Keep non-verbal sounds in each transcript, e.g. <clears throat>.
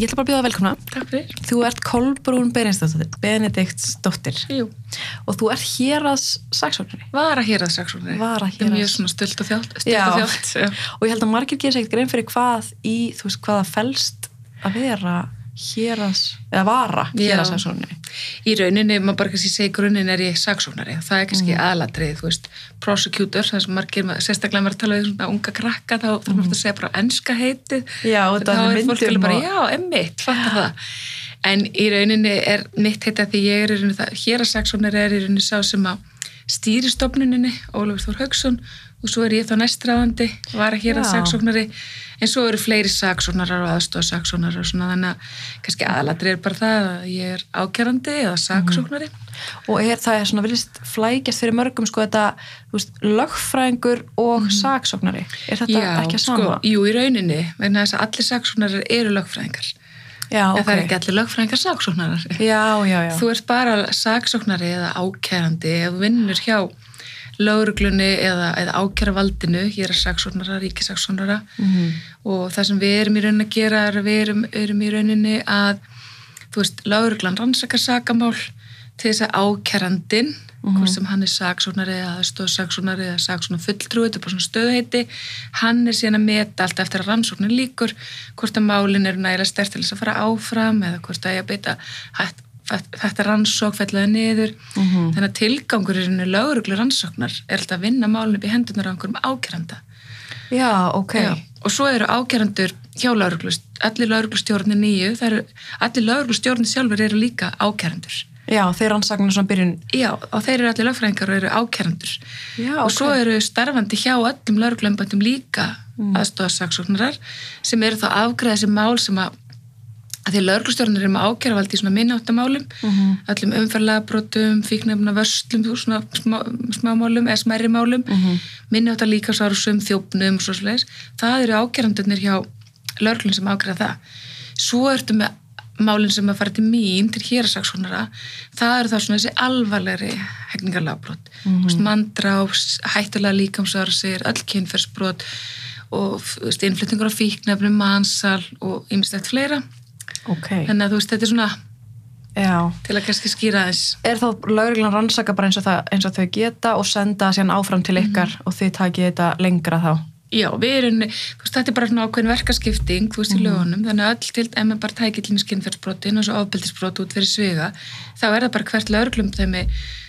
ég ætla bara að bjóða velkomna. Takk fyrir. Þú ert Kolbrún Benediktsdóttir Jú. og þú ert hér að saksóknari. Var að hérast saksóknari. Var að Það er mjög héraðs- svona stöld og þjált. Já. og þjált. Já. Og ég held að margir gerir sér grein fyrir hvað í, þú veist, hvaða felst að vera hér að, eða vara hér að Já. saksóknari. Í rauninni, maður bara kannski segi grunninn er ég saksóknari. Það er kannski mm. aðlatrið, þú veist, prosecutor, það sem margir, sérstaklega maður tala við svona unga krakka, þá þarf maður að segja bara enska heitið. Já, og þá er fólk alveg bara, og- já, emmitt, fattar það. En í rauninni er mitt heita því ég er í rauninni það, hér að saksóknari er í rauninni sá sem að stýri stofnuninni, Ólafur Þór Haugsson og svo er ég þá næstráðandi, var að hér að Já. saksóknari, en svo eru fleiri saksóknarar og aðstofsaksóknarar og svona þannig að kannski aðalatrið er bara það að ég er ákjærandi eða saksóknari. Og er, það er svona viljast flækjast fyrir mörgum sko þetta, þú veist, lögfræðingur og saksóknari. Er þetta ekki að sama? sko, jú, í rauninni, vegna þess að allir saksóknarar eru lögfræðingar. já, En ok. það er ekki allir lögfræðingar saksóknarar. Já, já, já. Þú ert bara saksóknari eða ákærandi ef þú vinnur hjá lauruglunni eða, eða ákæravaldinu, hér er saksóknara, ríkisaksóknara Mhm. og það sem við erum í rauninni að gera er að við erum, erum í rauninni að, þú veist, lauruglan rannsakar sakamál til þess að ákærandin, hvort sem hann er saksóknari eða stóðsaksóknari eða saksóknar fulltrúi, þetta er bara svona stöðheiti, hann er síðan að meta allt eftir að rannsóknin líkur, hvort að málin eru nægilega stert til þess að fara áfram eða hvort að ég að beita hætt, þetta rannsók fellaði niður Mhm. þannig að tilgangurinn í lauruglu rannsóknar er alltaf að vinna málin upp í hendunar á einhverjum ákæranda Já, ok. Já, og svo eru ákærandur hjá lauruglu, allir lauruglustjórnir nýju, eru, allir lauruglustjórnir sjálfur eru líka ákærandur. Já, þeir rannsakna svona byrjun. Já, og þeir eru allir lögfræðingar og eru ákærandur. Já, og svo eru starfandi hjá öllum lauruglömbandum líka mm. aðstofasaksóknarar sem eru þá að afgræða þessi mál sem að, að því lauruglustjórnir eru með ákæravaldi í svona minnáttamálum, Mhm. öllum umferðlagabrotum, fíknefna vörslum, svona smá, smámálum eða smærri málum, mm. -hmm. minnáttar líka svo sum þjófnum og svo sliðis. Það eru ákærandurnir hjá lauruglun sem ákæra það. Svo ertu með málinn sem að fara til mín, til hérasaksónara, það eru það svona þessi alvarlegri hegningarlagbrot. Mm -hmm. Mandrás, hættulega líkamsárasir, öll kynferðsbrot og innflyttingur á fíknefnum, mansal og ymstætt fleira. Ok. Þannig að þú veist, þetta er svona Já. til að kannski skýra þess. Er þá lögreglan rannsaka bara eins og, það, eins og þau geta og senda síðan áfram til ykkar og þið takið þetta lengra þá? Já, við erum, þú veist, þetta er bara svona ákveðin verkaskipting, þú veist, í lögunum, þannig að öll til, ef maður bara tækir til skinnferðsbrotin og svo ofbeldisbrot út fyrir sviga, þá er það bara hvert lögreglum þeimi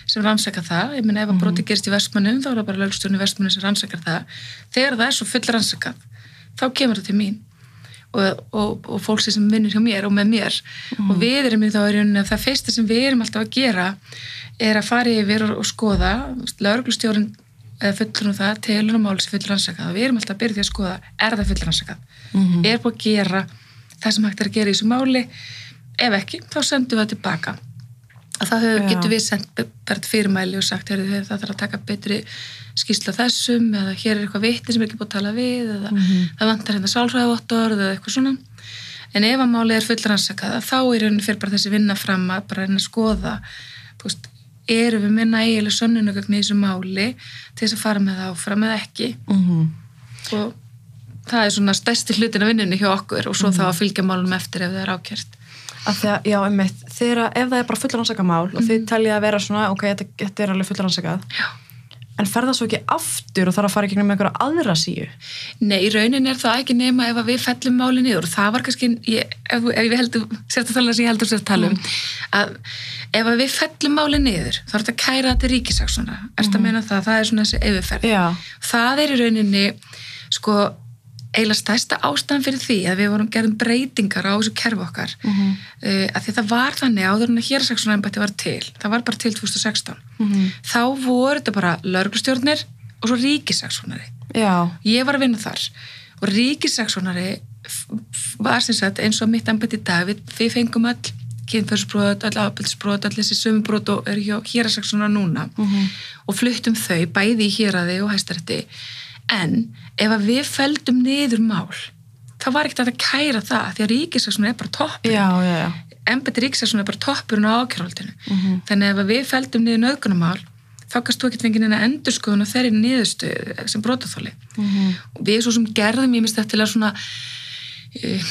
sem rannsaka það, ég meina ef að broti gerist í vestmannum, þá er það bara lögstjórni vestmannum sem rannsakar það, þegar það er svo full rannsakað, þá kemur það til mín og, og, og fólksi sem vinnur hjá mér og með mér. Og við erum í þá er að það fyrsta sem við erum alltaf að gera er að fara yfir og, og skoða lögreglustjórn eða fullur um það, telur um máli sem fullur rannsakað. Og við erum alltaf að byrja því að skoða, er það fullur rannsakað? Er búið að gera það sem hægt er að gera í þessu máli? Ef ekki, þá sendum við það tilbaka. Og þá hefur, Já. getum við sendt til fyrirmæli og sagt, heyrðu, það þarf að taka betri skýrsla þessum eða hér er eitthvað vitti sem er ekki búið að tala við eða það vantar hérna sálfræðavottor eða eitthvað svona. En ef að máli er fullur rannsakað þá er rauninni fyrir bara þessi vinna fram að bara að skoða veist, erum við með nægileg sönnunugögn í þessu máli til þess að fara með það áfram eða ekki? Mm og það er svona stærsti hlutin af vinnunni hjá okkur og svo þá að fylgja málum eftir ef það er ákjært Af því að, já, einmitt, þegar, ef það er bara fullur rannsaka mál og þið teljið að vera svona, ok, þetta, þetta er alveg Já. En fer það svo ekki aftur og þarf að fara ekki með einhverja aðra síu? Nei, í raunin er það ekki nema ef við fellum máli niður og það var kannski, ég, ef, ef ég heldur, sérst að tala sem ég heldur sér að tala um, að ef að við fellum máli niður, þá er þetta að kæra þetta ríkisaksona, erst að meina það, það er svona þessi yfirferð. Já. Það er í rauninni, sko, eiginlega stærsta ástæðan fyrir því að við vorum gerðum breytingar á þessu kerfi okkar mm. -hmm. að því það var þannig áður en að hérasaksona embætti var til, það var bara til 2016 Mhm. þá voru þetta bara lörglustjórnir og svo ríkisaksonari ég var að vinna þar og ríkisaksónari var sem sagt eins og mitt embætt í dag við, fengum öll kynferðsbrot, öll ábyrðsbrot, öll þessi sömbrot og eru hjá hérasaksóna núna Mhm. og fluttum þau bæði í héraði og hæstarætti en ef að við feldum niður mál þá var ekkert að kæra það því að ríkisaksóna er bara toppur embætti ríkisaksóna er bara toppurinn á ákjörhaldinu Mhm. þannig að ef að við feldum niður nöðgunumál þá kannst þú ekkert fengið neina endurskoðun á þeirri niðurstöðu sem brotaþóli Mhm. og við svo sem gerðum ég minnst eftir að svona uh,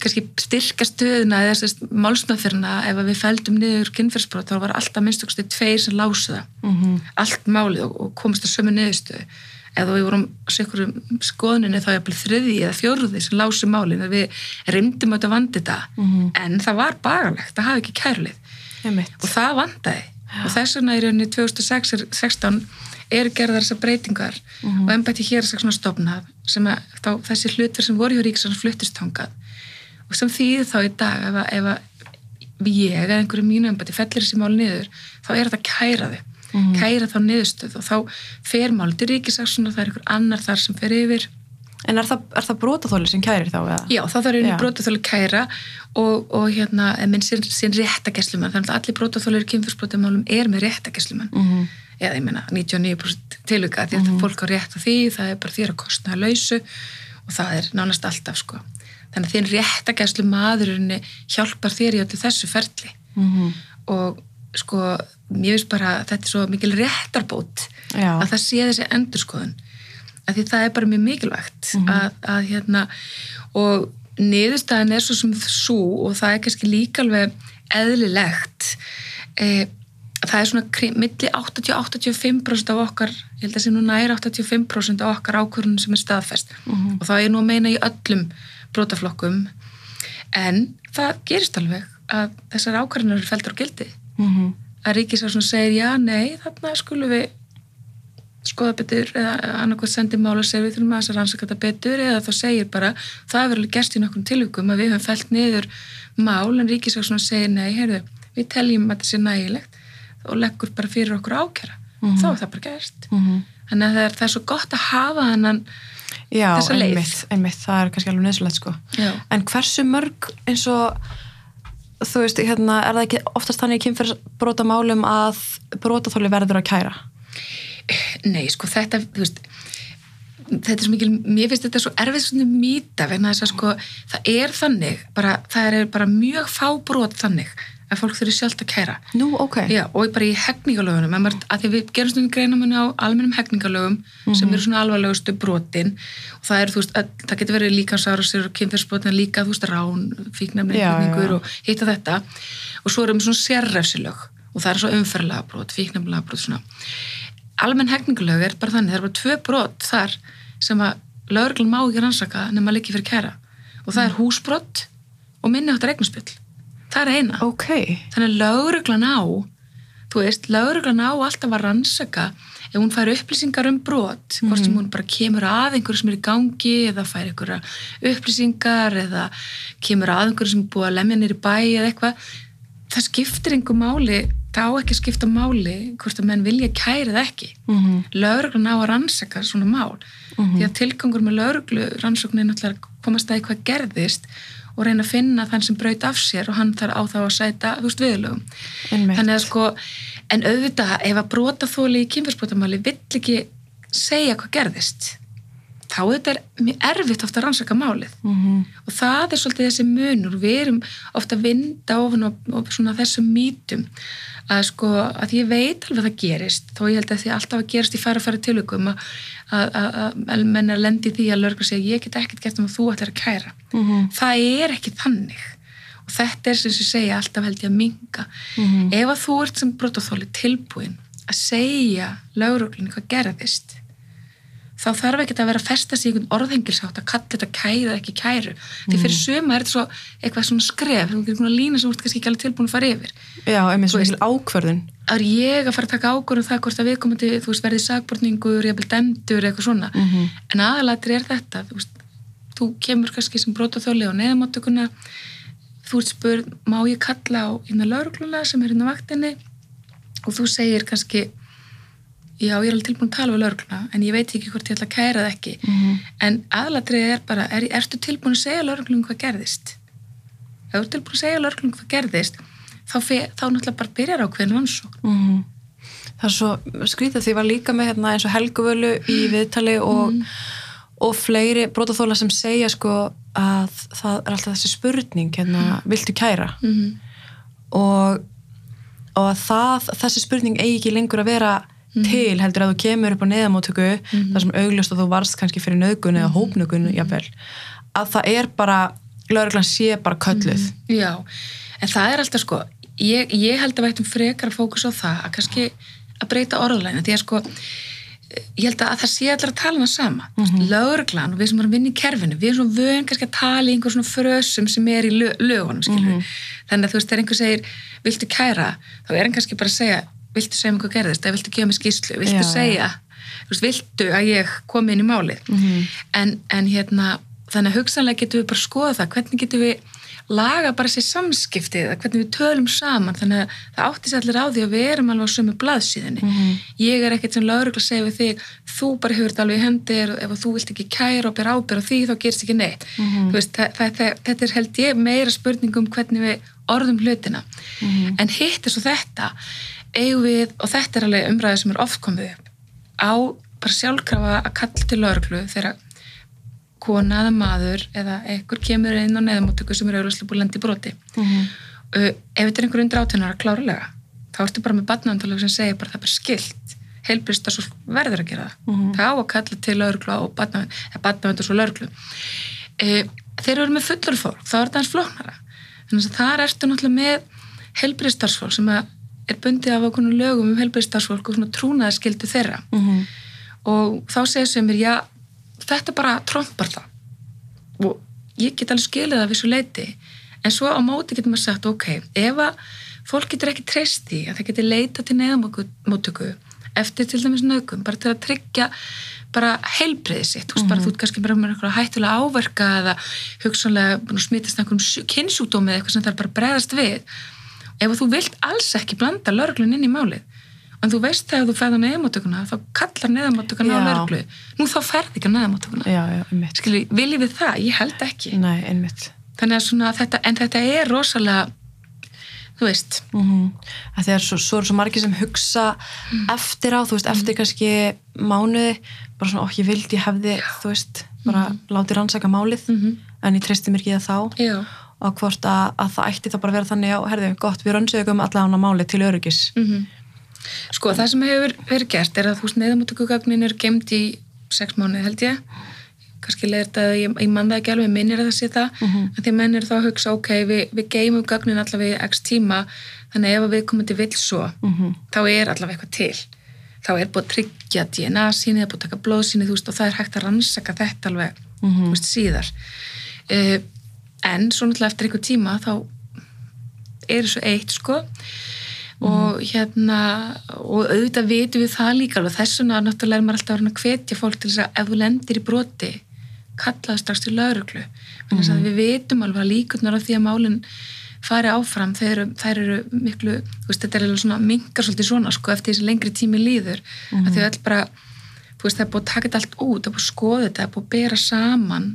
kannski styrka stöðuna eða þess að málsmaðferna ef við fældum niður kynferðsbrot þá var alltaf minnst okkur tveir sem lásu það Mhm. allt málið og, og komist að sömu niðurstöðu eða við vorum á sikkurum skoðuninni þá að þriði eða fjóruði sem lásu málið að við rimdum auðvitað vandi þetta. Mhm. en það var bagalegt, það hafi ekki kærlið og það vandaði og þess vegna í rauninni 2016 eru gerðar þessar breytingar Mhm. og embætti hér er svona stofnað sem að þá, þessi hlutverð sem voru hjá Ríkisans fluttist þangað. Og sem þýðir þá í dag ef að, ef að ég eða einhverju mínu embætti fellir þessi mál niður þá er þetta kæra þau Mhm. kæra þá niðurstöð og þá fer mál til Ríkisaksunar, það er einhver annar þar sem fer yfir En er það, það brotaþóli sem kærir þá? Eða? Já, þá þarf einu Já. brotaþóli kæra og, og hérna, minn sín, sín réttagæslumann, þannig að allir brotaþólir kynfyrsbrotamálum er með réttagæslumann Mhm. eða ég meina 99% tilvika því að Mhm. fólk á rétt á því, það er bara þér að kostna að lausu og það er nánast alltaf sko. Þannig að þín réttagæslu maðurinni hjálpar þér í öllu þessu ferli Mhm. og sko, ég veist bara þetta er svo mikil réttarbót Já. að það sé þessi endurskoðun að því það er bara mjög mikilvægt Mhm. að, að hérna og niðurstaðan er svo sem svo og það er kannski líka alveg eðlilegt e, það er svona kring- milli 80-85% af okkar ég held að sé nú nær 85% af okkar ákvörðunum sem er staðfest Mhm. og það er nú að meina í öllum brotaflokkum en það gerist alveg að þessar ákvörðunar eru feldur á gildi Mhm. að ríkisar segir já, nei, þarna skulum við skoða betur eða annarkoð sendi mála sér við þurfum að þess að rannsaka þetta betur eða þá segir bara, það hefur alveg gerst í nokkrum tilvíkum að við höfum fælt niður mál en ríkisar segir nei, heyrðu, við teljum að þetta sé nægilegt og leggur bara fyrir okkur ákjara Mhm. þá er það bara gerst Mhm. þannig að það er, það er svo gott að hafa hennan Já, Þessa leið. einmitt, einmitt, það er kannski alveg nöðsulegt sko. já, En hversu mörg eins og þú veist, hérna, er það ekki oftast þannig í kynferðsbrotamálum að brotaþóli verður að kæra? nei, sko þetta þú veist þetta er svo mikil, mér finnst þetta svo erfið svona mýta vegna þess að sko það er þannig, bara, það er bara mjög fábrót þannig að fólk þurfi sjálft að kæra Nú, ok. Já, og bara í hegningalögunum að, því við gerum stundum greinamunni á almennum hegningalögum sem eru svona alvarlegustu brotin og það þú veist, að, það getur verið líkansárasir og kynferðsbrotin líka, veist, rán já. og hitta þetta og svo erum við svona sérrefsilög og það er svo umferðlega brot, fíknefnilega brot svona. Almenn hegningalög er bara þannig, það er bara tvö brot þar sem að lögreglan má ekki rannsaka nema líki fyrir kæra og það er húsbrot og minni áttar eignarspill það er eina Ok. þannig að lögreglan á þú veist, lögreglan á alltaf að rannsaka ef hún fær upplýsingar um brot hvort sem hún bara kemur að einhverju sem er í gangi eða fær einhverja upplýsingar eða kemur að einhverju sem er búið að lemja nýri bæ eða eitthvað. Það skiptir einhver máli það á ekki að skipta máli hvort að menn vilja kæra það ekki. Mhm. lögreglan á að rannsaka svona mál. Því að tilgangur með lögreglu rannsóknin er náttúrulega komast að eitthvað gerðist og reyna að finna þann sem braut af sér og hann þarf á þá að sæta veist viðlögum þannig að sko, en auðvitað ef að brotaþóli í kynfyrsbrotamáli vill ekki segja hvað gerðist þá þetta er mjög erfitt ofta að rannsaka málið. Mhm. og það er svolítið þessi munur. Við erum ofta að vinda ofan svona þessum mítum að sko, að ég veit alveg að það gerist þó ég held að því alltaf að gerist í færa tilökum að, að, menn er lendi því að lörgur segja ég get ekkert gert um að þú ætlar að kæra Mhm. það er ekki þannig og þetta er sem ég segja alltaf held ég að minga Mhm. ef að þú ert sem brotaþóli tilbúin að segja lögreglunni hvað gerðist þá þarf ekki að vera að festa sig í einhvern orðhengilsátt að kalla þetta kæru eða ekki kæru því fyrir suma er þetta svo eitthvað svona skref þú getur lína sem þú ert kannski ekki alveg tilbúin að fara yfir Já, einmitt Þú svo mikil ákvörðun. er ég að fara að taka ákvörðum það hvort að við komum til, þú veist, verði sagbortningur, jafnvel demdur, eitthvað svona Mhm. en aðalatri er þetta þú, veist, þú kemur kannski sem brotaþóli á neðamáttökuna þú ert spurð, má ég kalla á já, ég er alveg tilbúin að tala við laurugluna en ég veit ekki hvort ég ætla að kæra það ekki Mhm. en aðalatrið er bara er, ertu tilbúin að segja lauruglunum hvað gerðist ef þú ert tilbúin að segja lauruglunum hvað gerðist þá, þá náttúrulega bara byrjar ákveðin rannsókn Mhm. Það er svo skrítið því var líka með hérna, eins og Helguvölu í viðtali og, og fleiri brotaþóla sem segja sko að það er alltaf þessi spurning hérna, viltu kæra? mm -hmm. og, og að það, þessi spurning eigi ekki lengur að vera til heldur að þú kemur upp á neðamótöku þar sem augljóst að þú varst kannski fyrir nögun eða hópnögun jafnvel, að það er bara lauruglan sé bara kölluð. Já, en það er alltaf sko, ég, ég held að vægtum frekar fókus á það að kannski að breyta orðlæna, því að sko ég held að það sé allir að tala hana sama. Mm -hmm. lögreglan og við sem erum að vinna í kerfinu við erum svona vön kannski að tala í einhver svona frösum sem er í lög, lögunum mm -hmm. þannig að þú veist, þegar einhver segir viltu kæra, þá er hann kannski bara að segja viltu segja mér hvað gerðist, eða viltu gefa mér skýslu viltu Já, segja, ja. þú veist, viltu að ég komi inn í málið mm -hmm. en, en hérna, þannig að hugsanlega getum við bara skoða það, hvernig getum við laga bara sér samskiptið hvernig við tölum saman þannig að það átti sér allir á því að við erum alveg á sömu blaðsíðinni mm -hmm. ég er ekkert sem laurugla að segja við þig þú bara hefur þetta alveg í hendir ef þú vilt ekki kæra og bera ábyrð á því þá gerst ekki neitt mm -hmm. veist, það, það, það, þetta er held ég meira spurningum hvernig við orðum hlutina -hmm. en hitt er svo þetta eigum við, og þetta er alveg umræðið sem er ofkomið upp á bara sjálfkrafa að kalla til lauruglu þegar kona eða maður eða ekkur kemur inn á neðamóttöku sem eru auðvitað búið lendi broti. Mm -hmm. uh, ef þetta er einhver undir átunar að klárulega þá ertu bara með batnaðandalega sem segir bara það er bara skilt heilbristar svo verður að gera það. Mm -hmm. það á að kalla til lauruglu og batnaðandar svo lauruglu uh, þeir eru með fullur fólk þá er það eins flóknara. Þannig að það ertu náttúrulega með heilbristarsfólk sem er bundið af okkur lögum um heilbristarsfólk og trúnaðarskildu þeirra. Mm -hmm. og þá segir sem er já þetta bara trompar það. Og ég get alveg skilið það við svo leiti en svo á móti getur maður sagt ok, ef að fólk getur ekki treyst í að það getur leita til neðamóttöku eftir til dæmis nögum bara til að tryggja bara heilbreyði sitt, mm -hmm. bara, þú ert kannski bara með eitthvað hættulega áverka eða hugsanlega smitast einhverjum kynnsjúdómi eða eitthvað sem það er bara bregðast við ef þú vilt alls ekki blanda lörglun inn í málið en þú veist þegar þú ferða neðamáttökuna þá kallar neðamáttökuna á verglu nú þá ferði ekki neðamáttökuna skilji, viljið við það? Ég held ekki Nei, þannig að svona þetta, en þetta er rosalega þú veist mm -hmm. það er svo, svo, svo margir sem hugsa mm. eftir á, þú veist, eftir mm. kannski mánuði, bara svona, okk, ég vildi ég hefði, Já. þú veist, bara -hmm. láti rannsaka málið, -hmm. en ég treysti mér ekki það þá Já. Og hvort að, að það ætti þá bara vera þannig, já, herðu, gott, við rannsögum allavega málið til öryggis mhm. Sko það sem hefur verið gert er að þú veist neðamáttökugagnin er gemd í sex mánuði held ég kannski leir þetta að ég, ég mann það ekki alveg minnir að það sé það, mm -hmm. að því menn er þá að hugsa ok, við, við geymum gagnin allavega x tíma, þannig ef við komum til vill svo, mm -hmm. þá er allavega eitthvað til, þá er búið að tryggja DNA síni, það er búið að taka blóð síni þú veist og það er hægt að rannsaka þetta alveg mm -hmm. veist, síðar uh, en svo náttúrulega eftir einhver tíma þá er þessu eitt sko. Og mhm. hérna og auðvitað vitum við það líka og þess vegna náttúrulega er maður alltaf að hvetja fólk til þess að ef þú lendir í broti kallaðu strax til lauruglu mm við vitum alveg að líkunar af því að málinn fari áfram þeir þeir eru miklu, veist, þetta er alveg svona mingar svolítið svona sko eftir þessi lengri tími líður. Mm að þau öll bara veist, það er búið að taka þetta allt út, það er búið að skoða þetta það er búið að bera saman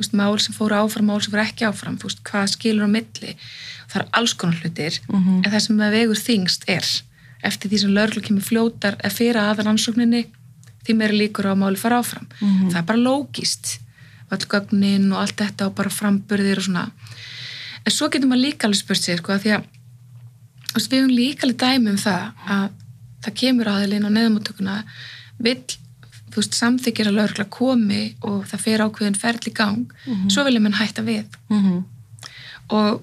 veist, mál sem fóru áfram, mál sem fóru ekki áfram hvað skilur á milli það er alls konar hlutir mm -hmm. en það sem að vegur þingst er eftir því sem lögurlega kemur fljótar að fyrir aðan ansókninni því meira líkur á að máli fara áfram mm -hmm. það er bara lógist vallgögnin og allt þetta og bara framburðir og svona en svo getur maður líka alveg spurt sér sko, því að veist, við hefum líka alveg dæmi um það að það kemur aðeins á neðamáttökuna vill veist, samþykir að lögurlega komi og það fer ákveðin ferli gang mm -hmm. svo viljum henn hætta við mhm. og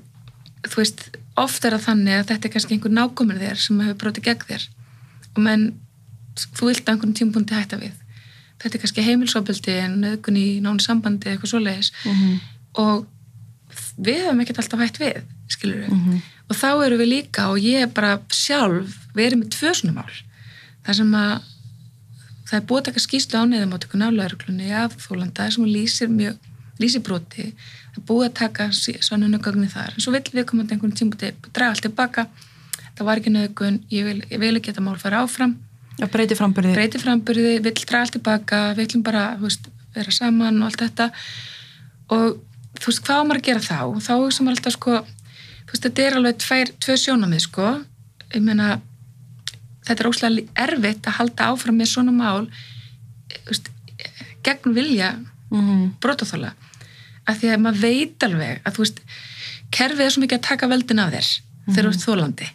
þú veist, oft er það þannig að þetta er kannski einhver nákominn þér sem hefur brotið gegn þér og menn, þú vilt að einhvern tímpunkti hætta við þetta er kannski heimilsóbildi en nöðgun í nánu sambandi eitthvað svo leiðis mm -hmm. og við hefum ekkert alltaf hætt við skilur við, mm -hmm. og þá eru við líka og ég er bara sjálf við erum með tvö svona mál þar sem að það er búið að taka skýslu ánæðum á tökun álæðuruglunni af þólanda sem lýsir mjög lýsir broti. Búið að taka svonunugögnin þar. En svo vill við komandi einhvern tíma draga allt tilbaka. Það var ekki nögun, ég vil, vil ekki að það mál fara áfram. Ja, breyti frambyrði breyti frambyrði, vill draga allt tilbaka við viljum bara veist, vera saman og allt þetta. Og þú veist hvað maður að gera þá? Og þá sem alltaf sko þú veist þetta er alveg tveir, tvö sjónamið sko. Ég meina þetta er óslægt erfitt að halda áfram með svona mál veist, gegn vilja mm -hmm. brotaþála að því að maður veit alveg að þú veist, kerfið er svo mikið að taka veldin af þér mm -hmm. þegar þú ert þólandi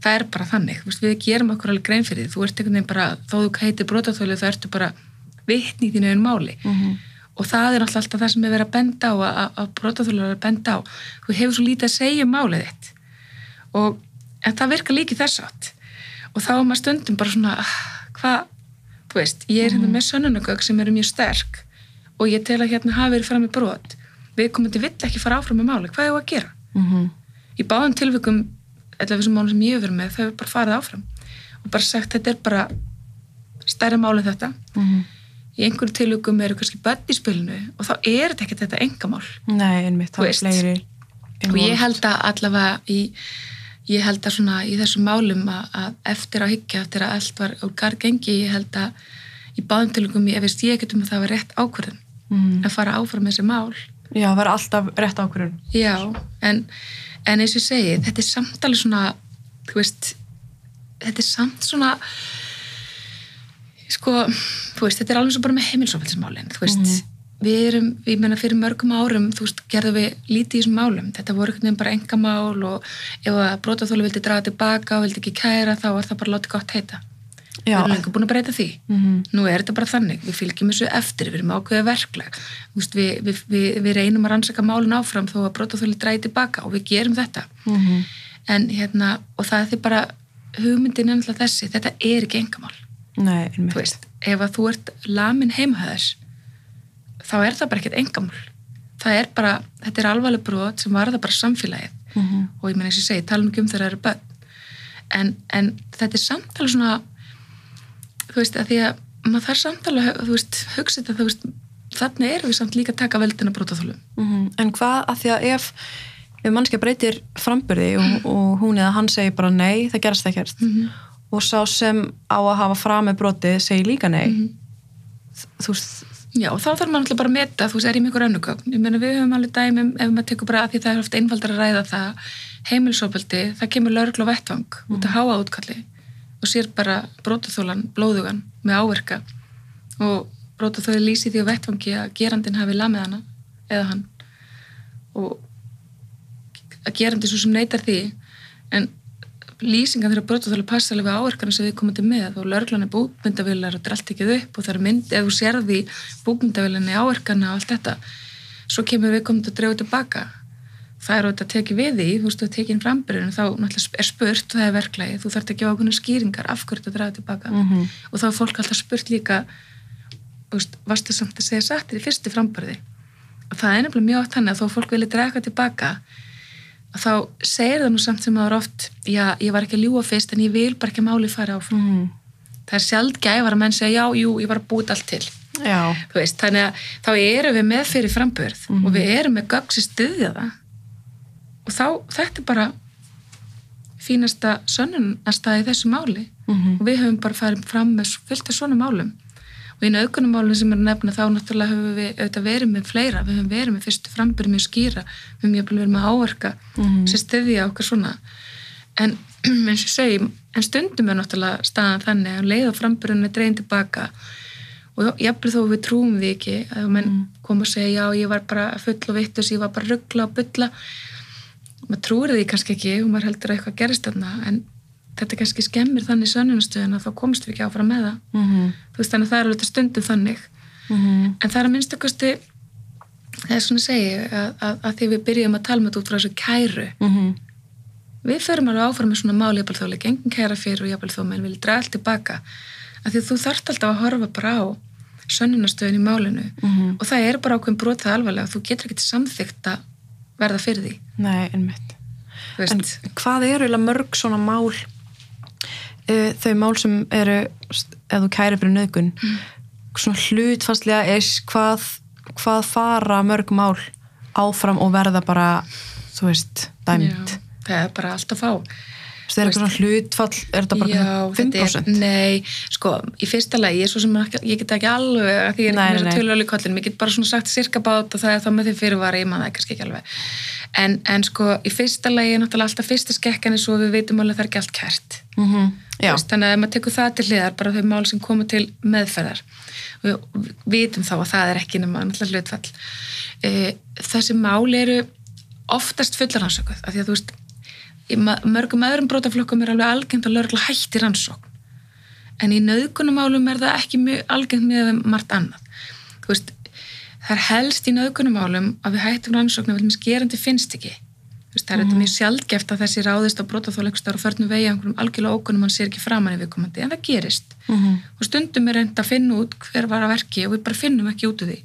það er bara þannig, veist, við gerum okkur alveg grein fyrir því, þú ert einhvern veginn bara, þó þú heitir brotaþóli þá ertu bara vitni í þínu einn máli. Mm -hmm. og það er alltaf það sem er verið að benda á að, brotaþólar er að benda á. Þú hefur svo lítið að segja um málið þitt. Og en það virkar líki þess átt og þá er maður stundum bara svona ah, hvað, þú veist, ég er hérna Mhm. með sönnunagögg sem eru mjög sterk og ég tel að hérna hafi verið fram í brot við komum til vill ekki fara áfram með máli hvað er að gera? Mhm. Í báðum tilvikum eða þessum málum sem ég hefur verið með þau hefur bara farið áfram og bara sagt þetta er bara stærra máli en þetta Mhm. í einhverjum tilvikum eru kannski börn í spilinu og þá er þetta ekki þetta engamál Nei, einmitt, Þú það er fleiri og ég held að allavega í, ég held að svona í þessum málum að, að eftir að hyggja, eftir að allt var úr gargengi, ég held að í báðum tilugum ég veist ég ekkert um að það var rétt ákvörðun mm. að fara áfram með þessi mál. Já, það er alltaf rétt ákvörðun. Já, en, en eins og ég segi þetta er samt alveg svona þú veist, þetta er samt svona sko, þú veist, þetta er alveg svo bara með heimilsofaldismálin, þú veist við erum, ég menna fyrir mörgum árum þú veist, gerðum við lítið í þessum málum. Þetta voru einhvern veginn bara engamál og ef að brotaþólu vildi draga tilbaka og vildi ekki kæra þá var það bara látið gott heita. Við erum lengur búin að breyta því. Mhm. nú er þetta bara þannig, við fylgjum þessu eftir við erum ákveðið verkleg Þú veist, við, við, við, við reynum að rannsaka málun áfram þó að brotaþólu dragi tilbaka og við gerum þetta. Mhm. en hérna, og það er því bara hugmyndin er þessi, þetta er ekki engamál Nei, þú veist, ef að þú ert lamin heimahæðis þá er það bara ekkert engamál það er bara, þetta er alvarleg brot sem varða bara samfélagið Mhm. og ég menn eins og segi, tala um þegar það eru börn en, en þetta er samtala svona þú veist, að því að maður þarf samtala, þú veist, hugsa þetta þú veist, þannig erum við samt líka að taka veldina brotaþólum Mhm. En hvað, að því að ef ef mannskja breytir framburði og, og hún eða hann segir bara nei, það gerast ekkert Mhm. og sá sem á að hafa fram með brotið segir líka nei Mhm. þú veist, Já, og þá þarf maður alltaf bara að meta, þú veist, er ég með ykkur önnugögn? Ég meina, við höfum alveg dæmum, ef maður tekur bara að því það er oft einfaldar að ræða það, heimilsópaldi, það kemur lögreglu á vettvang út að háa útkalli og sér bara brotaþólan, blóðugan með áverka. Og brotaþóli lýsi því á vettvangi að gerandin hafi lamið hana eða hann. Og að gerandi svo sem neytar því. En lýsingan þegar brotaþóli passa alveg áverkana sem við komum til með. Og lögreglan er búkmyndavilar og þetta er allt ekki upp og það er mynd, ef þú sérði búkmyndavilinni áverkana og allt þetta svo kemur við komum til að drefa tilbaka það er auðvitað að tekið við því þú veist, þú tekið inn frambyrjun þá náttúrulega er spurt, það er verklagi, þú þarf ekki á ákveðna skýringar af hverju þetta draga tilbaka Mhm. og þá er fólk alltaf spurt líka þú varstu samt að segja sattir þá segir það nú samt sem aður oft já, ég var ekki að ljúa fyrst en ég vil bara ekki máli fara áfram Mhm. það er sjálf gæfar að menn segja já, jú, ég var að búta allt til veist, þannig að þá erum við með fyrir frambörð Mhm. og við erum með gögn sem styðja það og þá, þetta er bara fínasta sönnunastað í þessu máli Mhm. og við höfum bara farið fram með fullt af svona málum og í naukunumálum sem er að nefna þá náttúrulega höfum við auðvitað verið með fleira, við höfum verið með fyrstu frambyrð mjög skýra, við höfum jafnvel verið með áverka Mhm. sem styðja okkar svona. En <clears throat> eins og segi en stundum er náttúrulega staðan þannig að um leið og frambyrðin er dregin tilbaka og jafnvel þó við trúum því ekki að menn koma að segja já ég var bara full og vittus, ég var bara ruggla og bulla. Maður trúir því kannski ekki og maður heldur að eitthvað gerist þarna en þetta kannski skemmir þannig sönnunastöðun að þá komst við ekki áfram með það Mhm. þú veist þannig að það er alveg stundum þannig Mhm. en það er að minnstu kosti það er svona að segja að, að, að því við byrjum að tala með þetta út frá þessu kæru Mhm. við förum alveg áfram með svona mál jafnvel þó leik engin kæra fyrir og jafnvel þó menn vil draga allt tilbaka af því að þú þarft alltaf að horfa bara á sönnunastöðun í málinu Mhm. og það er bara ákveðin brot það alvarlega þú getur ekki samþykkt að verða fyrir því Nei, En hvað eru mörg svona mál uh, þau mál sem eru ef þú kæri fyrir nöðgun Mm. svona hlutfastlega er hvað, hvað fara mörg mál áfram og verða bara þú veist, dæmt já, það er bara allt að fá veist, er eitthvað hlutfall, er þetta bara Já, svona þetta 5%? er, nei, sko, í fyrsta lagi, ég, er svo sem ekki, ég get ekki alveg, ég er ekki með tölvölu í kollin, ég get bara svona sagt cirka bát og það er þá með því fyrirvara, ég man það kannski ekki alveg. En, en sko, í fyrsta lagi er náttúrulega alltaf fyrsta skekkan er svo við veitum alveg að það er ekki allt kært. Mhm. Já, Þú Veist, þannig að ef maður tekur það til hliðar, bara þau mál sem koma til meðferðar. Við vitum þá að það er ekki nema náttúrulega hlutfall. E, þessi mál eru oftast fullaransökuð, af því að þú veist, mörgum öðrum brotaflokkum er alveg algengt að lögregla hætti rannsókn. En í nauðgunumálum er það ekki mjög algengt með margt annað. Þú veist, það er helst í nöðgunumálum að við hættum rannsóknu vel með skerandi finnst ekki það er mm. mjög sjálfgeft að þessi ráðist á brotaþóleikstar og förnum vegi einhverjum algjörlega ókunum hann sér ekki framann í viðkomandi en það gerist Mhm. og stundum er reynd að finna út hver var að verki og við bara finnum ekki út úr því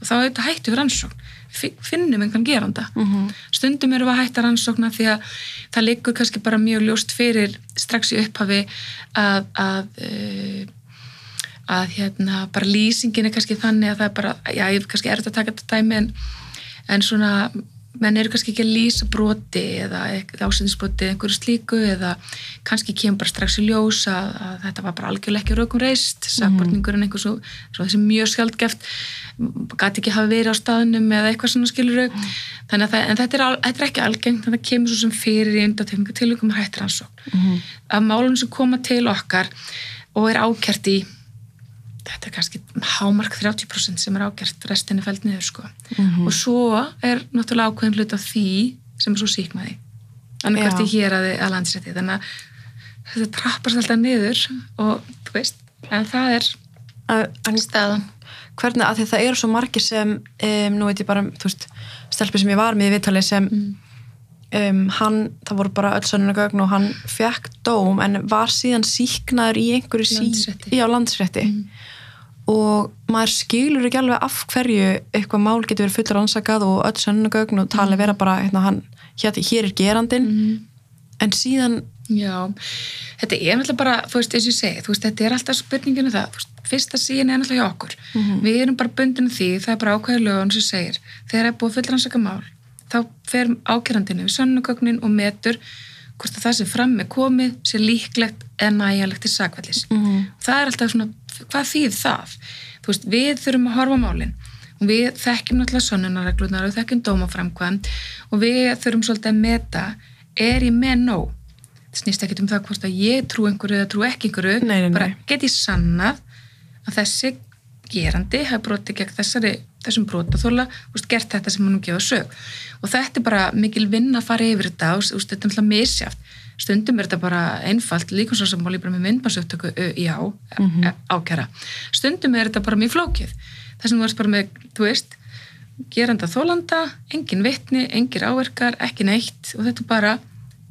og þá auðvitað hættu við rannsókn Fi- finnum einhvern geranda Mhm. stundum erum við að hætta rannsókna því að það liggur kannski bara mjög ljóst fyrir strax í upphafi að að, uh, að hérna bara lýsingin er kannski þannig að það er bara, já ég er kannski erfitt að taka þetta dæmi en, en svona menn eru kannski ekki að lýsa broti eða ásendisbroti eða einhverju slíku eða kannski kemur bara strax í ljós að, að þetta var bara algjörlega ekki raukum reist. Sakbortningurinn einhver svo, svo þessi mjög skjaldgeft gæti ekki hafa verið á staðnum eða eitthvað svona skilur þannig að það, en þetta er, al, þetta er ekki algengt þannig að það kemur svo sem fyrir í undatekningu tilvægum hættir ansókn Mhm. að málun sem koma til okkar og er ákjart í þetta er kannski hámark 30% sem er ákjart restinni fælt niður sko Mhm. og svo er náttúrulega ákveðin hlut af því sem er svo síkmaði annarkvært Já. í hér að, að landsrétti þannig að þetta trappast alltaf niður og þú veist, en það er en staðan hvernig, að því það eru svo margir sem um, nú veit ég bara, þú veist stelpi sem ég var með í viðtali sem Mm. um, hann, það voru bara öll sönnunagögn og hann fekk dóm en var síðan síknaður í einhverju sí, Landsrétti. já, landsrétti Mm. Og maður skilur ekki alveg af hverju eitthvað mál getur verið fullur ansakað og öll sönnunagögn og tali vera bara hérna, hann, hér, hér er gerandin mm. en síðan Já, þetta er náttúrulega bara, þú veist, eins og ég segi, þú veist, þetta er alltaf spurninginu það, þú veist, fyrsta síðan er náttúrulega hjá okkur. Mhm. Við erum bara bundinu því, það er bara ákveður lögun sem segir, þegar er búið fullrannsaka mál, þá fer ákjörandinu við sönnugögnin og metur hvort að það sem fram er komið sé líklegt eða nægjalegt til sakvellis. Mhm. Það er alltaf svona, hvað þýð það? Þú veist, við þurfum að horfa málinn og við þekkjum náttúrulega sönnunarreglunar og þekkjum dómaframkvæm og við þurfum svolítið að meta, er ég með nóg? Það snýst ekkert um það hvort að ég trú einhverju eða trú ekki einhverju, Nei, nei, nei. bara get ég sannað að þessi gerandi hafi brotið gegn þessari, þessum brotaþóla gert þetta sem hann gefa sög og þetta er bara mikil vinn að fara yfir þetta og þetta er náttúrulega misjátt stundum er þetta bara einfalt líka svo sem máli bara með myndbansöftöku já, Mhm. e- ákæra stundum er þetta bara mjög flókið það sem þú veist bara með, þú veist geranda þólanda, engin vitni engir áverkar, ekki neitt og þetta er bara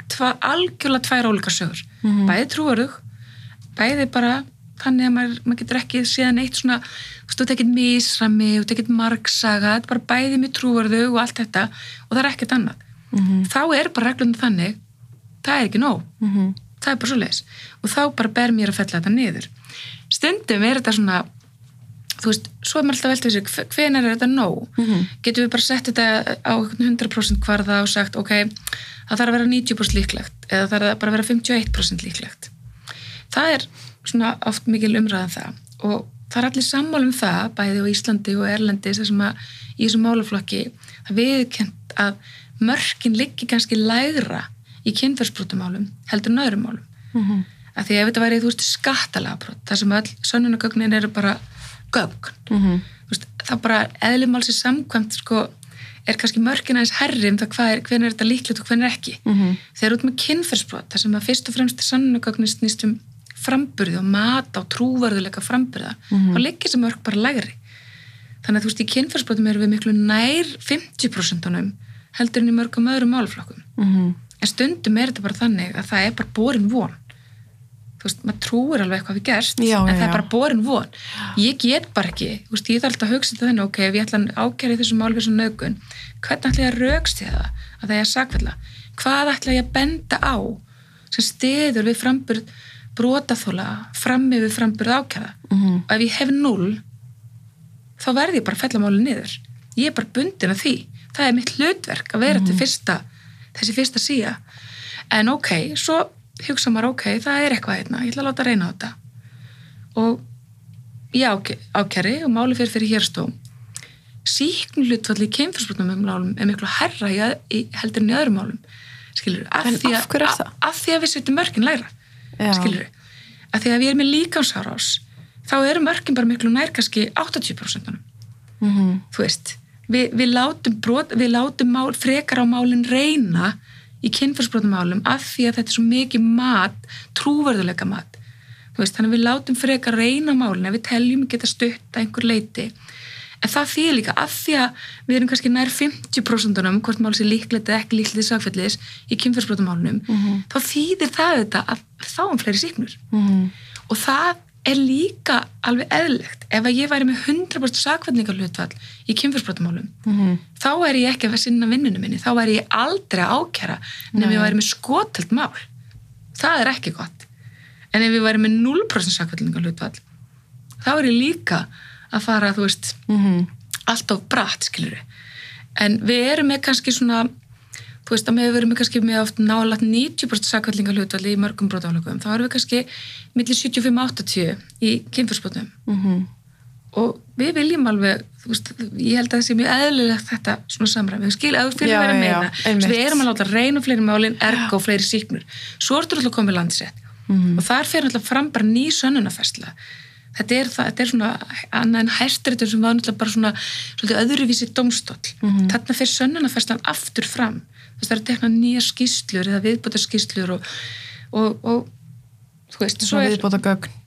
tva, algjörlega tvær ólíkar sögur, Mhm. bæði trúarug bæði bara þannig að maður, maður getur ekki séðan eitt svona þú veist, þú tekit misrami, þú tekit margsaga þetta er bara bæði með trúarðu og allt þetta og það er ekkert annað Mhm. þá er bara reglunum þannig það er ekki nóg, Mhm. það er bara svo leis og þá bara ber mér að fella þetta niður. Stundum er þetta svona þú veist, svo er maður alltaf velt við sér hvenar er þetta nóg? Mhm. getum við bara sett þetta á 100% kvarða og sagt ok, það þarf að vera 90% líklegt eða það þarf bara að vera 51% líklegt. Það er svona oft mikil umræðan það. Og það er allir sammála um það bæði á Íslandi og Erlendis þessum að í þessum málaflokki það viðkent að mörkin liggi kannski lægra í kynferðsbrotumálum heldur en öðrum málum Mhm. að því ef þetta væri, þú veist, skattalagabrot þar sem öll sönnunagögnin eru bara gögn Mhm. Þú veist, það bara eðlumálsi samkvæmt sko, er kannski mörkin aðeins herri um það hvað er, hvernig er þetta líklegt og hvernig er ekki Mhm. þegar út með kynferðsbrot þar sem að fyrst og fremst sannunagögnin snýst um framburði og mat á trúvarðuleika framburða Mhm. þá leggir þessi mörk bara lægri þannig að þú veist í kynferðsbrotum erum við miklu nær 50% heldur en í mörgum öðrum málflokkum Mhm. En stundum er þetta bara þannig að það er bara borin von. Þú veist, maður trúir alveg eitthvað við gerst Já, en já, það er bara borin von. Ég get bara ekki, þú veist, ég þarf alltaf að hugsa þetta þennan, ok, ef ég ætla að ákæra í þessu máli fyrir svona nögun, hvernig ætla ég að raukst það, að það er að sakvella hvað ætla ég að benda á sem stiður við framburð brotaþóla, frammi við framburð ákæra? Mhm. og ef ég hef null þá verð ég bara að fella máli niður. Ég er bara bundin af því. Það er mitt hlutverk að vera til fyrsta þessi fyrsta síða en ok, svo hugsa maður ok, það er eitthvað hérna, ég ætla að láta reyna á þetta og ég ák ákæri og máli fyrir fyrir hérstóm síkn hlutfalli í um málum er miklu herra í, í heldur en í öðrum málum skilur, af, því af hverju er að, það? af því að við setjum mörkin læra Já. skilur að því að við erum með líkansárás þá eru mörkin bara miklu nær kannski 80% Mhm. þú veist við, við látum, brot, við látum mál, frekar á málin reyna í kynfærsbrotumálum af því að þetta er svo mikið mat trúverðuleika mat veist, þannig að við látum frekar reyna á málin að við teljum geta stutt að einhver leiti en það þýðir líka að því að við erum kannski nær 50% um hvort mál sé líklegt eða ekki líklegt sakfellis í kynferðsbrotamálunum Mhm. þá þýðir það þetta að við fáum fleiri síknur Mhm. og það er líka alveg eðlilegt ef að ég væri með 100% sakfellingarhlutfall í kynferðsbrotamálum Mhm. þá er ég ekki að sinna vinnunum minni þá væri ég aldrei að ákjara nefnum Nei. ég væri með skotelt mál það er ekki gott en ef ég væri með 0% sakfellingarhlutfall þá er ég líka að fara, þú veist, Mhm. allt of bratt, skilur en við erum með kannski svona þú veist að við erum með kannski með oft nálægt 90% sakvellinga hlutvalli í mörgum brotálegum, þá erum við kannski millir 75-80 í kynfyrsbótum Mhm. og við viljum alveg, þú veist, ég held að það sé mjög eðlilegt þetta svona samræmi, við skil, að fyrir já, meina, já, við erum að láta reyna á fleiri málin, ergo fleiri síknur svo ertu alltaf komið landsrétt. Mhm. og þar fer alltaf fram bara ný sönnunafærsla þetta er, það, þetta er svona annað en hæsturitur sem var náttúrulega bara svona öðruvísi domstóll Mhm. þarna fer sönnunafærslan aftur fram að það eru tekna nýja skýslur eða viðbúta skýslur og, og, og þú veist, svo er.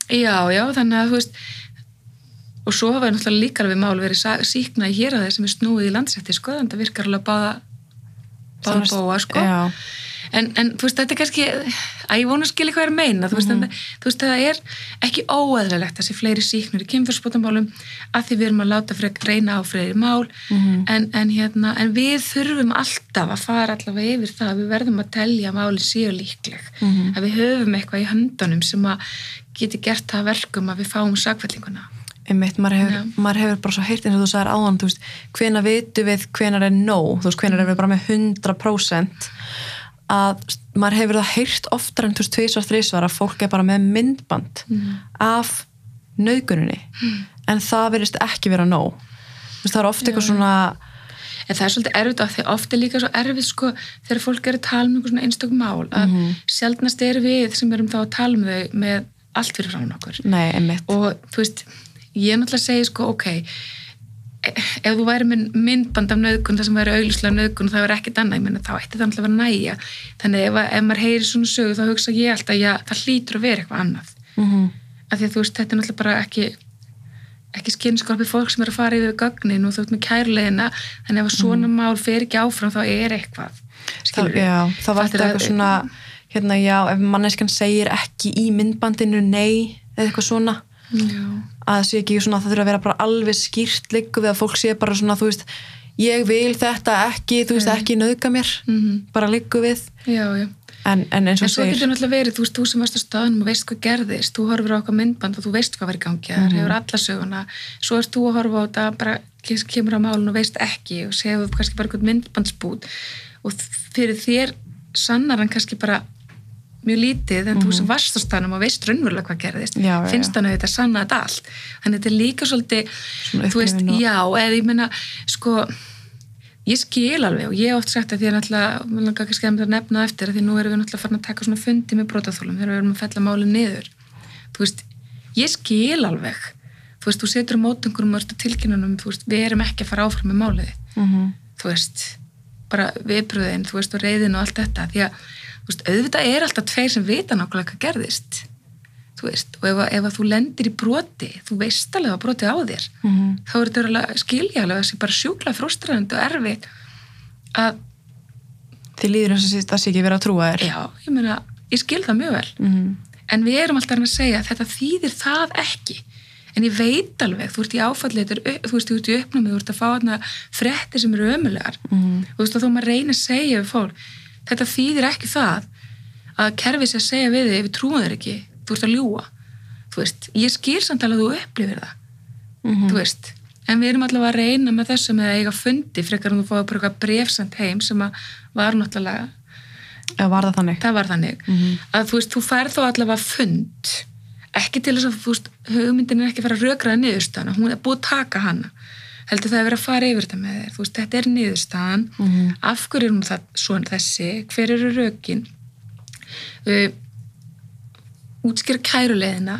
Já, já, þannig að þú veist og svo hafa náttúrulega líka við mál verið síkna í hér að þeir sem er snúið í landsrætti sko, þannig að það virkar alveg að báða báða bóa, sko Já. En, en þú veist, þetta er kannski að ég vona að skilja hvað er að meina. Þú veist, mm þú veist, það er ekki óeðlilegt að sé fleiri síknur í kynfjörnsbótamálum að því við erum að láta frek reyna á fleiri mál. Mhm. en, en, hérna, en við þurfum alltaf að fara allavega yfir það við verðum að telja að máli séu líkleg. Mhm. að við höfum eitthvað í höndunum sem að geti gert það að verkum að við fáum sakfællinguna einmitt, maður hefur, Já. maður hefur bara svo heyrt eins og þú sagðir áðan, þú veist, hvena vitu við hvenar er nóg, þú veist, hvenar er við bara með 100% að maður hefur það heyrt oftar en þú veist, tvísvar, þrísvar að fólk er bara með myndband af nauðguninni. En það verðist ekki vera nóg. Veist, það er ofta eitthvað svona En það er svolítið erfitt af því að oft er líka svo erfitt sko þegar fólk er að tala um einhver svona einstök mál að Mhm. sjaldnast er við sem erum þá að tala um þau með allt fyrir frá okkur. nei, Og þú veist, ég er náttúrulega að segja sko, ok, e- ef þú væri með myndband af nöðgun, það sem væri auglíslega nöðgun, það væri ekkit annað, ég meina, þá ætti það náttúrulega að vera næja. Þannig ef, ef maður heyri svona sögu, þá hugsa ég alltaf, já, það hlýtur að vera eitthvað annað. mm Af því að þú veist, þetta er náttúrulega bara ekki ekki skinnskorpið fólk sem er að fara yfir gögnin og þú ert með kærulegina þannig ef svona mál fer ekki áfram þá er eitthvað það, skilurðu? já, það var að- eitthvað svona hérna, já, ef manneskjan segir ekki í myndbandinu nei, eða eitthvað svona Já. að sé ekki svona, það þurfa að vera bara alveg skýrt líku við að fólk sé bara svona, þú veist ég vil þetta ekki, þú veist, ekki nauðga mér, Mhm. bara líku við. Já, já. En, en eins En og svo segir getur náttúrulega verið, þú veist, þú sem varst á staðunum og veist hvað gerðist, þú horfir á okkar myndband og þú veist hvað var í gangi, það hefur alla söguna. Svo erst þú að horfa á þetta bara kemur á málun og veist ekki og séu kannski bara eitthvað myndbandsbút og fyrir þér sannar hann kannski bara mjög lítið en þú sem varst á staðunum og veist raunverulega hvað gerðist, Já, finnst hann auðvitað sanna þetta allt, þannig þetta er líka svolítið, Svona þú veist, og- já, eða ég meina, sko ég skil alveg og ég hef oft sagt að því að náttúrulega, mér langar kannski að nefna eftir að því nú erum við náttúrulega farin að taka svona fundi með brotaþólum þegar við erum að fella máli niður. Þú veist, ég skil alveg. Þú veist, þú setur á mótungurum og tilkynunum, þú veist, við erum ekki að fara áfram með málið, mm þú veist bara viðbröðin, þú veist, og reyðin og allt þetta, því að, veist, auðvitað er alltaf tveir sem vita nákvæmlega hvað gerðist. Þú veist, og ef, ef þú lendir í broti, þú veist alveg að broti á þér -hmm. þá er þetta alveg skiljaðlega þessi bara sjúkla frustrandi og erfitt að, þið líður eins og það sé ekki verið að trúa þér. Já, ég meina ég skil það mjög vel, mm en við erum alltaf að segja að þetta þýðir það ekki. En ég veit alveg, þú ert í áfallið þú ert í uppnámið, þú ert að fá þarna fréttir sem eru ömulegar -hmm. þú veist, og þó maður reyna að segja við fólk þetta þýðir ekki það að kerfið sé að segja við þig ef við trúum þér ekki, þú ert að ljúa þú veist, ég skil samt alveg að þú upplifir það. Mhm. þú veist en við erum allavega að reyna með þessu með að eiga fundi frekar en þú fáið bara eitthvað brefsend heim sem að var náttúrulega eða var það þannig? Það var þannig. Mhm. að þú veist, þú færð þó allavega fund ekki til þess að þú veist hugmyndin er ekki að fara að rökraða niðurstaðana hún er búið að taka hana heldur það að vera að fara yfir þetta með þér. Veist, þetta er niðurstaðan. Mhm. af hverju er það, svona þessi? Hver eru rökin? Uh, útskýra kæruleiðina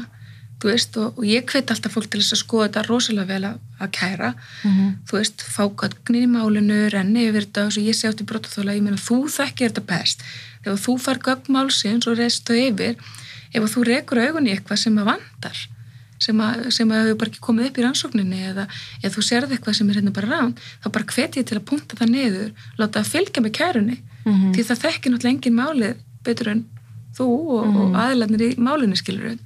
þú veist, og, og ég hveit alltaf fólk til þess að skoða þetta rosalega vel að, að kæra. Mhm. þú veist, fá gögnin í málinu renni yfir þetta og svo ég sé átti brotaþóla ég meina þú þekkir þetta best. Þegar þú far gögn málsins og reist þau yfir ef þú rekur augun í eitthvað sem að vandar sem að, sem að hefur bara ekki komið upp í rannsókninni eða ef þú sérð eitthvað sem er hérna bara rán þá bara hvet ég til að punta það niður láta það fylgja með kærunni. Mhm. því það þekkir náttúrulega engin málið betur en þú og, mm og aðlarnir í málinu skilur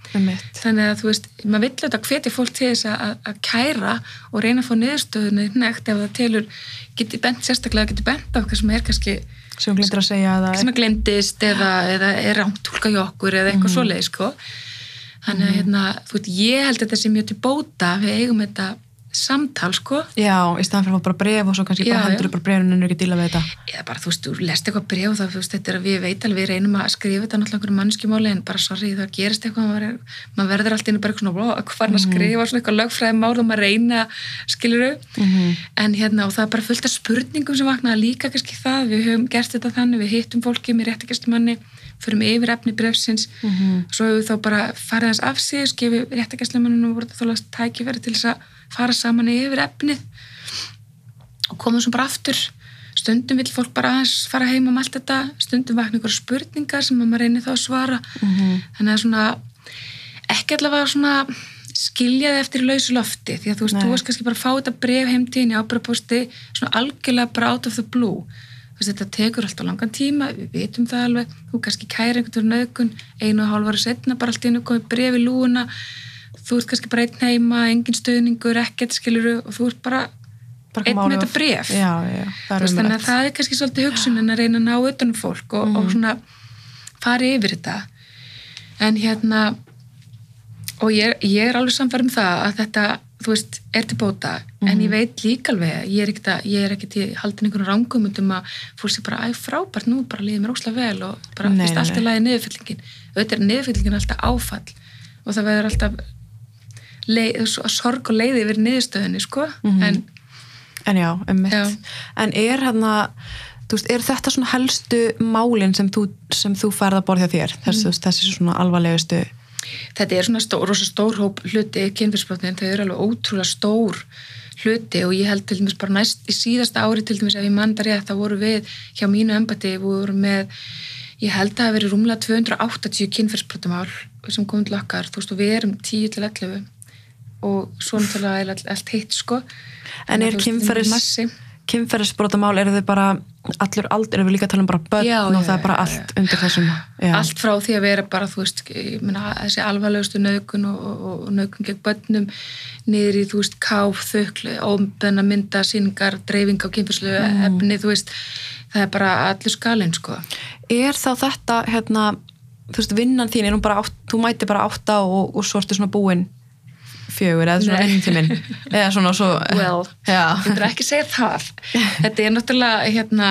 þannig að þú veist, maður vill auðvitað hvetja fólk til þess að, að kæra og reyna að fá niðurstöðunni nekt ef það telur geti bent, sérstaklega geti bent á eitthvað sem er kannski sem að sem að glemdist eða, eða er rántúlka hjá okkur eða eitthvað svoleið sko. Þannig að hérna, þú veit, ég held að þetta sé mjög til bóta við eigum þetta samtal sko. Já, í staðan fyrir að fá bara bref og svo kannski Já, bara hendur upp brefinu en ekki díla við þetta. Eða bara þú veist, þú lest eitthvað bref þá, þú veist, þetta er að við veit alveg, við reynum að skrifa þetta náttúrulega einhverju mannskjumáli en bara sorry, það gerist eitthvað maður, maður verður alltaf inn bara eitthvað svona, hvað farin að skrifa svona eitthvað lögfræði mál og maður reyna skiluru, Mhm. en hérna og það er bara fullt af spurningum sem vaknaða líka kannski það, við höfum gert þetta þannig, förum yfir efni brefsins, Mhm. svo hefur við þá bara farið þess af sig, skefið réttakestlumanninu voru þá last tækifæri til þess að fara saman yfir efnið og komum svo bara aftur. Stundum vill fólk bara aðeins fara heim um allt þetta, stundum vakna ykkur spurningar sem að maður reynir þá að svara. Mhm. þannig að svona ekki allavega svona skilja þið eftir í lausu lofti því að þú veist, Nei. þú veist kannski bara að fá þetta bref heimtíðin í ábyrðapósti svona algjörlega bara out of the blue. Þú veist, þetta tekur alltaf langan tíma við vitum það alveg, þú kannski kæri einhvern veginn einu og hálf ára setna bara allt í einu komið bref í lúuna þú ert kannski bara einn heima, engin stöðningur ekkert skiluru og þú ert bara Bara einn með þetta bréf. Já, já, veist, þannig að það er kannski svolítið hugsunin að reyna að ná utanum fólk og, og svona fara yfir þetta. En hérna og ég, ég er alveg samfærum það að þetta, þú veist, er til bóta. En ég veit líka alveg, ég er ekkert ég er ekkert í haldin einhvern rangumundum að fólk sé bara, æ, frábært, nú bara líður mér óslega vel og bara, þú veist, nei, allt nei. lagið niðurfyllingin. Auðvitað er niðurfyllingin alltaf áfall og það verður alltaf leið, sorg og leiði yfir niðurstöðinni, sko Mhm. en En já, um Já. En er hérna, veist, er þetta svona helstu málin sem þú, sem þú færð að borðja þér? Þessi, Mm. mm. þessi svona alvarlegustu þetta er svona stór, rosa stór hóp hluti kynfyrsbrotnin, þau eru alveg ótrúlega stór hluti og ég held til dæmis bara næst í síðasta ári til dæmis ef ég manda rétt þá voru við hjá mínu embati við vorum með, ég held að það verið rúmlega 280 kynfyrsbrotumál sem komum til okkar, þú veist og við erum 10 til 11 og svo náttúrulega er allt, allt hitt sko. En að er kynferðisbrotamál, eru þau bara allur aldur, eru við líka að tala um bara börn Já, og já, það er bara allt já. undir þessum allt frá því að vera bara þú veist, meina, þessi alvarlegustu nögun og, og, og nögun gegn börnum niður í, þú veist, káf, þöklu óbenna mynda, síningar, dreifing á kynfyrslu efni, þú veist það er bara allur skalinn, sko. Er þá þetta, hérna þú veist, vinnan þín, er hún bara átt, þú mæti bara átta og, og svo ertu svona búin fjögur eða svona Nei. vinntíminn eða svona svo well, ég vil ekki segja það. Þetta er náttúrulega, hérna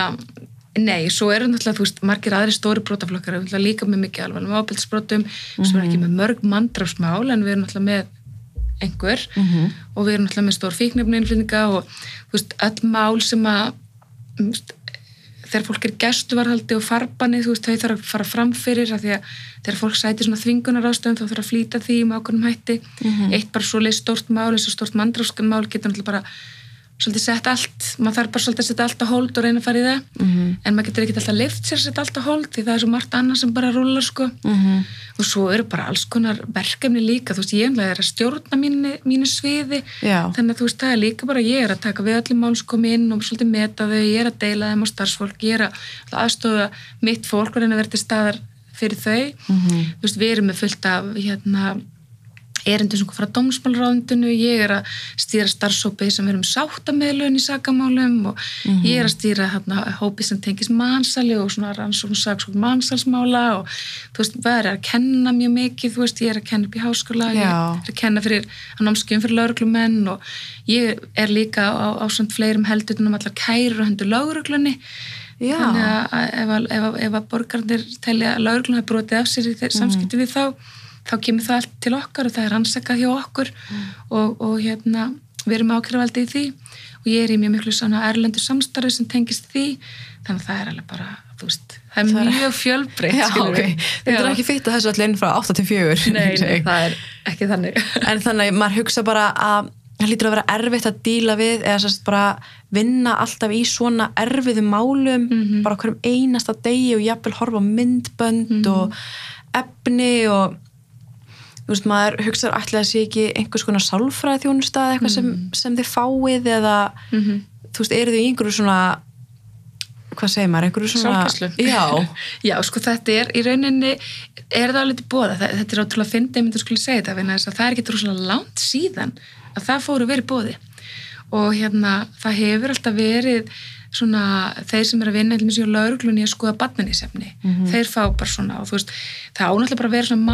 nei, svo eru náttúrulega, þú veist, margir aðri stóri brotaflokkar, við erum líka með mikið alvarlegum ábyrðsbrotum, sem er ekki með mörg mandrafsmál, en við erum náttúrulega með einhver. Mhm. og við erum náttúrulega með stór fíknefninnflýninga og þú veist, öll mál sem að þú þegar fólk er gestuvarhaldi og farbanni, þú veist, þau þarf að fara fram fyrir að að þegar fólk sæti svona þvingunar ástöðum þá þarf að flýta því með ákveðnum hætti. Eitt bara svo leið stórt mál eins og stórt mandráfskan mál getur náttúrulega bara svolítið sett allt, maður þarf bara svolítið að setja allt á hold og reyna að fara í það Mhm. en maður getur ekki alltaf leift sér að setja allt á hold því það er svo margt annað sem bara rúlar sko Mhm. og svo eru bara alls konar verkefni líka, þú veist, ég er að stjórna mínu, mínu sviði Já. þannig að þú veist, það er líka bara ég er að taka við öllum málskomi inn og svolítið meta þau ég er að deila þeim á starfsfólk, ég er að aðstofa mitt fólk og reyna að vera til staðar fyrir þau, Mhm. þú veist, við erum með fullt af hérna erindum sem kom frá dómsmálráðundinu, ég er að stýra starfsópi sem er um sáttameðlun í sakamálum og ég er að stýra hérna, hópi sem tengis mansali og svona rannsókn saksókn mansalsmála og þú veist, það er að kenna mjög mikið, þú veist, ég er að kenna upp í háskóla, ég Já. er að kenna fyrir að námskjöfum fyrir lauruglumenn og ég er líka á, á svona fleirum heldurnum allar kærur og hendur lauruglunni Já. þannig að ef, að- að- að borgarnir telja að lauruglun hafi brotið af sér í þeir samskipti við þá þá kemur það allt til okkar og það er rannsakað hjá okkur og, og hérna við erum ákjörvaldi í því og ég er í mjög miklu svona erlendu samstarfi sem tengist því þannig að það er alveg bara þú veist, það er Það mjög fjölbreytt Já, skilurðu. ok. Þetta er ekki fyrst að þessu allir inn frá 8 til 4 nei, nei, <laughs> það er ekki þannig <laughs> En þannig að maður hugsa bara að það lítur að vera erfitt að díla við eða sérst bara vinna alltaf í svona erfiðum málum Mhm. bara á hverjum einasta degi og jafnvel horfa myndbönd og efni og þú veist, maður hugsaður ætla að sé ekki einhvers konar sálfræði þjónusta eða eitthvað sem, sem þið fáið eða Mhm. þú veist, eru þið í einhverju svona hvað segir maður, einhverju svona Sálgæslu. Já, <laughs> Já, sko þetta er í rauninni er það alveg til bóða, þetta er ótrúlega fyndið, ég myndi að skulle segja þetta, það er ekki rosalega langt síðan að það fóru verið bóði og hérna það hefur alltaf verið svona þeir sem er að vinna eitthvað mjög lauruglunni að skoða barnanísefni, þeir fá bara svona og þú veist, það ánáttúrulega bara vera svona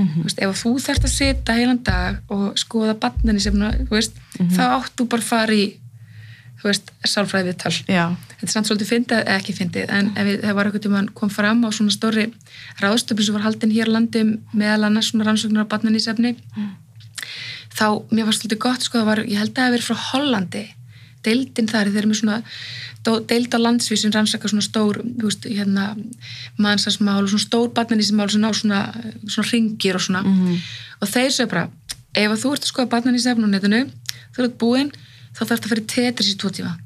mandatóri, þú veist, ef þú þarft að sita heilan dag og skoða barnanísefni, þú veist, þá átt þú bara að fara í þú veist, sálfræði viðtal já, þetta er samt svolítið fyndið, eða ekki fyndið en ef það var eitthvað tíma kom fram á svona stóri ráðstöfn sem var haldin hér á landi meðal annars svona rannsóknar á batnanísefni þá, mér var svolítið gott sko, var, ég held að það hefði verið frá Hollandi deildin þar, þeir eru með svona deild á landsvísin rannsaka svona stór hérna, mannsarsmál og svona stór batnanísmál sem ná svona, svona ringir og svona. Og þeir sögðu bara, ef þú ert að skoða batnanísefn á netinu, þú ert búinn þá þarf það að fyrir tetris í tvo tíma.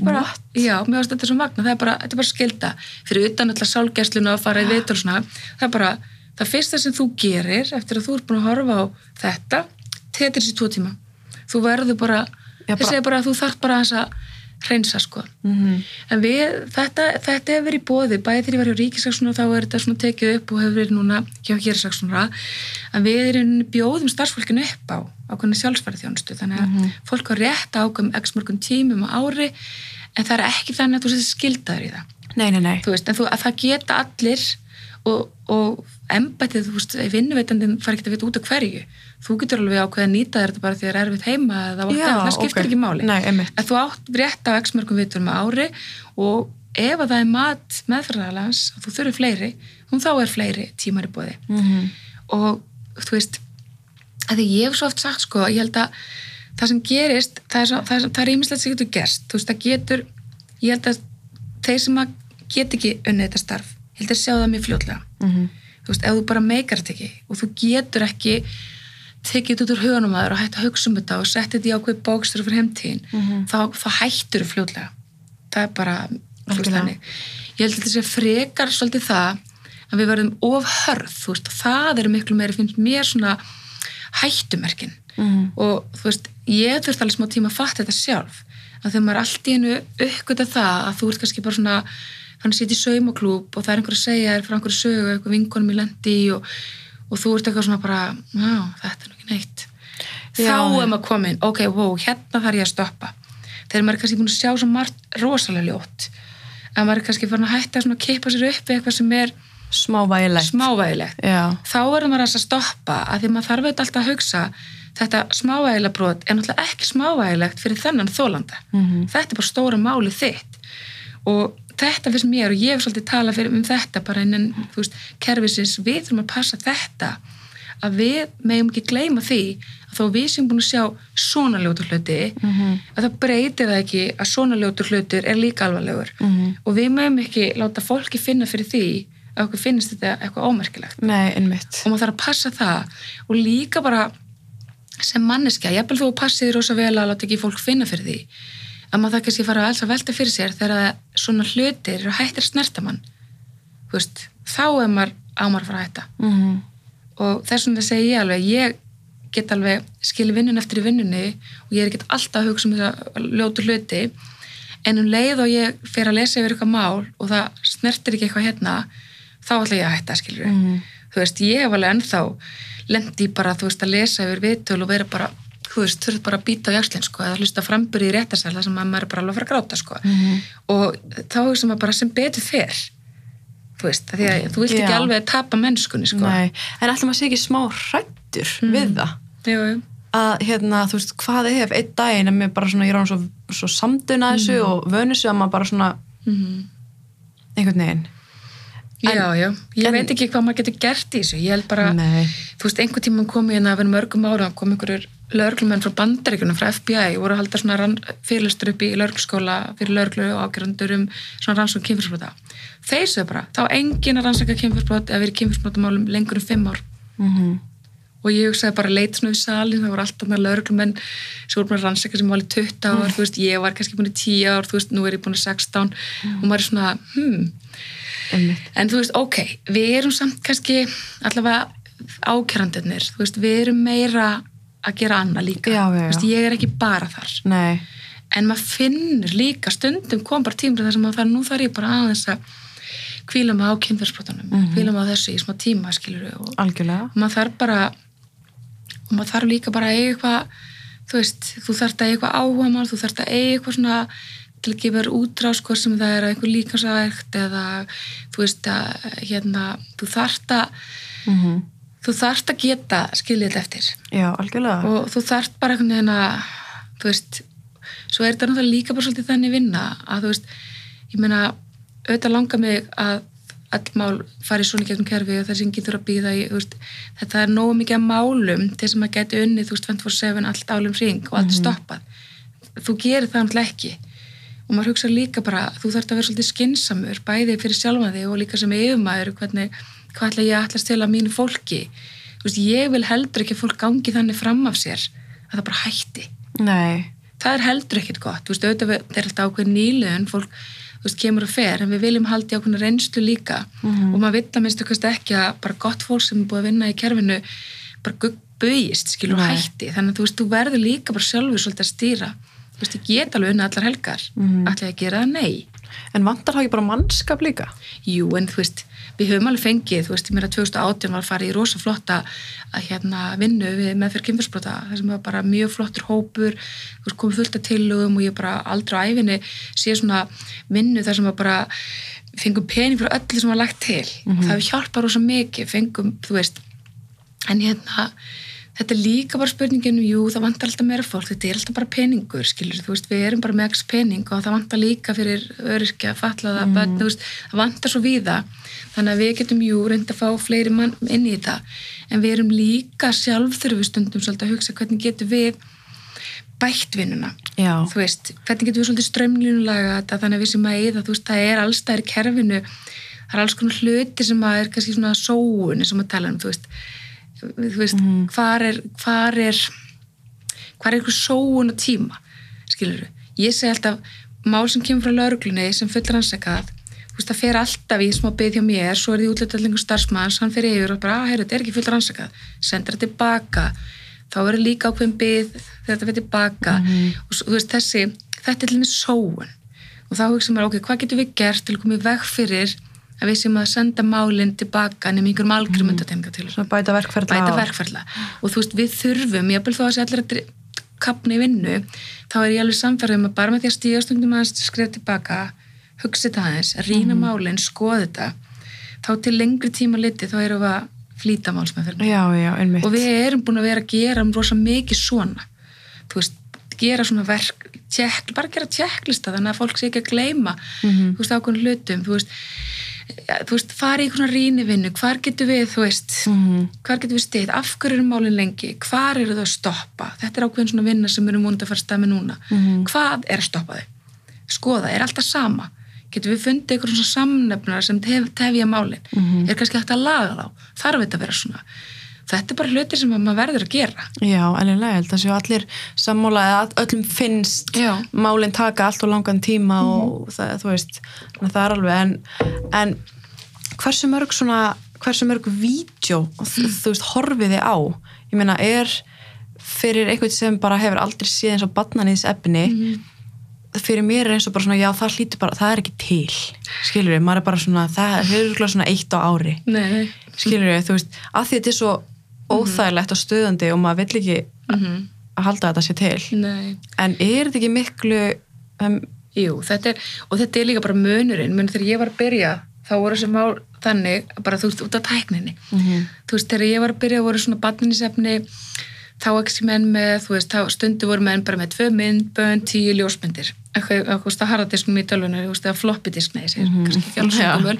Bara, What? já, mér finnst þetta svo magna það er bara, þetta er bara skilda fyrir utan alltaf sálgæsluna að fara í vitul og svona. Það er bara, það fyrsta sem þú gerir eftir að þú ert búin að horfa á þetta tetris í tvo tíma. Þú verður bara, Já, þeir bara- að þú þarf bara að hreinsa sko. Mhm, en við, þetta, þetta hefur verið í bóði bæði þegar ég var hjá ríkisaksónu þá er þetta svona tekið upp og hefur verið núna hjá hérasaksónura en við erum bjóðum starfsfólkinu upp á ákveðinu sjálfsfærið þjónustu þannig að fólk á rétt ákveðum x mörgum tímum á ári en það er ekki þannig að þú setur skildaður í það. Nei, nei, nei. Þú veist, en þú, að það geta allir og, og embættið, þú veist, vinnuveitandinn fara ekki að vita út af hverju þú getur alveg ákveð að nýta þér þetta bara því að það er erfitt heima eða whatever, það skiptir ok. ekki máli. Nei, en þú átt rétt á x mörgum vitur með ári og ef að það er mat meðfæraðalans að þú þurfi fleiri þá er fleiri tímar í bóði mhm, og þú veist að því ég hef svo oft sagt sko ég held að það sem gerist það er, það það ýmislegt sem getur gerst. Þú veist það getur ég held að þeir sem að get ekki unnið þetta starf ég held að sjá það mjög fljótlega. Mhm, þú veist ef þú bara meikar þetta ekki og þú getur ekki tekið þetta út úr hugunum að þér og hægt að hugsa um þetta og setja þetta í ákveð bókstur fyrir heimtíðin Mhm. þá, þá hættur þú fljótlega. Það er bara þannig. ég held að þetta sé frekar svolítið það að við verðum of hörð þú veist, það er miklu meiri finnst mér svona hættumerkin. Mhm, og þú veist, ég þurft alveg smá tíma að fatta þetta sjálf. Að þegar maður allt í hennu uppgöta það að þú ert kannski bara svona að sitja í saumaklúb og það er einhver að segja þér frá einhverju sögu, eitthvað vinkonum í lendi og, og þú ert eitthvað svona bara þetta er nú ekki neitt. Já. þá er maður komin, ok, wow, hérna þarf ég að stoppa. Þegar maður er kannski búin að sjá svo margt rosalega ljótt að maður er kannski farin að hætta að kippa sér upp eitthvað sem er smávægilegt. smávægilegt. Þá verður maður að stoppa að því maður þarf auðvitað alltaf að hugsa þetta smávægilega brot er náttúrulega ekki smávægilegt fyrir þennan þólanda Mhm. þetta er bara stóra máli þitt. Og þetta finnst mér og ég hef svolítið talað fyrir um þetta bara innan þú veist, kerfisins, við þurfum að passa þetta að við megum ekki gleyma því að þó við sem búin að sjá svona ljótur hluti Mhm. að það breytir það ekki að svona ljótur hlutur er líka alvarlegur. Mhm. og við megum ekki láta fólki finna fyrir því að okkur finnst þetta eitthvað ómerkilegt. Nei, og maður þarf að passa það. Og líka bara sem manneskja, jafnvel þú passið rosa vel að láta ekki fólk finna fyrir því að maður það kannski fara alls að velta fyrir sér þegar svona hlutir eru hættir að snerta mann. Þú veist, þá er maður ámar að fara að hætta. Mhm, og þess vegna segi ég alveg ég get alveg skilið vinnun eftir í vinnunni og ég er ekki alltaf að hugsa um þessa ljótu hluti. En um leið og ég fer að lesa yfir eitthvað mál og það snertir ekki eitthvað hérna þá ætla ég að hætta skilur Mhm. þú veist, ég hef alveg ennþá lendi bara, þú veist, að lesa yfir viðtöl og vera bara, þú veist, þurft bara að býta á jakslinn sko, eða hlusta frambyrði í réttasæla sem að maður er bara alveg að fara að gráta sko. Mhm. og þá hugsa maður bara sem betur fer þú veist, því að þú vilt ekki alveg tapa mennskunni sko. Nei, en ætlum að sé ekki smá hrættur við það? Jú, jú. að hérna, þú veist, hvað ef einn daginn er mér bara svona, ég er án svo, svo samdun að þessu og vönu sig að maður bara svona Mhm. einhvern veginn En- já, já, ég en- veit ekki hvað maður getur gert í þessu, ég held bara nei, þú veist, einhvern tímann kom ég hérna að vera mörgum ára kom einhverjur lögreglumenn frá bandaríkunum frá FBI, voru að halda svona fyrirlistur upp í lögregluskóla fyrir lögreglu og ágjörundur um svona rannsókn kynfyrsbrota þeir sögðu bara, þá engin að rannsaka kynfyrsbrot eða verið kynfyrsbrotamálum lengur um fimm ár. Mhm, og ég hugsaði bara leit svona við salin, það voru alltaf lögreglumenn sem voru að rannsaka sem alveg 20 ár, þú veist, ég var kannski búin í 10 ár, þú veist, nú er ég búin í 16 og maður er svona, hmm, En þú veist, ok, við erum samt kannski allavega, veist, við erum meira að gera annað líka. Já, já, já. Þú veist, ég er ekki bara þar. Nei, en maður finnur líka stundum kom bara tímur þar sem maður þarf, nú þarf ég bara aðeins að kvíla mig á kynferðsbrotunum mm Mhm. kvíla á þessu í smá tíma skilur og algjörlega. maður þarf bara og maður þarf líka bara að eiga eitthvað þú veist, þú þarf að eiga eitthvað áhuga mál þú þarf að eiga eitthvað svona til að gefa útrás hvort sem það er eitthvað líkansavegt eða þú veist að hérna, þú þarft að mm þú þarft að geta skiljið þetta eftir. Já, algjörlega. Og þú þarft bara einhvern veginn að þú veist, svo er þetta náttúrulega líka bara svolítið þannig vinna að þú veist ég meina, auðvitað langar mig að all mál fari svona gegnum kerfi og það sem getur að býða í, veist, þetta er nógu mikið að málum til sem að geti unnið, þú veist, 24-7 allt álum ring og allt er stoppað. Þú gerir það náttúrulega ekki og maður hugsa líka bara, þú þarf að vera svolítið skinsamur, bæði fyrir sjálfa þig og líka sem yfirmaður, hvernig hvað ætla ég að ætla að mínu fólki. Veist, ég vil heldur ekki að fólk gangi þannig fram af sér að það bara hætti. Nei, það er heldur ekkit gott, veist, auðvitað við- er alltaf ákveð nýliðun, fólk, veist, kemur og fer en við viljum haldi ákveðna reynslu líka. Og maður vill að minnstu ekki að bara gott fólk sem er búið að vinna í kerfinu bara bögist, skilur Nei. hætti. Þannig að þú þú verður líka bara sjálfur svolítið að stýra, veist, ég get alveg unna allar helgar, mm ég að gera það, nei. En vantar það ekki bara mannskap líka? Jú, en þú veist, við höfum alveg fengið, þú veist, ég meira 2018 var að fara í rosa flotta að hérna vinnu við meðferð kynfyrsbrota, það sem var bara mjög flottur hópur, þú veist, komið fullt af tillögum og ég bara aldrei á æfinni sé svona vinnu þar sem var bara fengum pening fyrir öllu sem var lagt til. Og það hefur hjálpað rosa mikið, fengum, þú veist, en hérna þetta er líka bara spurningin jú, það vantar alltaf meira fólk, þetta er alltaf bara peningur skilur, þú veist, við erum bara með x pening og það vantar líka fyrir öryrkja fatlaða, mm. þú veist, það vantar svo víða. Þannig að við getum jú reynd að fá fleiri mann inn í þetta en við erum líka sjálf þurfum stundum svolítið að hugsa hvernig getum við bætt vinnuna. Já, þú veist, hvernig getum við svolítið strömlínulega þannig að við sem að eða, þú veist, það er allstæðir kerfinu, það er alls konar hluti sem að er kannski svona sóun sem að tala um, þú veist þú veist, hvar er hvar er hvar er einhver sóun og tíma skilur ég segi alltaf mál sem kemur frá lauruglunni sem full rannsakað þú veist, það fer alltaf í smá byggð hjá mér svo er því útlættalingur starfsmanns, hann fer yfir og bara, að, heyrðu, þetta er ekki full rannsakað sendur þetta tilbaka. Þá verður líka ákveðin byggð þegar þetta fyrir tilbaka. Og svo, þú veist, þessi þetta er með sóun. Og þá hugsa maður, ok, hvað getum við gert til að koma í veg fyrir að við sem að senda málinn tilbaka nefnum einhverjum algjörum undatenga til svona bæta verkferðla bæta verkferðla og þú veist, við þurfum, ég þó að sé allir að kapna í vinnu, þá er ég alveg samferðum að bara með því að stíga stundum aðeins skrifa tilbaka, hugsa þetta aðeins rýna Mhm. málinn, skoða þetta þá til lengri tíma liti þá erum við að flýta málsmeðferðin já, já, einmitt. Og við erum búin að vera að gera um rosa mikið svona. Þú veist, gera svona verk tjekk, bara gera tjekklista þannig að fólk sé ekki að gleyma Mhm. þú veist, ákveðin hlutum þú veist, ja, þú veist, fara í einhverja rýnivinnu hvar getur við, þú veist Mhm. hvar getur við stið, af hverju eru málin lengi? Hvar eru þau að stoppa, þetta er ákveðin svona vinna sem erum vonandi að fara að með núna. Mhm. hvað er að stoppa þau? Skoða, er alltaf sama? Getur við fundið einhverjum svona samnefnar sem tef, tefja málin, Mhm. er kannski hægt að laga þá? Þarf þetta að vera svona þetta er bara hluti sem að maður verður að gera. Já, alveg held að séu allir sammála eða að öllum finnst Já. málinn taka allt og langan tíma og það, þú veist, að það er alveg en, en hversu mörg svona, hversu mörg vídeo, þú, þú veist, horfið þið á? Ég meina, er fyrir einhvern sem bara hefur aldrei séð eins og barnanýðs efni fyrir mér er eins og bara svona, já, það hlýtur bara það er ekki til, skilur við, maður er bara svona það örugglega svona eitt á ári. Nei. skilur við, þú veist, að því þetta er svo óþægilegt og stöðandi og maður vill ekki Mm að halda þetta sé til. Nei. en er þetta ekki miklu um, Jú, þetta er, og þetta er líka bara munurinn, mun þegar ég var að byrja þá voru þessi mál þannig, bara þú veist, út af tækninni. Mhm. þú veist, þegar ég var að byrja voru svona batninsefni þá ekki menn með, þú veist, þá stundu voru menn bara með tvö mynd, bönn, tíu ljósmyndir. Eitthvað, eitthvað, þú veist, að harðadiskum í þú veist, eða floppy disk, nei, sér, kannski ekki gömul.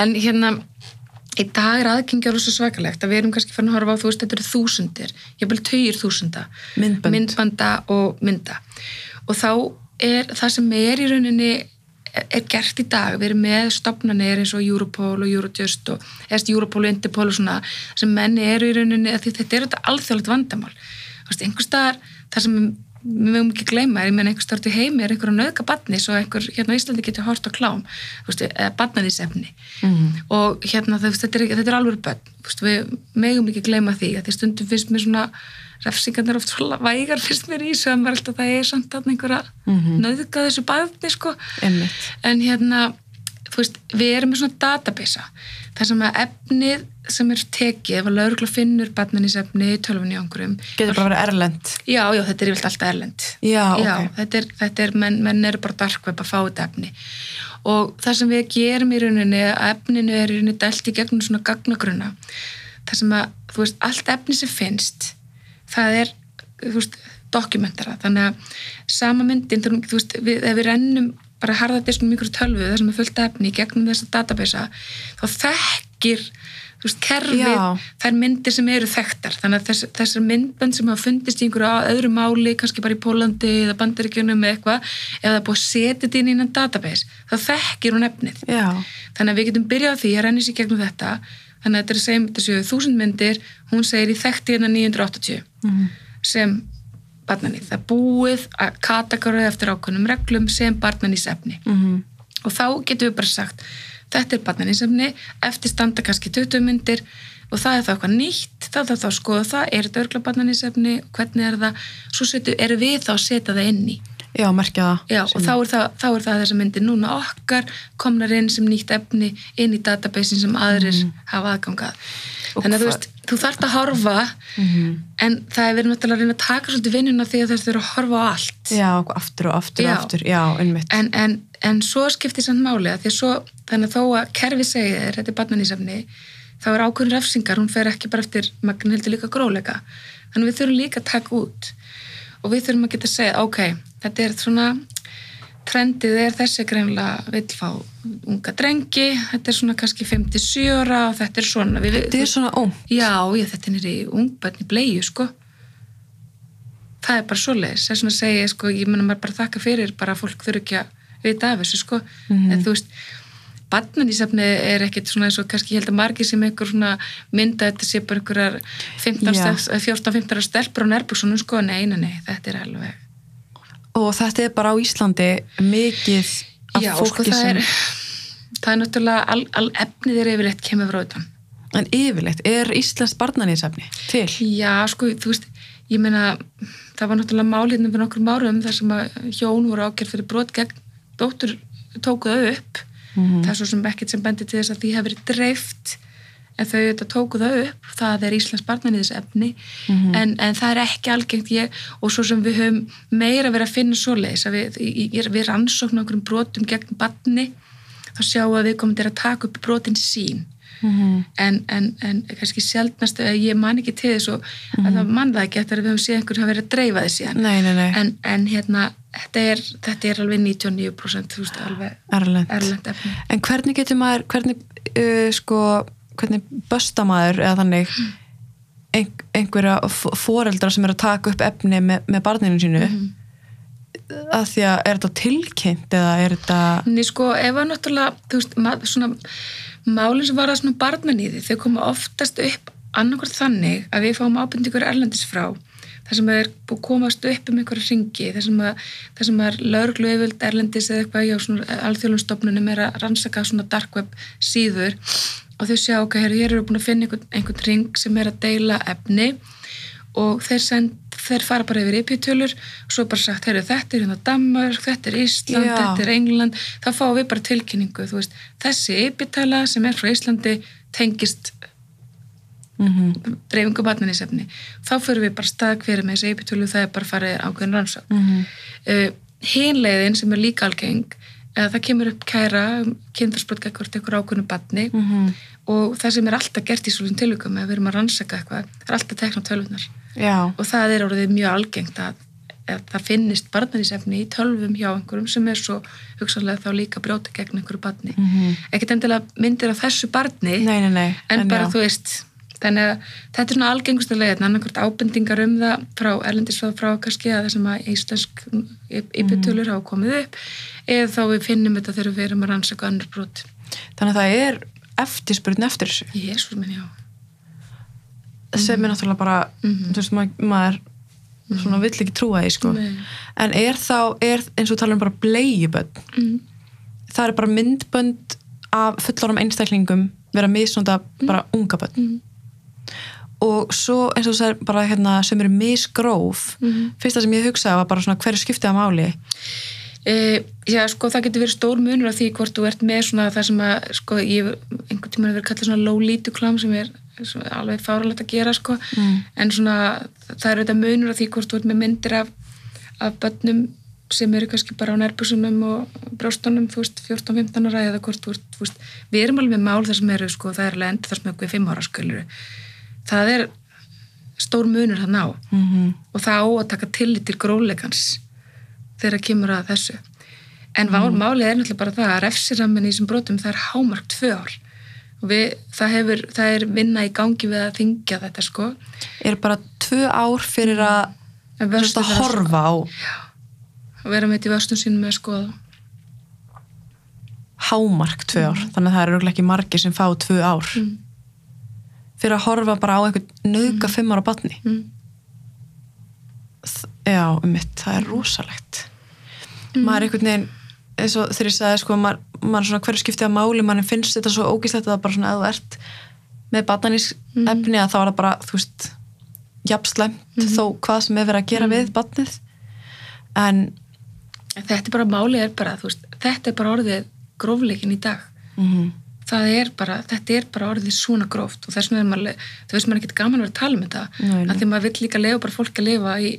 en hérna í dag er aðgengja rosa svakalegt að við erum kannski farin að horfa á, þú veist, þetta eru þúsundir ég vil tugir þúsunda Myndbönd. myndbanda og mynda og þá er það sem er í rauninni er gert í dag, við erum með stopnarnir eins og Europol og Eurojust og eða Europol og Interpol og svona sem menn eru í rauninni, þetta er þetta alþjóðlegt vandamál einhvers staðar þar sem við mögum ekki gleyma, ég meina einhver stort í heimi er einhver að nöðka badni svo einhver hérna á Íslandi getur hort á klám eða badnanísefni Mhm. og hérna þetta er, þetta er alveg bönn við megum ekki gleyma því að því stundum finnst mér svona refsingarnir oft svo vægar finnst mér í svo að maður alltaf það er samt að einhver að Mhm. nöðka þessu badni sko Einmitt. en hérna, veist, við erum með svona database þar sem að efnið sem er tekið, ef að laurugla finnur badnanísefni í tölfunni á einhverjum Getur bara verið erlend. Já, já, þetta er yfirleitt alltaf erlend. Já, ok. þetta er, þetta er menn, menn eru bara dark web að fá þetta efni. Og það sem við gerum í rauninni, að efninu er í rauninni dælt í gegnum svona gagnagruna. Það sem að, þú veist, allt efni sem finnst, það er, þú veist, dokumentara. Þannig að sama myndin, þú veist, við, ef við rennum bara harðadiskum ykkur tölvu, það sem er fullt efni gegnum þessa database, þá þekkir veist, kerfið, þær myndir sem eru þekktar, þannig að þess, þessar myndbönd sem hafa fundist í einhverju öðru máli kannski bara í Pólandi eða Bandaríkjunum eða eitthvað, ef það er búið að setja þetta inn í innan database, þá þekkir hún efnið Já. þannig að við getum byrjað því að renni sér gegnum þetta þannig að þetta er að segja þessu þúsund myndir hún segir í þekkti hérna 980 Mhm. sem barnanýð, það búið að kategórið eftir ákveðnum reglum sem barnanýsefni Mhm. og þá getum við bara sagt þetta er barnanísefni, eftir standa kannski 20 myndir og það er þá eitthvað nýtt þá þarf þá að skoða það, er þetta örgla barnanísefni hvernig er það, svo setu, erum við þá að setja það inn í Já, merkja það. Já, og þá er, það, þá er það þessa myndir núna okkar komnar inn sem nýtt efni inn í databasein sem aðrir hafa aðgangað Og þannig að þú veist, þú þarft að horfa Mhm. en það er verið náttúrulega að reyna að taka svolítið vinnuna því að þeir eru að horfa á allt Já, aftur og aftur og aftur. Já, einmitt. en, en, en svo skiptir samt máli að því að svo, þannig að þó að kerfi segir þér, þetta er barnanísefni þá er ákveðin refsingar, hún fer ekki bara eftir magn heldur líka gróleika þannig við þurfum líka að taka út og við þurfum að geta að segja, ok þetta er svona trendið er þessi greinlega vill fá unga drengi, þetta er svona kannski 57 ára og þetta er svona við, Þetta er svona, ó, Já, ég, þetta er nýri ungbönni bleiðu, sko. Það er bara svoleiðis. Svona að segja, sko, ég menna maður bara þakka fyrir bara fólk þurfi ekki að vita af þessu, sko. Mhm. En þú veist, barnanísefni er ekkit svona eins og kannski ég held að margir sem einhver svona mynda þetta sé bara einhverjar 14-15 stelpur á nærbúksunum, sko. Nei, nei, nei, þetta er alveg... og þetta er bara á Íslandi mikið af Já, fólki sko, það sem... er... Það er náttúrulega, all, all efnið er yfirleitt kemur frá utan. En yfirleitt, er Íslands barnanísefni til? Já, sko, þú veist, ég meina, það var náttúrulega mál hérna fyrir nokkur árum þar sem að hjón voru ákjörð fyrir brot gegn dóttur tóku það upp. Mhm. Það er svo sem ekkert sem bendir til þess að því hefur verið dreift en þau þetta tóku það upp. Það er Íslands barnanýðisefni Mhm. en, en það er ekki algengt ég og svo sem við höfum meira verið að finna svoleiðis að við, í- við rannsóknum okkur brotum gegn barni þá sjáum við við komum til að taka upp brotin sín Mhm. en, en, en kannski sjálfnast að ég man ekki til þess og að það man það ekki eftir að við höfum séð einhvern hafa verið að dreifa þess síðan Nei, nei, nei, en, en hérna, þetta er, þetta er alveg 99% þú veist, alveg erlend. En hvernig getur maður, hvernig, uh, sko, hvernig bösta maður eða þannig ein, einhverja foreldra sem eru að taka upp efni með, með barninu sínu Mhm. að því að er þetta tilkynnt eða er þetta Ný sko, ef að náttúrulega, þú veist, svona málinn sem var að svona barnaníði, þau koma oftast upp annarkvært þannig að við fáum ábyrndingur erlendis frá þar sem er búið að komast upp um einhverja ringi þar sem sem að lauruglu yfirvöld erlendis eða eitthvað hjá svona alþjóðlunstofnunum er að rannsaka svona dark web síður. Og þau sjá, ok, hér, eru búin að finna einhvern, einhvern ring sem er að deila efni og þeir, send, þeir fara bara yfir IP-tölur og svo bara sagt, heyrðu, þetta er hérna Danmark, þetta er Ísland, Já. þetta er England þá fáum við bara tilkynningu, veist þessi IP-tala sem er frá Íslandi tengist mm dreifingu barnanísefni þá fyrir við bara stað hverju með þessi IP-tölu það er bara farið ákveðin rannsók -hmm. uh, hinleiðin sem er líka algeng uh, það kemur upp kæra kynþarsbrot ekkert einhver ákveðinu barni Mhm. og það sem er alltaf gert í svolítið tilvíkum ef við erum að rannsaka eitthvað, er alltaf tekna tölvunar Já, og það er orðið mjög algengt að, að það finnist barnanísefni í tölvum hjá einhverjum sem er svo hugsanlega þá líka brjóta gegn einhverju barni. Mhm. ekkert endilega myndir af þessu barni nei, nei, nei en, bara já. þú veist þannig að þetta er svona algengustu leiðin annarkvært ábendingar um það frá erlendisfráð frá kannski að það sem að íslensk ypitölur hafa komið upp eða þá við finnum þetta þegar við erum að rannsaka annur brot. Þannig að það er eftirspurn eftir þessu. Jésús minn, já sem er náttúrulega bara Mhm. þú veist, maður, maður svona vill ekki trúa því sko en er þá, er eins og tala um bara blegjubönd Mm. það er bara myndbönd af fullarum einstaklingum vera misnóta bara unga bönn Mm. og svo eins og þú sagðir bara hérna sem eru misgróf Mhm. fyrsta sem ég hugsaði var bara svona hverju skiptið að máli E, já, sko, það getur verið stór munur af því hvort þú ert með svona það sem að, sko, ég einhvern tímann hefur verið kallað svona low lituklam sem er alveg fáralegt að gera, sko Mm. en svona, það er auðvitað munur af því hvort þú ert með myndir af, af börnum sem eru kannski bara á nærbusunum og brjóstunum, þú veist, 14-15 ára eða hvort þú ert, þú veist, við erum alveg með mál þar sem eru, sko, það er alveg endur þar sem er við 5 ára sköluru. Það er stór munur það ná mm -hmm. og það á að taka tillit til grófleikans þegar kemur að þessu en mm. málið er náttúrulega bara það að refsirammin í þessum brotum það er hámark tvö ár og við, það, hefur, það er vinna í gangi við að þingja þetta sko. Er bara tvö ár fyrir að að þeirra, horfa á. Að vera með þetta í vörstum sínum með að skoða. Hámark tvö ár, þannig að það eru ekki margir sem fá tvö ár. Mm. fyrir að horfa bara á einhvern nöðga fimm ára batni Mm. já, um mitt, það er rosalegt. Maður er einhvern veginn eins og þegar ég sagði sko maður, maður svona hverju skiptið að máli, mann finnst þetta svo ógíslegt að það bara svona að þú ert með batnanis efni að þá er það bara þú veist, jafnslemt þó hvað sem er verið að gera við batnið en þetta er bara málið er bara veist, þetta er bara orðið grófleikin í dag. Mm það er bara, þetta er bara orðið svona gróft og þess vegna er maður, þú veist maður ekkert gaman að vera að tala um þetta, nei. að því maður vill líka lefa bara fólk að lifa í,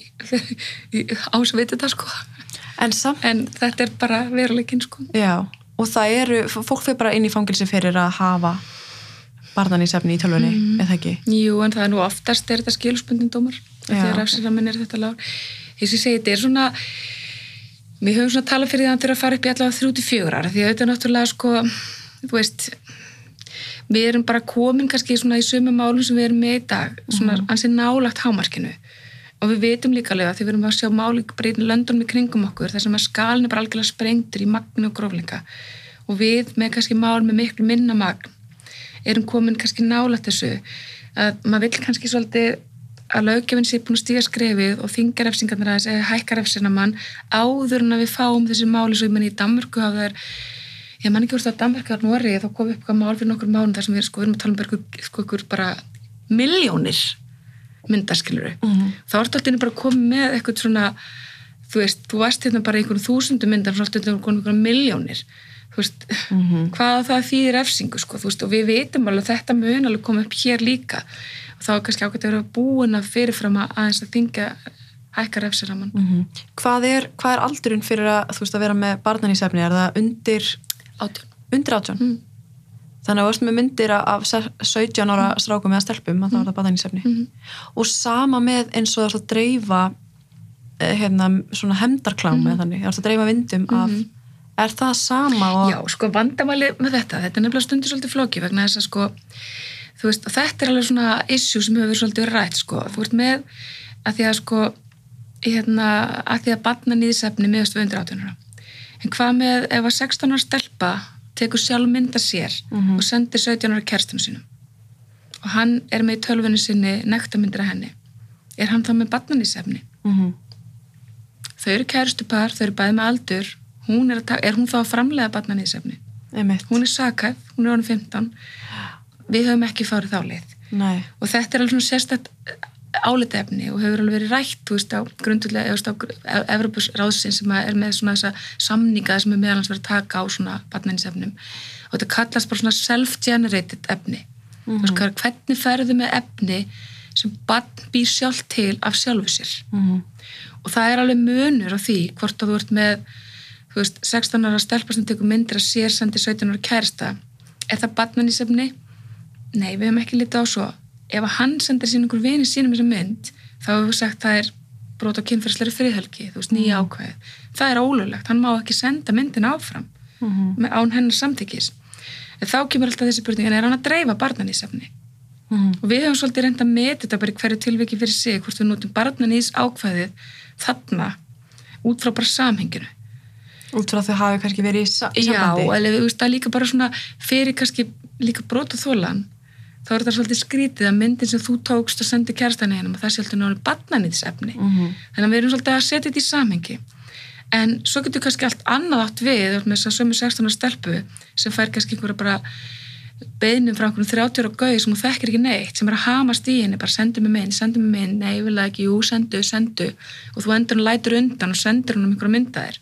<laughs> í ásveit þetta sko en en þetta er bara veruleikin sko. Já og það eru, fólk fyrir bara inn í fangilsi fyrir að hafa barnanísefni í tölvunni, Mhm. eða ekki? Jú, en það er nú oftast er þetta skilspundin dómar þegar afsýramin er þetta lár þess að ég segi, þetta er svona við höfum svona talað fyrir það að það þurfa að fara upp í allavega 34 ára því að þetta er náttúrulega sko þú veist við erum bara komin kannski svona í sömu málum sem við erum með í dag svona Mhm. ansi nálagt hámarkinu og við vitum líka alveg að því við erum að sjá máli breytin löndunum í kringum okkur þar sem að skalin er bara algjörlega sprengtur í magnu og gróflinga og við með kannski mál með miklu minna magn erum komin kannski nálagt þessu að maður vill kannski svolítið að löggefinn sé búin að stíga skrefið og þingar refsingarnar aðeins eða hækkar refsina mann áður en að við fáum þessi máli svo ég menn í Danmörku hafa þær ég man ekki úr það að Danmörku að Nóri þá kom upp eitthvað mál fyrir nokkur málum þar sem við sko, við erum að tala um sko, bara miljónir myndaskiluru Mhm. þá ertu alltaf bara komið með eitthvað svona þú veist, þú varst hérna bara í einhvern þúsundum myndar og alltaf einhvern miljónir þú veist, Mhm. hvað það þýðir refsingu sko, þú veist, og við vitum alveg að þetta mun alveg koma upp hér líka og þá er kannski ákveðt að vera búin að fyrirfram að aðeins að þingja hækka refsiraman Mhm. hvað, er, hvað er aldurinn fyrir að, veist, að vera með barnanísefni er það undir, átjón undir átján Mm. Þannig að þú veist með myndir af se- 17 ára strákum eða stelpum að þá er það Mhm. og sama með eins og það er að dreifa eh, hérna, svona hemdarklám eða þannig, það er að dreifa vindum af, er það sama og Já, sko vandamæli með þetta, þetta er nefnilega stundir svolítið flóki vegna þess að sko, veist, þetta er alveg svona issue sem hefur svolítið verið rætt, sko, þú ert með að því að sko, hérna, að því að batna nýðsefni meðast við undir átjónara. En hvað með ef að 16 ára stelpa tekur sjálf mynda sér Mhm. og sendir 17 ára kerstinu sínum og hann er með í tölvunni sinni nektamyndir að henni, er hann þá með batna nýðsefni? Mhm. Þau eru kærustupar, þau eru bæði með aldur, hún er, er hún þá að framlega batna nýðsefni? einmitt, hún er sakæð, hún er orðin 15 við höfum ekki farið þá leið nei og þetta er alveg sérstætt álitefni og hefur alveg verið rætt þú veist á grundulega á Evropus ráðsinn sem er með svona þessa samninga sem er meðalans verið að taka á svona batnænisefnum og þetta kallast bara svona self-generated efni. Þú veist hvað, hvernig ferðu með efni sem batn býr sjálf til af sjálfu sér? Mhm. og það er alveg munur á því hvort að þú ert með þú veist, 16 ára stelpa sem tekur myndir að sér sendi 17 ára kærasta. Er það batnanísefni? Nei, við hefum ekki litið á svo ef að hann sendir sín einhver vini sínum þessa mynd, þá hefur við sagt það er brot á kynferðsleiri friðhelgi, þú veist, nýja ákveð það er ólulegt, hann má ekki senda myndin áfram Mhm. með án hennar samtykkis en þá kemur alltaf þessi spurning en er hann að dreifa barnanísefni? Mhm. og við höfum svolítið reynd að meta þetta bara í hverju tilviki fyrir sig, hvort við notum barnanís ákvæðið þarna út frá bara samhenginu út frá þau hafi kannski verið í sa Já, sambandi eða þú veist er líka bara svona fyrir kannski líka brota þólan þá er þetta svolítið skrítið að myndin sem þú tókst og sendi kærstæðinu hennum og það sé alltaf náttúrulega barnanýðsefni mm -hmm. þannig að við erum svolítið að setja þetta í samhengi. En svo getur kannski allt annað átt við með þess að sömu 16 stelpu sem fær kannski einhverja bara beðnum frá einhvern 30 ára gauði sem hún þekkir ekki neitt sem er að hamast í henni, bara sendu mig minn sendu mig minn, nei, ég vil ekki, jú, sendu, sendu. Og þú endur hún lætur undan og sendur hún um einhverja myndaðir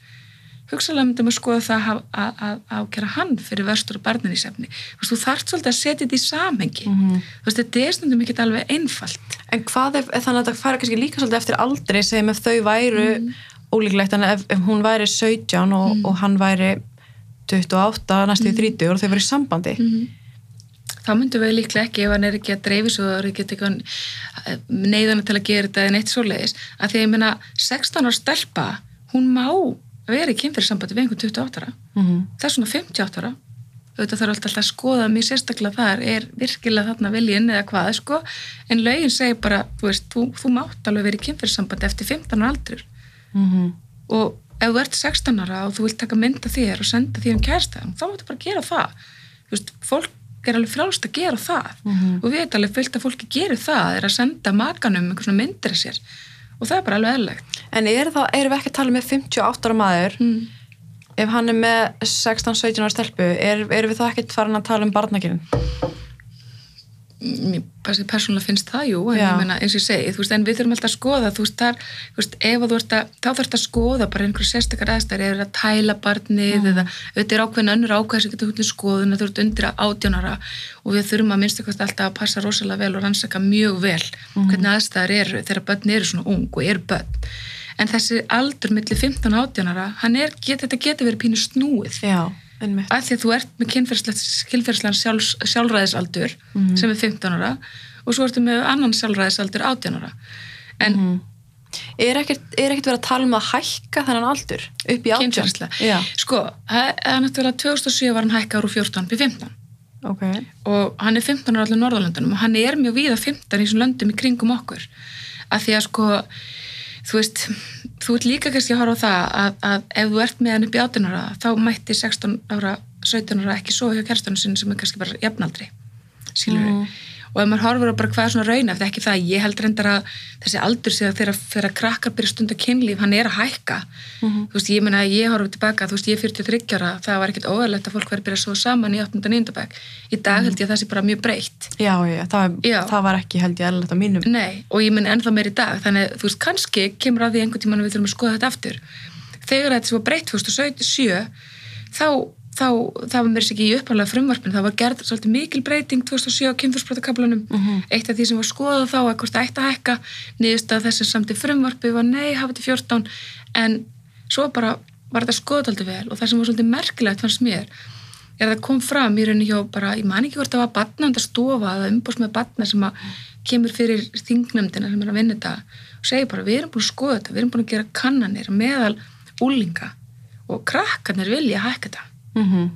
hugsalega myndum að skoða það að, ákjara hann fyrir vörstur og barnin í sefni þú þarft svolítið að setja þetta í samhengi. Mm -hmm. þú veist, þetta er stundum ekki alveg einfalt. En hvað ef, þannig að það færa kannski líka svolítið eftir aldrei sem ef þau væru Mm. ólíklegt, en ef, ef hún væri 17 og, og hann væri 28, næstu í 30 og þau væri í sambandi. Þá myndum við líklega ekki ef hann er ekki að dreifi svo og er ekki eitthvað neyðana til að gera þetta en eitt svoleiðis. Að því að ég meina 16 ára stelpa hún má vera í kynfyrirsambandi við einhvern 28 ára. Mm -hmm. það er svona 58 ára. Auðvitað þarf alltaf að skoða mjög sérstaklega þar er virkilega þarna viljinn eða hvað sko, en lögin segir bara þú veist, þú, þú mátt alveg vera í kynfyrirsambandi eftir 15 ára aldur. Mm -hmm. og ef þú ert 16 ára og þú vilt taka mynda þér og senda þér um kærstæðum þá máttu bara gera það. Veist, fólk er alveg frálst að gera það. Mhm. og við veit alveg fullt að fólki gerir það er að senda makanum einhvern svona myndir að sér og það er bara alveg eðlegt En er það, erum við ekki að tala með 58 ára maður? Mm. ef hann er með 16-17 ára stelpu er, erum við þá ekkert farin að tala um barnakinn persónulega finnst það jú en Já. ég meina eins og ég segi, þú veist, en við þurfum alltaf að skoða þú veist, þar, þú veist, ef þú ert að þá þarfst að skoða bara einhverju sérstakar aðstæður eða að tæla barnið Mhm. eða auðvitað er ákveðin önnur ákveð sem getur hútið skoðun að þú ert undir að átjónara og við þurfum að minnstu alltaf að passa rosalega vel og rannsaka mjög vel Mhm. hvernig aðstæður eru þegar börn eru svona ung og eru börn en þessi aldur milli 15 og átjónara hann er, get, þetta getur verið pínu snúið Já, að því að þú ert með kynferðslan sjálfs, sjálfræðisaldur Mhm. sem er 15 ára og svo ertu með annan sjálfræðisaldur 18 ára. En. Er ekkert, er ekkert verið að tala um að hækka þennan aldur upp í 18? kynferðsla Já, sko, það er náttúrulega 2007 var hann hækkar úr 14 upp í 15 ok. Og hann er 15 ára allir Norðalöndunum og hann er mjög víða 15 í þessum löndum í kringum okkur. Að því að sko þú veist, þú ert líka kannski að horfa á það að, að ef þú ert með hann upp í 18 ára þá mætti 16 ára 17 ára ekki svo hjá kerstunum sinni sem er kannski bara jafnaldri skilur Mhm. Og ef maður horfur á bara hvað er svona raun eftir ekki það, ég held reyndar að þessi aldur síðan þegar, þegar krakkar byrja stund að kynlíf, hann er að hækka Mhm. þú veist, ég meina að ég horfum tilbaka þú veist, ég er 43 ára, það var ekkert óverlegt að fólk verið að byrja svo saman í 8. og 9. bekk í dag held ég að það sé bara mjög breytt Já, já, það, Já. það var ekki held ég eðlilegt á mínum Nei, og ég minn ennþá meir í dag þannig þú veist, kannski kemur að því einhvern tímann að við þurfum að skoða þetta aftur þegar þetta sem var breytt 2007 þá, þá það var mér sér ekki í uppálega frumvarpin það var gerð svolítið mikil breyting 2007 á kynfyrsbrotakablanum Mhm. eitt af því sem var skoðað þá að hvort það ætti að hækka niðurst að þessi samt í frumvarpi var nei, hafa þetta í 14 en svo bara var þetta skoðað aldrei vel og það sem var svolítið merkilegt fannst mér er að það kom fram í rauninni hjá bara, ég man ekki hvort það var batnanda stofa eða umbúst með batna sem að kemur fyrir þingnefndina sem er að vinna þetta og segir bara, við erum búin að skoða þetta, við erum búin að gera kannanir meðal úlinga og krakkarnir vilja hækka þetta Mhm.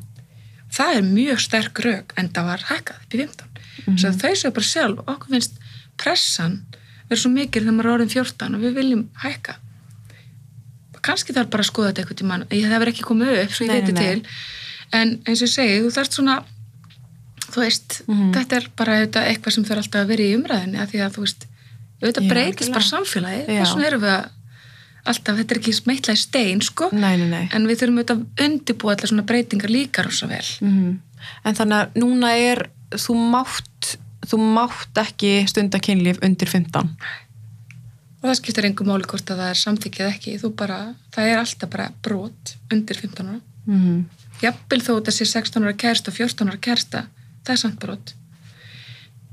það er mjög sterk rauk en það var hækkað upp í 15 mm -hmm. þau séu bara sjálf, okkur finnst pressan verður svo mikil þegar maður er orðin 14 og við viljum hækka kannski þarf bara að skoða þetta eitthvað tíma ég það verður ekki komið upp, svo ég Nei, veit nei, til en eins og ég segi, þú þarft svona þú veist, Mhm. þetta er bara eitthvað sem þarf alltaf að vera í umræðinni af því að þú veist, auðvitað Já, breytist bara Já. þess vegna erum við að alltaf, þetta er ekki smeitla í stein sko, Nei, nei, nei. En við þurfum auðvitað að undirbúa allar svona breytingar líka rosa vel. Mhm. En þannig að núna er þú mátt, þú mátt ekki stunda kynlíf undir 15 og það skiptir engum máli hvort að það er samþykkið ekki. Þú bara, það er alltaf bara brot undir 15 ára. Mhm. jafnvel þó sé 16 ára kærsta og 14 ára kærsta, það er samt brot.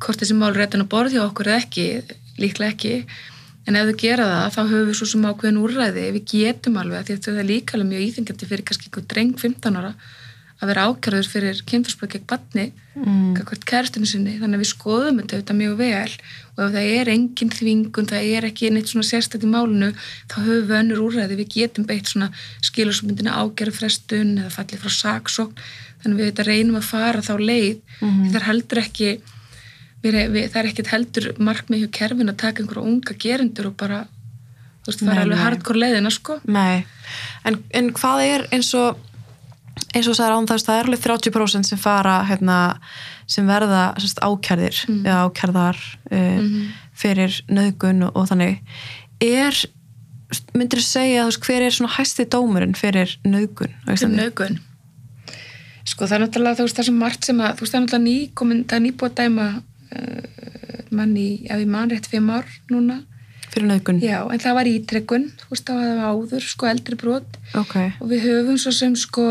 Hvort þessi mál réttin að borði á okkur eða ekki, líklega ekki en ef þau gera það, þá höfum við svo sem ákveðin úrræði, við getum alveg því að það er líka alveg mjög íþengjandi fyrir kannski einhver dreng 15 ára að vera ákjörður fyrir kynfyrsbrot gegn batni Mm. hvert kærstinu sinni, þannig að við skoðum þetta auðvitað mjög vel. Og ef það er engin þvingun, það er ekki neitt svona sérstætt í málinu, þá höfum við önnur úrræði, við getum beitt svona skilursmyndina ágerðfrestun eða fallið frá saksókn, þannig að við þetta reynum að fara þá leið, því það er heldur ekki við, við, það er ekkit heldur markmið hjá kerfin að taka einhverja unga gerendur og bara þú veist, það Nei, alveg hardcore leiðina sko Nei, en, en hvað er eins og eins og það er án þess það er alveg 30% sem fara hérna, sem verða sérst, ákærðir Mm. eða ákærðar uh, Mhm. fyrir nöðgun og, og þannig er, myndir þú segja þú veist, hver er svona hæsti dómurinn fyrir nöðgun Fyrir nauðgun. Sko það er náttúrulega, þú veist, það svo margt sem að, þú veist, það er náttúrulega ný, komin, það er nýbúið að dæma mann í, ef ég man rétt fimm ár núna. fyrir nöðgun? Já, en það var ítrekkun, þú veist, það var áður, sko, eldri brot ok, og við höfum svo sem, sko,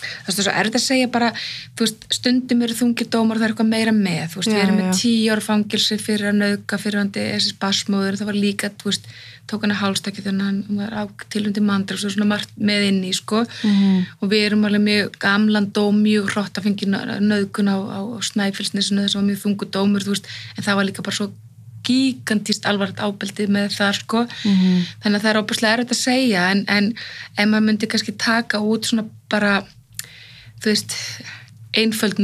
það er svo erfitt að segja bara, þú veist, stundum eru þungir dómar og það er eitthvað meira með, þú veist, Já, við erum með tíu ára fangilsi fyrir að nauðga fyrir hann þessi basmóður, það var líka, þú veist, tók hann að hálstakki þannig að hann var á tilundi mandra og svo svona margt með inn í, sko, Mhm. og við erum alveg mjög gamlan dóm, mjög hrótt að fengi nauðgun á, á, á snæfilsnesinu, þess að var mjög þungu dómur, veist, en það var líka bara svo gigantist alvarlegt ábeldi með það, sko, Mhm. þannig að það er óbúslega erfitt að segja en, en ef maður myndi kannski taka út svona bara þú veist, einföld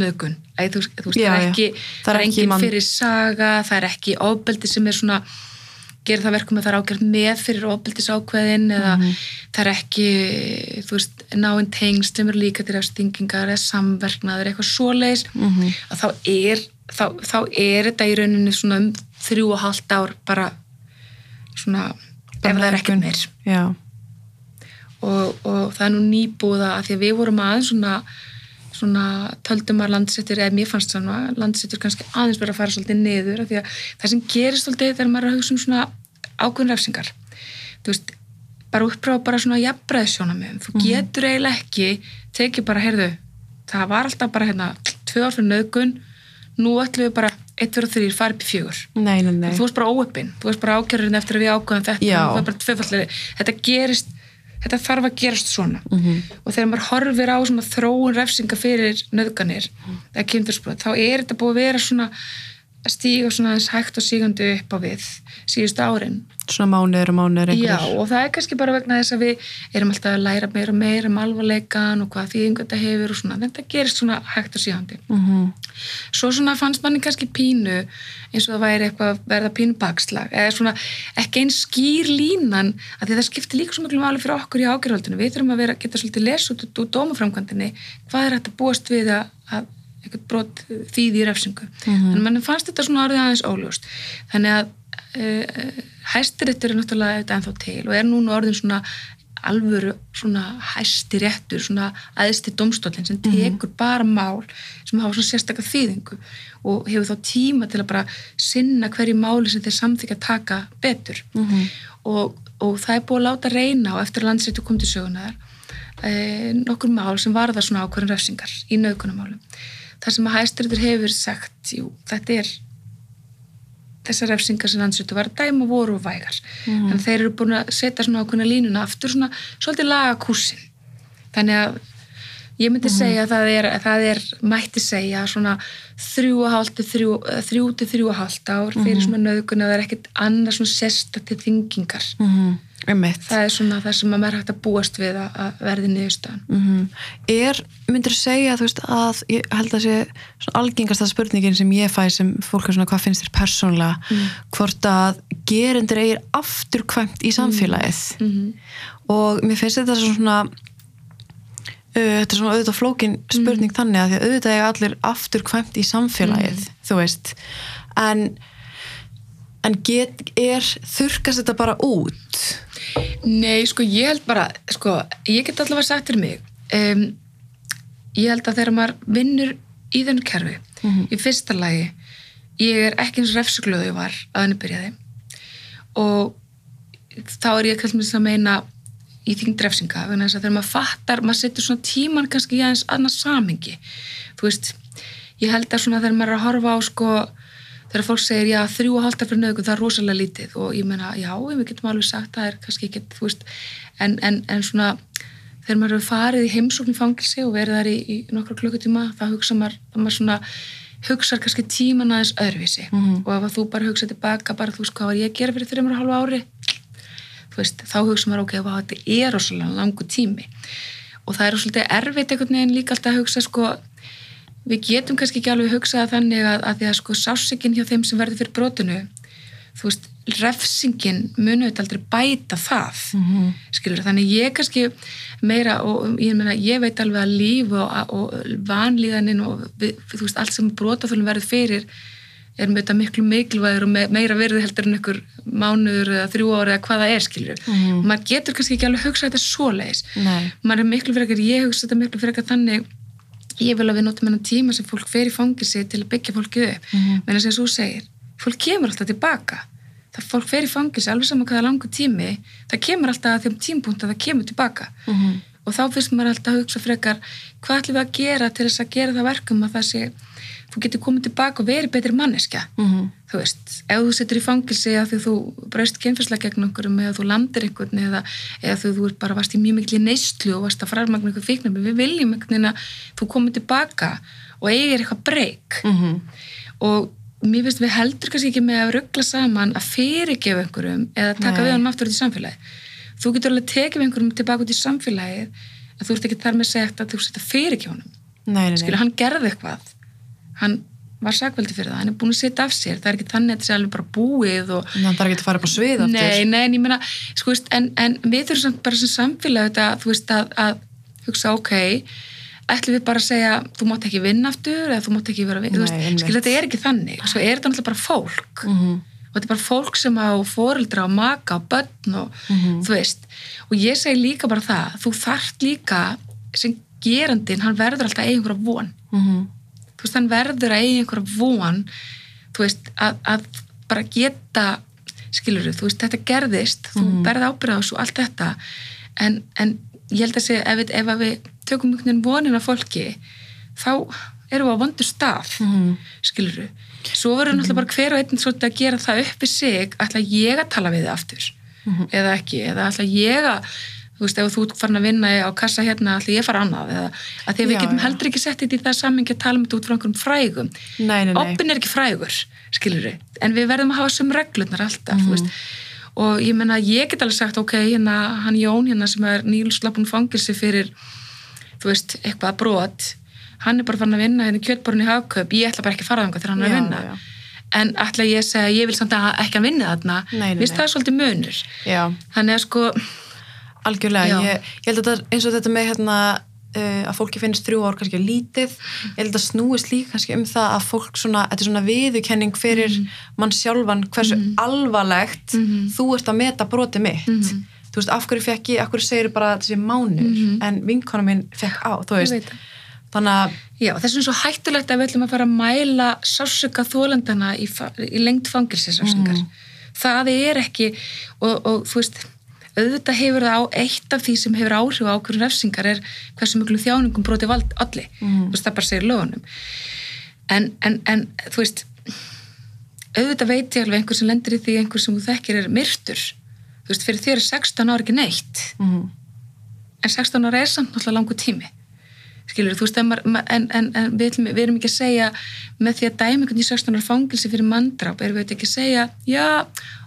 Já, það er ekki Það það ekki engin mann- fyrir saga það er ekki ofbeldi sem er svona gerir það verkum að það er ágjört með fyrir ofbeldisákveðin eða það er ekki, þú veist, náinn tengst sem eru líka til stingingar eða samverknaður, eitthvað svoleiðis. Mhm. að þá er þá, þá er þetta í rauninni svona um þrjú og halvt ár bara svona, ef það er ekkert meir. Og, og það er nú nýbúða að því að við vorum aðeins svona, svona töldum að landsettur, eða mér fannst svona landsettur kannski aðeins verið að fara svolítið niður af því að það sem gerist svolítið þegar maður er að hugsa um svona ákveðin refsingar þú veist, bara uppráða bara svona jafnbreðsjónamöðum, þú getur eiginlega ekki tekið bara, heyrðu það var alltaf bara hérna, tvö ár fyrir nöðgun nú ætlum við bara, eitt fyrir þrýr, farið upp í fjögur. Þú veist bara óöppin, þú veist bara ákjörðin eftir að við ákvæðum þetta, þetta gerist, þetta þarf að gerast svona Mhm. og þegar maður horfir á svona þróun refsinga fyrir nöðganir eða kynfyrsbrot, þá er þetta búið að vera svona að stíga svona aðeins hægt og sígandi upp á við síðustu árin. Svona mánuður og mánuður Já, einhverjir og það er kannski bara vegna þess að við erum alltaf að læra meira og meira um alvarleikan og hvað þýðingu þetta hefur og svona, þetta gerist svona hægt og sígandi. Mhm. svo svona fannst manni kannski pínu eins og það væri eitthvað að verða pínu bakslag eða svona ekki einn skýr línan að því það skiptir líka svo miklu máli fyrir okkur í ágjörhaldinu, við þurfum að vera, geta svolítið les út úr dómaframkvæmdini hvað er að búast við að, að eitthvað brot þýði í refsingu. Mhm. þannig að mann fannst þetta svona orðið aðeins óljóst. Þannig að uh, hæstiréttur er náttúrulega auðvitað ennþá til og er núna orðin svona alvöru svona hæstiréttur svona aðsti domstólinn sem tekur bara mál sem hafa svona sérstakka þýðingu og hefur þá tíma til að bara sinna hverju máli sem þeir samþykja að taka betur. Mhm. og, og það er búið að láta reyna á eftir að landsréttu kom til sögunar e, nokkur mál sem varða svona ákvörðin refsingar í naukunumálum þar sem að hæstiréttur hefur sagt jú, þetta er þessar refsingar sem landsréttu var að dæma voru og vægar Mhm. en þeir eru búin að setja svona ákveðna línuna aftur svona svolítið laga kúsin þannig að ég myndi Mhm. segja að það er, að það er mætti segja svona þrjú og hálft til þrjú, til þrjú og hálft ár fyrir Mhm. svona nöðgun að það er ekkert annað svona sérstætti þingingar Mhm. Einmitt. Það er svona það sem að maður er hægt að búast við að, að verði niðurstaðan. Mhm. Er, myndir þú segja þú veist, að ég held að sé svona algengasta spurningin sem ég fæ sem fólk er svona hvað finnst þér persónlega Mm. hvort að gerendur eigir afturkvæmt í samfélagið. Mm og mér finnst þetta svona uh, þetta er svona auðvitað flókin spurning þannig að því að auðvitað eiga allir afturkvæmt í samfélagið þú veist. En en get, er þurkast þetta bara út Nei, sko, ég held bara, sko, ég get allavega sagt fyrir mig, um, ég held að þegar maður vinnur í þennu kerfi, Mhm. í fyrsta lagi, ég er ekki eins refsuglöðu ég var að henni byrjaði og þá er ég kannski að meina í þingd refsinga, þegar maður fattar, maður setur svona tíman kannski í aðeins annars samingi, þú veist, ég held að svona þegar maður er að horfa á sko, þegar fólk segir já þrjú og hálftar fyrir nöðgun það er rosalega lítið. Og ég meina já við getum alveg sagt það er kannski ekki en, en, en svona þegar maður hefur farið í heimsókn í fangilsi og verið þar í, í nokkru klukkutíma þá hugsa maður, maður svona hugsar kannski tíman aðeins öðruvísi. Mhm. og ef að þú bara hugsa tilbaka bara þú veist hvað var ég að gera fyrir þreymur og hálfu ári? Þú veist, þá hugsa maður ok, þetta er rosalega langu tími. Og það er svolítið erfitt einhvern veginn líka alltaf að hugsa sko við getum kannski ekki alveg hugsað þannig að, að því að sko sásikinn hjá þeim sem verður fyrir brotinu þú veist, refsingin munu þetta aldrei bæta það Mhm. skilur, þannig ég kannski meira og ég, meina, ég veit alveg að líf og, og vanlíðanin og við, þú veist, allt sem brotafölum verður fyrir er með þetta miklu mikilvægur og me, meira verði heldur en ykkur mánuður eða þrjú ári eða hvað það er skilur Mhm. maður getur kannski ekki alveg hugsað þetta svoleiðis Nei. maður er miklu frekar, ég hugsa þetta miklu frekar þannig ég vil að við notum hennan tíma sem fólk fer í fangilsi til að byggja fólkið upp Mhm. menn þess að þú segir, fólk kemur alltaf tilbaka það fólk fer í fangilsi alveg saman hvað er langur tími það kemur alltaf að þeim tímpunkt að það kemur tilbaka Mhm. og þá finnst maður alltaf að hugsa frekar hvað ætlum við að gera til þess að gera það verkum að það sé, þú getur komið tilbaka og verið betri manneskja Mhm. Þú veist, ef þú setur í fangilsi að því þú braust kynfærslega gegn einhverjum eða þú landir einhvern eða, eða þú, þú ert bara varst í mjög miklu neyslu og varst að framagna einhver fíknum við viljum einhvern veginn að þú komið tilbaka og eigir eitthvað breyk. Mhm. og mér finnst við heldur kannski ekki með að ruggla saman að fyrirgefa einhverjum eða taka Nei. við honum aftur út í samfélagi þú getur alveg tekið einhverjum tilbaka út í samfélagið en þú ert ekki þar með sagt að þú setja fyrirgefa hann gerði eitthvað. Hann var sakveldi fyrir það, hann er búin að setja af sér það er ekki þannig að þetta sé alveg bara búið og að það er ekki að fara upp á svið aftur. nei, nei, en ég meina sko, veist, en, en við þurfum samt bara sem samfélag þetta, þú veist, að, að hugsa ok, ætlum við bara að segja þú mátt ekki vinna aftur eða þú mátt ekki vera vinna, skilur, þetta er ekki þannig svo er þetta náttúrulega bara fólk Mhm. og þetta er bara fólk sem á foreldra og maka og börn og Mhm. þú veist og ég segi líka bara það þú þarft líka sem gerandin, hann verður alltaf einhverja von Mhm. Þú veist, hann verður að eiga einhverja von þú veist, að, að bara geta skilur þú veist, þetta gerðist, þú Mhm. berð ábyrða á þessu, allt þetta en, en ég held að segja, ef, við- ef við tökum einhvern veginn vonin af fólki þá erum við á vondu stað Mhm. skilur svo verður náttúrulega bara hver og einn svolítið að gera það upp í sig ætla ég að tala við þið aftur Mhm. eða ekki, eða ætla ég að þú veist, ef þú ert farin að vinna á kassa hérna ætla ég fara annað, eða að því að við Já, getum já. heldur ekki sett þetta í það sammingi að tala um þetta út frá einhverjum frægum. Nei, nei, nei. oppin er ekki frægur, skilur við en við verðum að hafa sem reglurnar alltaf þú veist, og ég menna, ég get alveg sagt ok, hérna, hann Jón hérna sem er nýlslappun fangilsi fyrir þú veist, eitthvað brot hann er bara farin að vinna hérna kjötborun í hagkaup. Ég ætla bara ekki að fara þangað þegar hann er að vinna. já. en ætla ég að segja, ég vil samt að ekki að vinna þarna? Nei. það er svolítið munur. Já, þannig að sko, algjörlega. Ég, ég held að þetta, eins og þetta með hérna, uh, að fólki finnst þrjú ár kannski lítið, ég held að snúist líka kannski um það að fólk svona, þetta er svona viðukenning fyrir mann sjálfan hversu alvarlegt Mhm. þú ert að meta broti mitt. Mhm. Þú veist, af hverju fekk ég, af hverju segir bara þessi mánur, Mhm. en vinkona minn fekk á, þú veist. það Þannig að, Já, þess er svo hættulegt að við ætlum að fara að mæla sásuka þólandana í, í lengt fangilsisrafsingar. Mhm. Það er ekki, og, og þú veist, auðvitað hefur það á eitt af því sem hefur áhrif á ákveðun refsingar er hversu miklu þjáningum broti vald allir. Mhm. Þú veist, það bara segir lögunum. En, en, en, þú veist, auðvitað veit ég alveg einhver sem lendir í því einhver sem þú þekkir er myrtur. Þú veist, fyrir þér er 16 ára ekki neitt mm, en 16 ára er samt náttúrulega langu tími skilur, þú veist, en, en, en, við, við erum ekki að segja með því að dæmi einhvern í 16 ára fangilsi fyrir manndráp erum við ekki að segja, já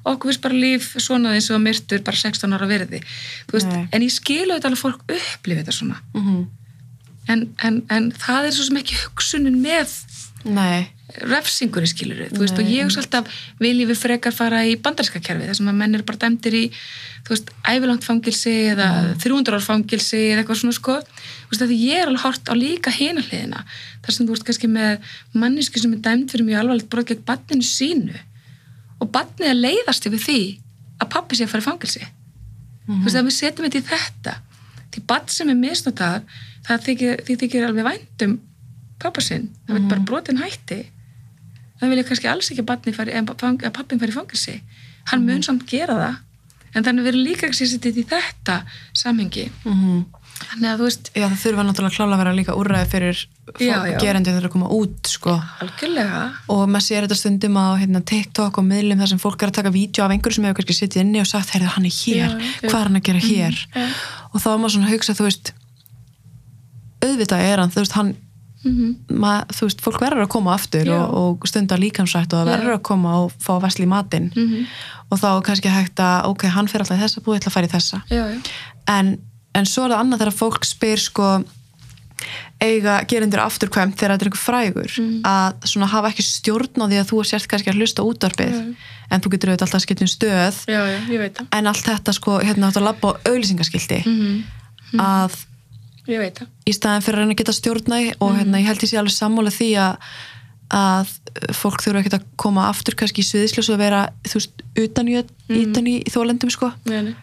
okkur veist bara líf svona eins og myrtur bara 16 ára verði, þú veist Nei. en ég skilu þetta alveg fólk upplifi þetta svona. Mm, en, en, en það er svo sem ekki hugsunin með nei, refsingunni skilur þú veist, og ég hugsa alltaf viljum við frekar fara í bandarinska kerfi þar sem að menn eru bara dæmdir í þú veist, ævilangt fangilsi eða 300 ár fangilsi eða eitthvað svona sko. Þú veist, að því ég er alveg hort á líka hina hliðina þar sem þú veist kannski með mannisku sem er dæmd fyrir mjög alvarlegt brot gegn banninu sínu og bannið er leiðast yfir því að pappi sé að fara í fangilsi þú veist, að við setjum þetta í þetta. Því bann sem er misnotað það þykir, þykir alveg væntum pappa sinn, það veit bara brotin hætti það vilja kannski alls ekki fari, að, pappin fari í fangilsi hann mun samt gera það en þannig verður líka ekki þetta í þetta samhengi. Mm, þannig að þú veist, já það þurfa náttúrulega klála að vera líka úrræði fyrir gerendi þegar að koma út, sko. algjörlega. Og maður sér þetta stundum á hérna, TikTok og miðlum þar sem fólk er að taka vídeo af einhverju sem hefur kannski sittið inni og sagt, heyrðu hann er hér, Já, hvað er hann að gera hér? ja. og þá er maður svona að hugsa, þú veist auðvitað er hann, þú veist hann mm mað, þú veist, fólk verður að koma aftur og, og stunda líkamsrætt og það verður að koma og fá vesli í matinn. -hmm. og þá er kannski hægt að, ok, hann fer alltaf í þessa búið, ég ætla að fara í þessa. Já, já, en, en svo er það annað þegar fólk spyr sko eiga gerendur afturkvæmt þegar þetta er einhver frægur Mm. að svona hafa ekki stjórn á því að þú sért kannski að hlusta Já. en þú getur auðvitað alltaf að skipta um stöð. Já, já, en allt þetta sko, hérna átt að labba á auðlýsingaskildi mm að ég veit það. Í staðin fyrir að reyna að geta stjórna og hérna, ég held ég sé alveg sammála því að að fólk þurfa ekkert að koma aftur kannski í sviðisljós og vera þú veist, utan í, utan í þólendum sko. Nei, nei.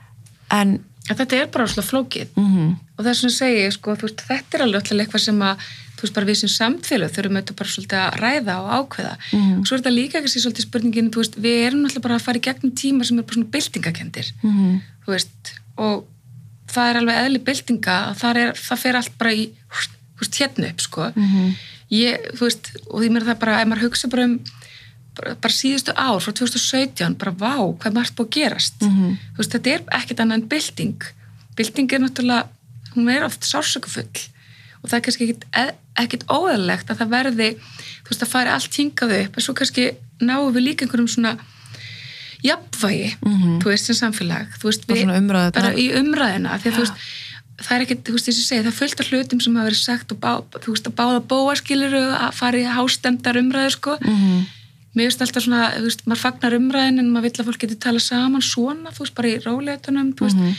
en En þetta er bara svona flókið. Mm og það er svona að segja, sko, veist, þetta er alveg alltaf eitthvað sem að, þú veist, bara við sem samfélag þurfum auðvitað bara svolítið að ræða og ákveða. Mhm. og svo er þetta líka ekki svolítið spurningin, veist, við erum alltaf bara að fara í gegnum tíma sem er bara svona byltingakendir -hmm. þú veist, og það er alveg eðli byltinga að það, er, það fer allt bara í, veist, hérna upp, sko Mhm. ég, þú veist, og því mér það bara, ef maður hugsa bara um bara, bara síðustu ár, frá 2017 bara vá, hvað margt búið að gerast Mhm. þú veist, þetta er ekkert annað en bylting bylting er náttúrulega hún er oft sársökufull og það er kannski ekkit, eð- ekkit óæðilegt að það verði, þú veist, að fari allt hingað upp, en svo kannski náum við líka einhverjum svona jafnvægi, Mhm. þú veist, sem samfélag þú veist, Bara í umræðina, því að þú veist það er ekkert, þú veist, þess að segja, það er fullt af hlutum sem hafa verið sagt og bá, þú veist, að báða bóaskiluru að fara í hástemdar umræðu, sko Mhm. mér finnst alltaf svona, þú veist, maður fagnar umræðin en maður vill að fólk geti tala saman svona, þú veist, bara í róleitunum, þú veist,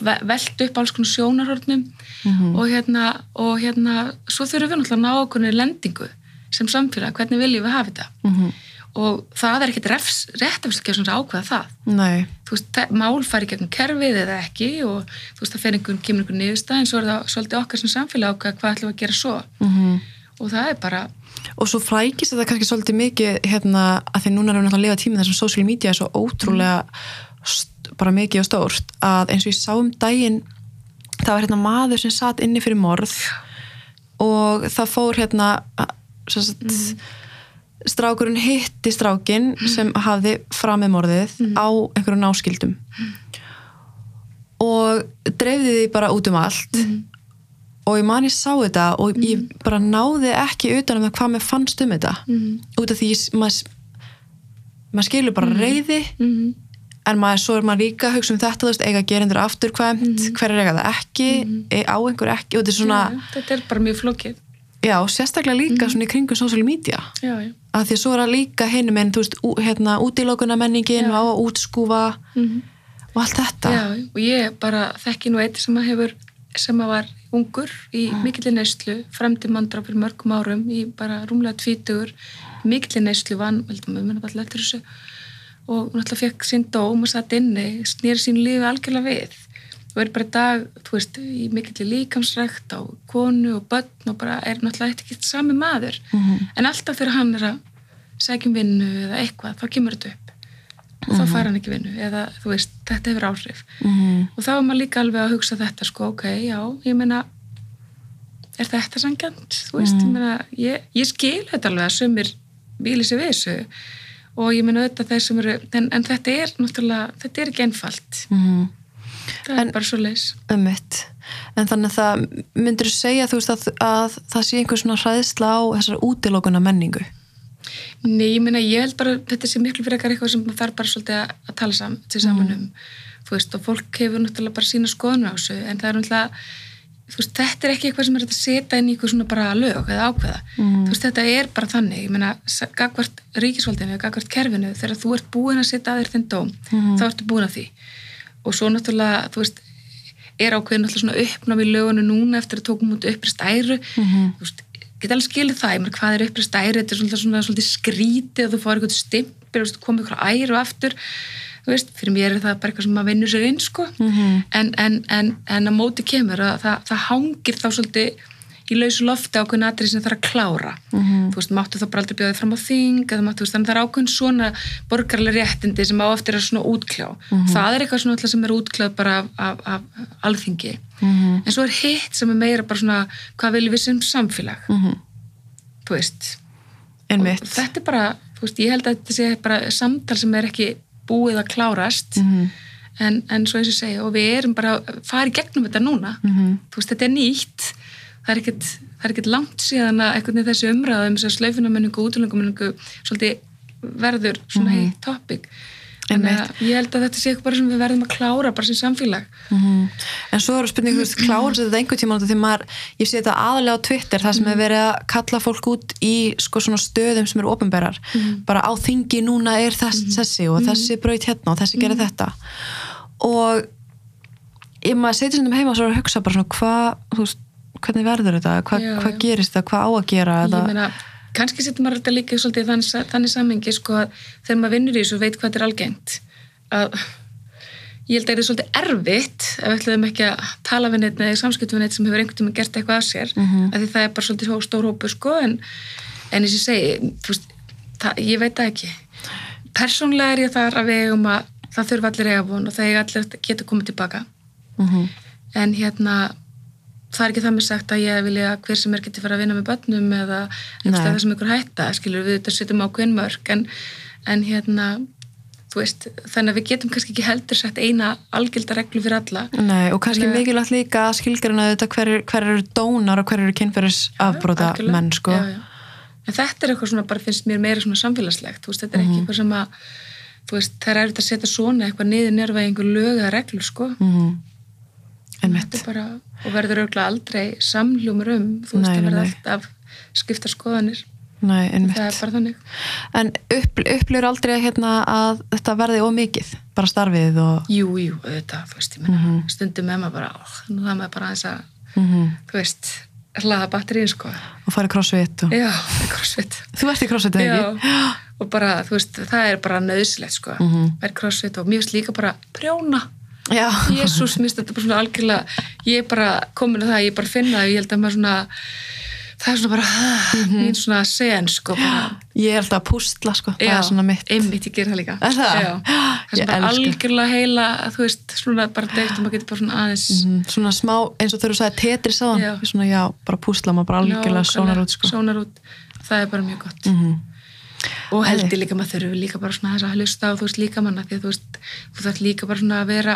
ve veltu upp alls konar sjónarhornum Mhm. og hérna, og hérna, svo þurfum við náttúrulega að ná okkur lendingu sem samfélag, hvernig viljum við hafa þetta Mhm. Og það er refs, réttafslega sem ákveða það. Nei, þú veist, mál fari gegnum kerfið eða ekki og þú veist, það fer einhvern, kemur einhvern niðurstað en svo er það svolítið okkar sem samfélag ákveða hvað ætlum við að gera svo. Mhm. og það er bara, og svo flækist þetta kannski svolítið mikið hérna, að því núna erum við náttúrulega að lifa tíminn þar sem social media er svo ótrúlega st- bara mikið og stórt að eins og ég sá um daginn það var hérna maður sem satt inni fyrir morð og það fór hérna að- strákurinn hitti strákin sem hafði framið morðið á einhverjum náskildum og dreifði því bara út um allt. Og ég man ég sá þetta og ég bara náði ekki utan um það hvað mér fannst um þetta. Út af því maður maður skilur bara reyði mm en maður, svo er maður líka að hugsa um þetta veist, eiga gerendur afturkvæmt, hver er eiga það ekki? Mm á einhver ekki? Þetta er svona, já, þetta er bara mjög flókið já, sérstaklega líka svona í kringum social media. Já, já, að því að svo er það líka hinum en þú veist, hérna, útilókuna menningin á að útskúfa og allt þetta. Já, og ég bara þekki nú eitt sem að hefur sem að var ungur í mikillir neyslu fremdi mandra fyrir mörgum árum í bara rúmlega tvítugur mikillir neyslu vann, veldum við munum alltaf eftir þessu. Og hún alltaf fekk sín dóm og satt inni, snýri sín lífi algjörlega við og er bara í dag, þú veist, í mikillir líkamsrækt á konu og börn og bara er náttúrulega eitthvað ekki sami maður. Mhm. en alltaf þegar hann er að sækjum vinnu eða eitthvað, þá kemur þetta upp. Og þá fær hann ekki vinnu eða þú veist, þetta hefur áhrif. Mhm. og þá er maður líka alveg að hugsa þetta sko, ok, já, ég meina er þetta sangjant þú veist, ég meina, ég, ég skil þetta alveg að sumir víli sér við þessu. Og ég meina auðvitað þeir sem eru en, en þetta er náttúrulega, þetta er ekki einfalt. Mhm. Það er bara svo leis Ömmit. En þannig að það myndur segja þú veist að, að það sé einhver svona hræðsla á þessar útilókuna menningu. Nei, ég meina, ég held bara þetta sé miklu fyrir eitthvað sem það þarf bara svolítið að, tala sam, til saman um þú veist, og fólk hefur náttúrulega bara sína skoðun á þessu, en það er náttúrulega þú veist, þetta er ekki eitthvað sem er að setja inn í eitthvað svona bara lög eða ákveða. Mhm. þú veist, þetta er bara þannig, ég meina gagvart ríkisvaldinu, gagvart kerfinu þegar þú ert búin að setja að þér þinn dóm þá ertu búin að því og svo náttúrulega, þú veist er ákveðin náttúrulega svona uppnám í lögunu núna eftir að tókum út upprist æru. Mhm. þú veist, geta alveg skilið það, ég meina hvað er upprist æru? Þetta er svona, svona, svona skrítið að þú fáir eitthvað stimpir og komið eitthvað æru aftur. Þú veist, fyrir mér er það bara eitthvað sem maður vinnur sér inn sko, Mhm. en, en, en, en að móti kemur að það, það hangir þá svolítið í lausu lofti ákveðin atrið sem það er að klára Mhm. þú veist, máttu þá bara aldrei bjóða þig fram á þing eða máttu, veist, þannig að það er ákveðin svona borgarlega réttindi sem á eftir að svona útkljá það er eitthvað svona sem er útkljað bara af, af, af alþingi Mhm. en svo er hitt sem er meira bara svona hvað viljum við sem samfélag Mhm. þú veist Einmitt. og þetta er bara, þú veist, ég held að þetta sé bara samtal sem er ekki búið að klárast Mhm. en, en svo eins og segja, og við erum bara að fara í gegnum þetta núna Mhm. þú veist, þetta er nýtt það er ekkert, það er ekkert langt síðan að einhvern veginn þessi umræða um þess að slaufinamenningu og útlöngamenningu verður svona heitt topic. Þannig Einmitt. að ég held að þetta sé eitthvað sem við verðum að klára bara sem samfélag. Mhm. En svo eru spurning, þú veist, <clears throat> klára þetta einhver tíma því maður, ég sé þetta aðalega á Twitter það sem er verið að kalla fólk út í sko svona stöðum sem eru ofinberar bara á þingi núna er þess, þessi og þessi braut hérna og þessi gerir þetta. Og ég maður setjum stundum heima og svo að hugsa bara svona hvað, þú veist, hvernig verður þetta hvað, Já, hvað já. gerist það, hvað á að gera ég þetta, meina, kannski setur maður þetta líka svolítið í þannig, samhengi sko að þegar maður vinnur í þessu veit hvað þetta er algengt að ég held að það er svolítið erfitt ef við ætlaðum ekki að tala við neitt eða samskiptum við neitt sem hefur einhvern tíma gert eitthvað af sér Mhm. af því það er bara svolítið stór hópu sko en, en eins og ég segi veist, það, ég veit það ekki persónlega er ég þar að við eigum að það þurfa allir eiga von og það eiga allir að geta komið tilbaka Mhm. en hérna það er ekki það með sagt að ég vilja að hver sem er geti fara að vinna með börnum eða það sem ykkur hætta, skilur við þetta setjum ákveðin mörg en, en hérna þú veist, þannig að við getum kannski ekki heldur sett eina algjölda reglu fyrir alla. Nei, og kannski að- mikilvægt líka að skilgarina þetta hver, hver eru dónar og hver eru kynferðis afbróta menn sko já, já. en þetta er eitthvað svona bara finnst mér meira svona samfélagslegt þú veist, þetta er ekki eitthvað sem að þú veist, það er að setja svona eitthvað niður nérfa einhver lög eða reglur sko. Mm er bara, og verður auðvitað aldrei samljúmur um, þú veist, Nei, verður nei. alltaf skipta skoðanir, Nei, það er bara þannig En upp, upplifur aldrei að, hérna, að þetta verði ómikið, bara starfið og... Jú, jú, auðvitað, þú veist, ég meina, Mhm. stundum með maður bara, ó, nú það maður bara aðeins að, Mm þú veist, hlaða batterín, sko. og farið crossfit og... Já, crossfit. Þú ert í crossfit, eða Já, ekki? og bara, þú veist, það er bara nöðslegt, sko. Mhm. Það er crossfit og mjög líka bara prjóna. Já. Jésús, mér finnst þetta bara svona algjörlega, ég er bara komin að það, ég bara finna það, ég held að maður svona, það er svona bara, Mhm. mín svona sen, sko, bara. Ég er alltaf að pústla, sko. Það er svona mitt. einmitt, ég ger það líka. Er það? Já, <gasps> það er bara algjörlega heila, þú veist, svona bara deikt og maður getur bara svona aðeins, Mm, svona smá, eins og þegar þú sagði tetris á hann. Já. Svona, já, bara pústla, maður bara algjörlega Nákvæmlega, sónar út, sko. sónar út. það er bara mjög gott Mm og held ég líka maður þurfi líka bara svona þess að hlusta á þú veist líka manna því að þú veist þú þarf líka bara svona að vera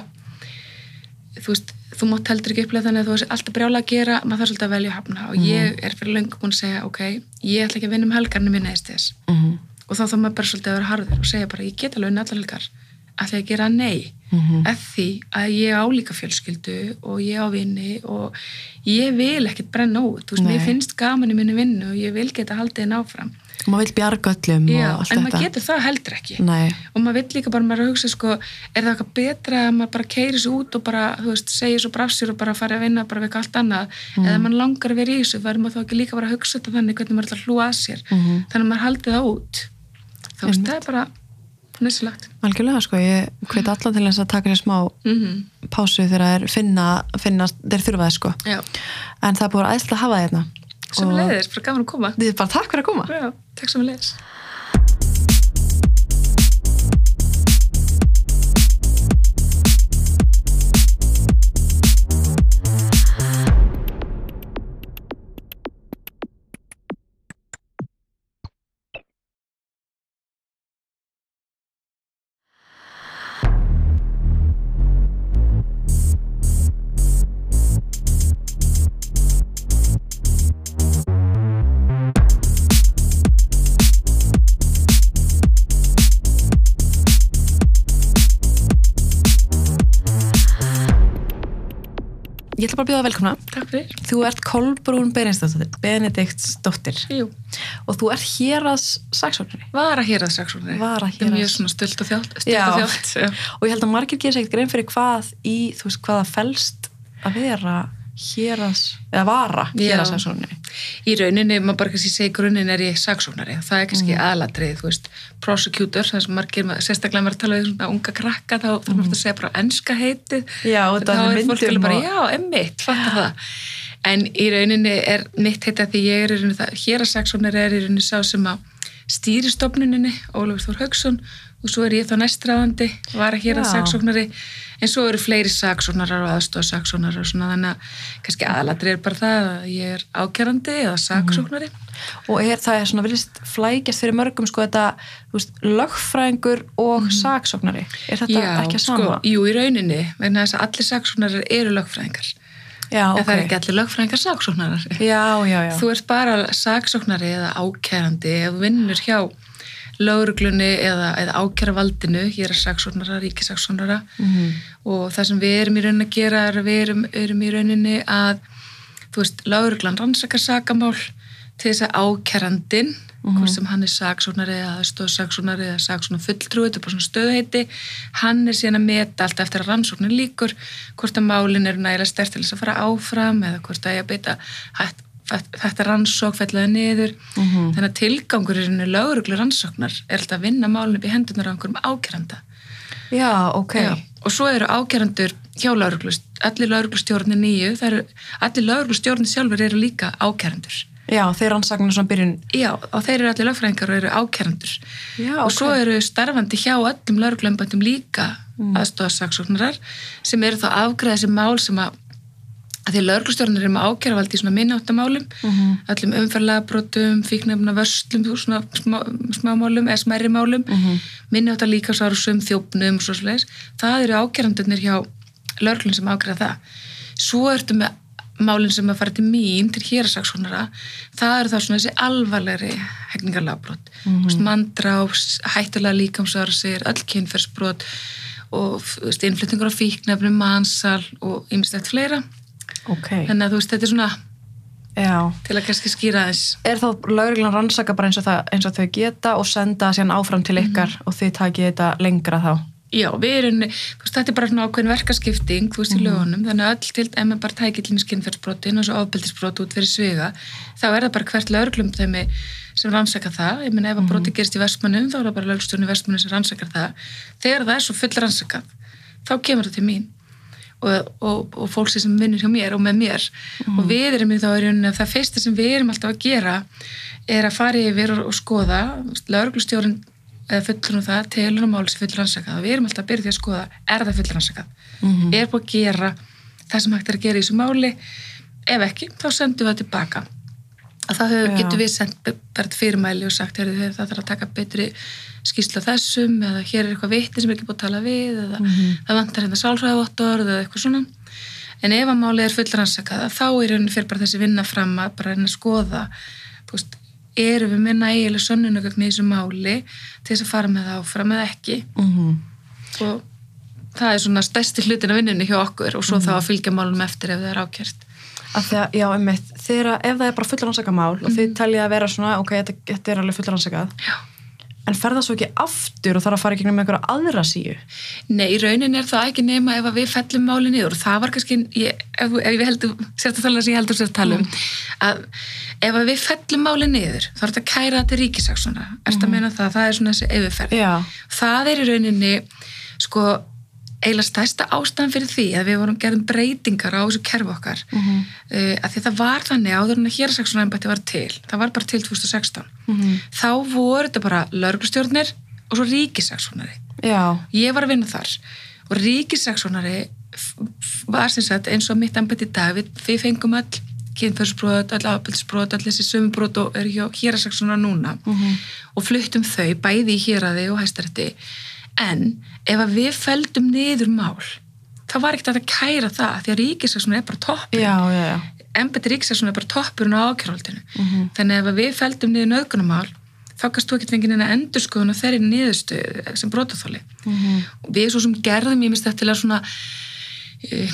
þú veist, þú mátt heldur ekki upplega þannig að þú veist alltaf brjála að gera, maður þarf svolítið að velja að hafna. Og ég er fyrir löngu búin að segja ok, ég ætla ekki að vinna um helgarnir minna eða þess -hmm. og þá þarf maður bara svolítið að vera harður og segja bara ég get alveg unna allar helgar. Ætla ég að gera nei. Mhm. ef því að ég á líka fjölskyldu og ég á vinni og ég vil ekkert brenna út. Þú veist, Nei. mér finnst gaman í minni vinnu og ég vil geta haldið henn áfram Og maður vil bjarga öllum Já, og allt en þetta. maður getur það heldur ekki Nei. og maður vill líka bara, maður er að hugsa sko, er það eitthvað betra að maður bara keiri svo út og bara, þú veist, segja svo brafsir og bara fara að vinna bara við eitthvað allt annað Mm. eða mann langar að vera í þessu, verður maður þá ekki líka bara að hugsa þetta þannig hvernig maður ætlar að hlúa að sér Mhm. þannig að maður haldi það út þú veist, það er bara nýsilagt Algjörlega, sko. Ég hveit alla til þess að taka sér smá mm pásu þegar finna, finna það, sko. En það er búin aðeinslega hérna. sem leiðis, bara gaman að koma Þið er bara takk fyrir að koma. Já, takk sem leiðis Ég ætla bara að bjóða velkomna. Takk fyrir Þú ert Kolbrún Benediktsdóttir, Jú, og þú ert hér að saksóknari. vara hér að saksóknari Vara Það er mjög héraðs- svona stöld og þjátt Já. Já. Og ég held að margir gerir sér ekkert grein fyrir hvað í, þú veist, hvaða felst að vera hér að, eða vara hér að Já. saksóknari. í rauninni, maður bara kannski segi grunninn er ég saksóknari og það er kannski mm. aðalatrið, þú veist, prosecutor það sem margir, sérstaklega maður tala við svona unga krakka, þá þarf maður að segja bara enska heitið, Já, og þá er fólk alveg bara, og- já, emmitt, fattar það en í rauninni er mitt heita því ég er í rauninni það, hér að saksóknari er í rauninni sá sem að stýri stofnuninni, Ólafur Þór Haugsson og svo er ég þá næstræðandi var að hér að Já. saksóknari en svo eru fleiri saksóknarar og aðstofa saksóknarar og svona þannig að kannski aðalatri er bara það að ég er ákjærandi eða saksóknari Og er það er svona viljast flækjast fyrir mörgum sko þetta, þú veist, lögfræðingur og saksóknari. Er þetta ekki að sama? sko, jú, í rauninni vegna þess að allir saksóknarar eru lögfræðingar já, en ok. það er ekki allir lögfræðingar saksóknarar Já, já, já. þú ert bara saksóknari eða ákærandi ef þú vinnur hjá lauruglunni eða, eða ákjæravaldinu, hér er saksónara, ríkisaksónara Mhm. og það sem við erum í rauninni að gera er að við erum, erum í rauninni að þú veist, lauruglan rannsakar sakamál til þess að ákjærandin hvort sem hann er saksónari eða stóðsaksónari eða saksónar fulltrúi þetta er bara svona stöðheiti hann er síðan að meta allt eftir að rannsóknin líkur hvort að málin eru nægilega stert til þess að fara áfram eða hvort að ég að beita hætt, þetta rannsók fellaði niður Mhm. þannig að tilgangurinn lauruglu rannsóknar er alltaf að vinna málin upp í hendunar á einhverjum ákjæranda Já, ok. Já, og svo eru ákjærandur hjá lauruglust, allir lauruglustjórnir nýju, eru, allir lauruglustjórnir sjálfur eru líka ákjærandur. Já, þeir rannsakna svona byrjun. Já, og þeir eru allir lögfræðingar og eru ákjærandur. Já, og svo eru starfandi hjá öllum lauruglömbandum líka Mm. aðstofasaksóknarar sem eru þá að afgræða þessi mál sem að, að því lauruglustjórnir eru með ákjæravaldi í svona minnáttamálum, Mhm. öllum umferðlagabrotum, fíknefna vörslum, svona smá, smámálum eða smærri málum, Mhm. minnáttar líkasárusum, þjófnum og svo sliðis. Það eru ákjærandurnir hjá lauruglun sem ákjæra það. Svo ertu með málinn sem að fara til mín, til hérasaksónara, það eru þá svona þessi alvarlegri hegningarlagbrot. Mm -hmm. Mandrás, hættulega líkamsárasir, öll kynferðsbrot og innflytningur á fíknefnum, mansal og ymmislegt fleira. Ok. Þannig að þú veist, þetta er svona Já. til að kannski skýra þess. Er þá lauruglan rannsaka bara eins og, það, eins og þau geta og senda síðan áfram til ykkar og þið takið þetta lengra þá? Já, við erum, þú veist, þetta er bara svona ákveðin verkaskipting, þú veist, í lögunum, þannig að öll til, ef maður bara tækir til skinnferðsbrotin og svo ofbeldisbrot út fyrir sviga, þá er það bara hvert lauruglum þeimi sem rannsaka það, ég meina ef að broti gerist í vestmannum, þá er það bara laurugstjórn í vestmannum sem rannsakar það, þegar það er svo full rannsakað, þá kemur það til mín og, og, og fólksi sem vinnur hjá mér og með mér. Og við erum í þá rauninni að það fyrsta sem við erum alltaf að gera er að fara yfir og, og skoða lauruglustjórn eða fullur um það, telur um máli sem fullur rannsakað og við erum alltaf að byrja því að skoða er það fullur rannsakað, er búið að gera það sem hægt er að gera í þessu máli? Ef ekki, þá sendum við það tilbaka. Og þá getum við sendt bara til fyrirmæli og sagt það þarf að taka betri skýrslu af þessum eða hér er eitthvað vitti sem er ekki búið að tala við eða það vantar hérna sálfræðavottor eða eitthvað svona. En ef að máli er fullur rannsakað þá er rauninni fyrir bara þessi vinna fram að bara að skoða veist, erum við með nægileg sönnunagögn í þessu máli til þess að fara með það áfram eða ekki? Mm og það er svona stærsti hlutin af vinnunni hjá okkur og svo þá að fylgja málum eftir ef það er ákjært Af því að, já, einmitt, þegar, ef það er bara fullur rannsaka mál og þið teljið að vera svona, ok, þetta, þetta er alveg Já. En fer það svo ekki aftur og þarf að fara í gegnum einhverja aðra síu? Nei, í raunin er það ekki nema ef við fellum máli niður og það var kannski, ég, ef, ef við heldum, sérst að tala sem ég heldur sér að tala um, að ef við fellum máli niður, þá er þetta að kæra þetta ríkisaksona, erst að meina það, það er svona þessi yfirferð. Já. Það er í rauninni, sko, eiginlega stærsta ástæðan fyrir því að við vorum gerðum breytingar á þessu kerfi okkar Mhm. uh, að því það var þannig áður en að hérasaksona embætti var til, það var bara til 2016 Mhm. þá voru þetta bara lauruglustjórnir og svo ríkisaksonari ég var að vinna þar og ríkisaksonari var sem sagt eins og mitt embætti í dag við, fengum all kynferðsbrot, all ábyrðsbrot, all þessi sömubrót og eru hjá hérasaksona núna Mhm. og fluttum þau bæði í héraði og hæstarætti en ef að við feldum niður mál þá var ekkert að kæra það því að ríkisaksona er bara topp Já, já, já. embætti ríkisaksona er bara toppurinn á ákjörhaldinu Mhm. þannig að ef að við feldum niður nöðgunumál þá kannst þú ekkert fengið neina endurskoðun á þeirri niðurstöðu sem brotaþóli Mhm. og við svo sem gerðum ég minnst þetta til að svona uh,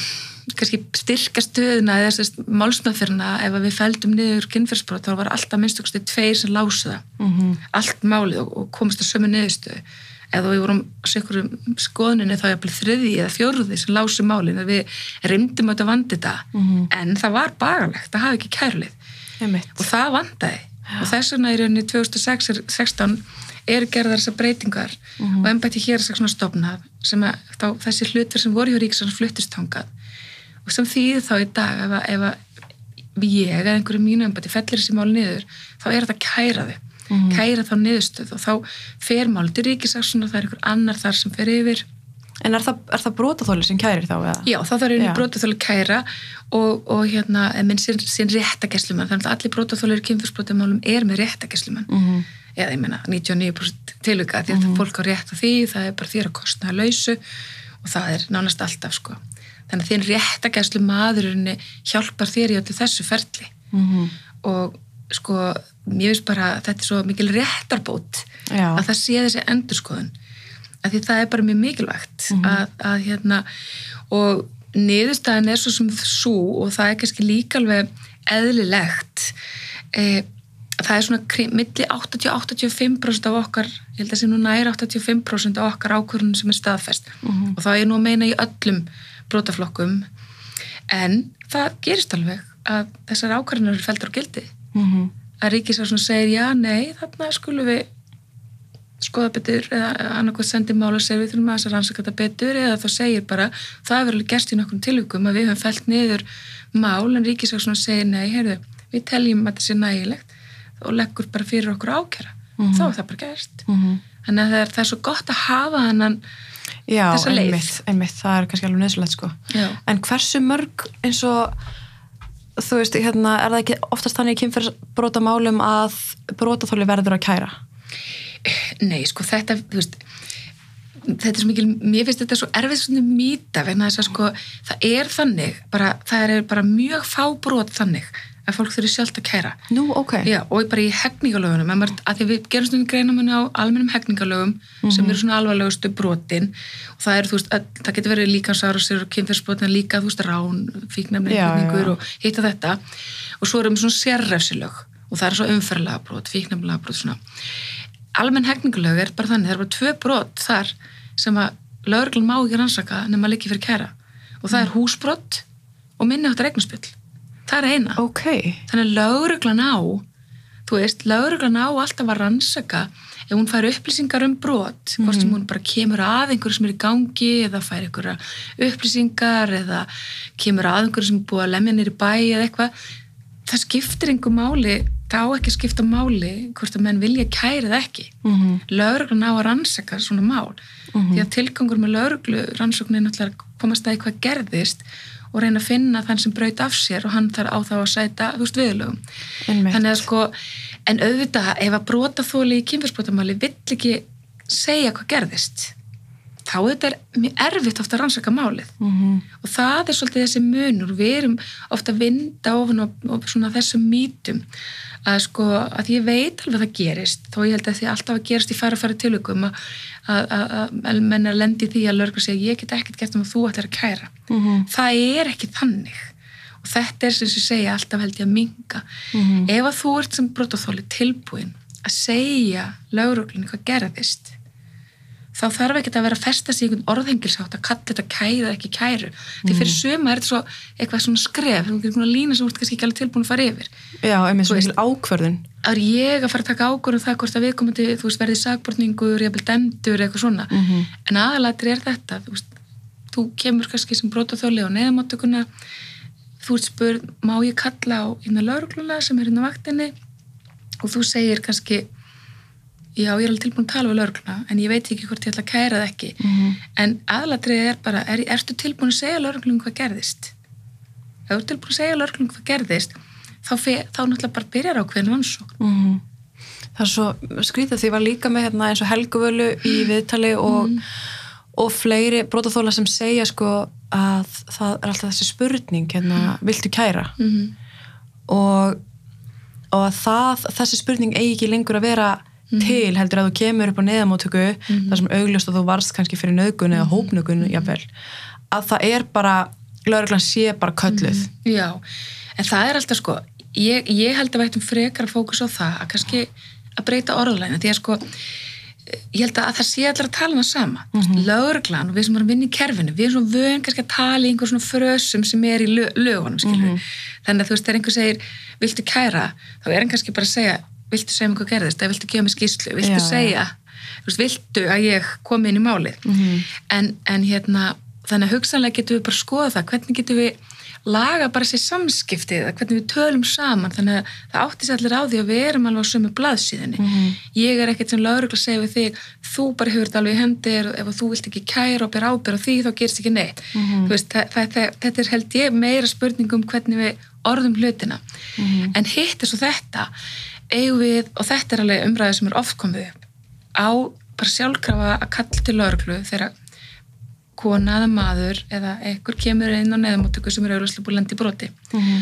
kannski styrka stöðuna eða þess málsmeðferna ef að við feldum niður kynferðsbrot þá var alltaf minnstugusti tveir sem lásu það Mhm. allt málið og, og komist að sömu niðurstöðu eða við vorum sikkur skoðuninni þá jafnvel þriði eða fjóruði sem lásu málin að við reymdum að vandi þetta Mhm. en það var bagalegt, það hafi ekki kærlið Einmitt. og það vandaði og þess vegna í rauninni 2016 eru gerðar þessar breytingar. Og ennbætti hér er svona stofnað sem að þá, þessi hlutur sem voru hjá Ríkisans fluttist þangað. Og sem þýðir þá í dag ef að, ef að ég eða einhverju mínu ennbætti fellir þessi mál niður þá er þetta að kæra þau kæra þá niðurstöð og þá fer mál til Ríkisans og það er einhver annar þar sem fer yfir En er það, það brotaþóli sem kærir þá? Eða? Já, þá þarf einu brotaþóli kæra og, og hérna, en minn sinn, sinn réttagæslumann, þannig að allir brotaþólir kynfyrsbrotamálum er með réttagæslumann Mhm. eða ég meina 99% tilvika því að mm fólk á rétt á því, það er bara þér að kostna að lausu og það er nánast alltaf sko. Þannig að þín réttagæslu maðurinni hjálpar þér í öllu þessu ferli Mhm. og sko, mér finnst bara þetta er svo mikil réttarbót Já. að það sé þessi endurskoðun að því það er bara mjög mikilvægt Mhm. að, að hérna og niðurstaðin er svo sem svo og það er kannski líka alveg eðlilegt e, það er svona milli 80-85% af okkar ég held að sé nú næri 85% af okkar ákvörðunum sem er staðfest Mhm. og það er nú að meina í öllum brotaflokkum en það gerist alveg að þessar ákvörðunar eru feldur á gildi Mhm. að ríkisar segir já, nei, þarna skulum við skoða betur eða annarkoð sendi mála segir við þurfum að þess að rannsaka þetta betur eða þá segir bara, það hefur alveg gerst í nokkrum tilvíkum að við höfum fælt niður mál en ríkisar segir nei, heyrðu, við teljum að þetta sé nægilegt og leggur bara fyrir okkur ákjara Mhm. þá er það bara gerst Mhm. þannig að það er, það er svo gott að hafa hennan Já, einmitt, einmitt, það er kannski alveg nöðsulegt sko. En hversu mörg eins og þú veist, hérna, er það ekki oftast þannig í kynferðsbrota málum að brotaþóli verður að kæra? nei, sko þetta þú veist, þetta er svo mikil mér finnst þetta svo erfið svona mýta vegna þess að sko, það er þannig bara, það er bara mjög fábrót þannig að fólk þurfi sjálft að kæra Nú, ok. Já, og bara í hegningalögunum að, því við gerum stundin greinamunni á almennum hegningalögum sem eru svona alvarlegustu brotin og það er, veist, að, það getur verið líkansárasir og kynferðsbrotin líka, þú veist, rán hegningur já. og hitta þetta og svo erum við svona sérrefsilög og það er svo umferðlega brot, fíknefnilega brot svona. Almenn hegningalög er bara þannig, það er bara tvö brot þar sem að lögreglan má ekki rannsaka nema líki fyrir kæra og það er húsbrot og minni áttar eignarspill það er eina Ok. þannig að lögreglan á þú veist, lögreglan á alltaf að rannsaka ef hún fær upplýsingar um brot hvort sem hún bara kemur að einhverju sem er í gangi eða fær einhverja upplýsingar eða kemur að einhverju sem er búið að lemja nýri bæ eða eitthvað. Það skiptir einhver máli það á ekki að skipta máli hvort að menn vilja kæra það ekki. Mm lögreglan á að rannsaka svona mál. Því að tilgangur með lögreglu rannsóknin er náttúrulega komast að í hvað gerðist og reyna að finna þann sem braut af sér og hann þarf á þá að sæta, þú veist, viðlögum þannig að sko, en auðvitað ef að brotaþóli í kynfærsbrotamáli vill ekki segja hvað gerðist þá auðvitað er mjög erfitt ofta að rannsaka málið. Mhm. og það er svolítið þessi munur. Við erum ofta að vinda ofan og, og svona þessum mítum að sko, að ég veit alveg að það gerist þó ég held að því alltaf að gerast í færa tilökum að, að, að, að menn er að lendi því að lörgur segja ég get ekkert gert um að þú ætlar að kæra Mhm. það er ekki þannig og þetta er sem ég segja alltaf held ég að minga Mhm. ef að þú ert sem brotaþóli tilbúin að segja lögreglunni hvað gerðist þá þarf ekki að vera að festa sig í einhvern orðhengilsátt að kalla þetta kæru eða ekki kæru því fyrir suma er þetta svo eitthvað svona skref svona lína sem þú ert kannski ekki alveg tilbúin að fara yfir Já, einmitt Þú svo mikil ákvörðun. er ég að fara að taka ákvörðum það hvort að við komum til, þú veist, verði sagbortningur, jafnvel dæmdur eitthvað svona Mhm. en aðalatri er þetta þú, veist, þú kemur kannski sem brotaþóli á neðamáttökuna þú ert spurð, má ég kalla á hérna laurugluna sem er hérna á vaktinni og þú segir kannski já, ég er alveg tilbúin að tala við laurugluna en ég veit ekki hvort ég ætla að kæra það ekki Mhm. en aðalatrið er bara er, ertu tilbúin að segja lauruglunum hvað gerðist ef þú ert tilbúin að segja lauruglunum hvað gerðist þá, þá náttúrulega bara byrjar á hvernig rannsókn Mhm. Það er svo skrítið því ég var líka með hérna, eins og helguvölu í viðtali og, og fleiri brotaþóla sem segja sko að það er alltaf þessi spurning hérna, viltu kæra? mm -hmm. og, og að það, þessi spurning eigi ekki lengur að vera til heldur að þú kemur upp á neðamótöku þar sem augljóst að þú varst kannski fyrir nögun eða hópnögun jafnvel að það er bara, lögreglan sé bara kölluð. Já, en það er alltaf sko, ég, ég held að við ættum frekar fókus á það, að kannski að breyta orðlæna, því að sko ég held að það sé allir að tala um það sama. Mm -hmm. lögreglan og við sem erum að vinna í kerfinu við erum svona vön kannski að tala í einhver svona frösum sem er í lög, lögunum, skilur þannig að þú veist, þegar einhver segir, viltu kæra? þá er hann kannski bara að segja, viltu segja mig hvað gerðist, eða viltu gefa mig skýrslu, viltu Já, já. segja veist, viltu að ég komi inn í málið Mhm. en, en hérna þannig að hugsanlega getum við bara skoða það hvernig getum við laga bara sér samskiptið hvernig við tölum saman þannig að það átti sér allir á því að við erum alveg á sömu blaðsíðinni Mhm. ég er ekkert sem lögregla að segja við þig þú bara hefur þetta alveg í hendir ef þú vilt ekki kæra og bera ábyrð á því þá gerist ekki neitt Mhm. Þú veist, það, það, það, þetta er held ég meira spurning um hvernig við orðum hlutina Mhm. en hitt er svo þetta eigum við, og þetta er alveg umræði sem er oft komið upp á bara sjálfkrafa að kalla til lögreglu þegar kona eða maður eða einhver kemur inn á neðamóttöku sem er auðvitað búið lendi broti. Mhm.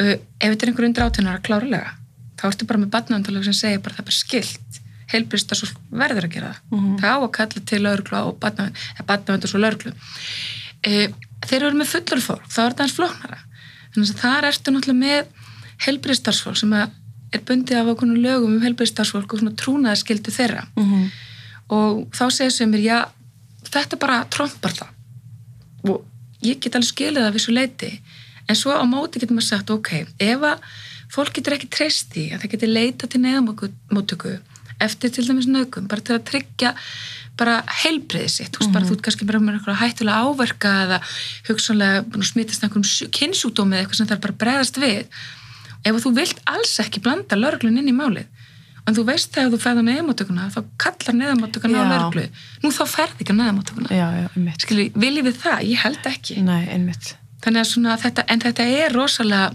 uh, ef þetta er einhver undir átjónara klárlega þá ertu bara með barnaðandalög sem segja bara það er bara skilt heilbrist að svo verður að gera það. Mhm. það á að kalla til lauruglu og barnaðand og svo lauruglu e, þeir eru með fullur fólk þá er þetta eins flóknara. Þannig að þar ertu náttúrulega með heilbriðstarfsfólk sem að er bundið af okkur lögum um heilbriðstarfsfólk og trúnaðarskildu þeirra. Mhm. og þá segir sem mér, já, þetta bara trompar það. Og ég get alveg skilið það við svo leiti en svo á móti getur maður sagt, ok, ef að fólk getur ekki treyst í að það getur leita til neðamóttöku eftir til dæmis nögum, bara til að tryggja bara heilbriðið sitt, þú veist, bara þú ert kannski bara með hættulega áverka eða hugsanlega smitast einhverjum kynnsjúdómi eða eitthvað sem það er bara að bregðast við ef þú vilt alls ekki blanda lörglun inn í málið en þú veist þegar þú ferð á neðamáttökuna þá kallar neðamáttökuna á Já. lörglu nú þá ferð ekki neðamáttökuna já, já, skilji, viljið við það? Ég held ekki. Nei, þannig að svona þetta, en þetta er rosalega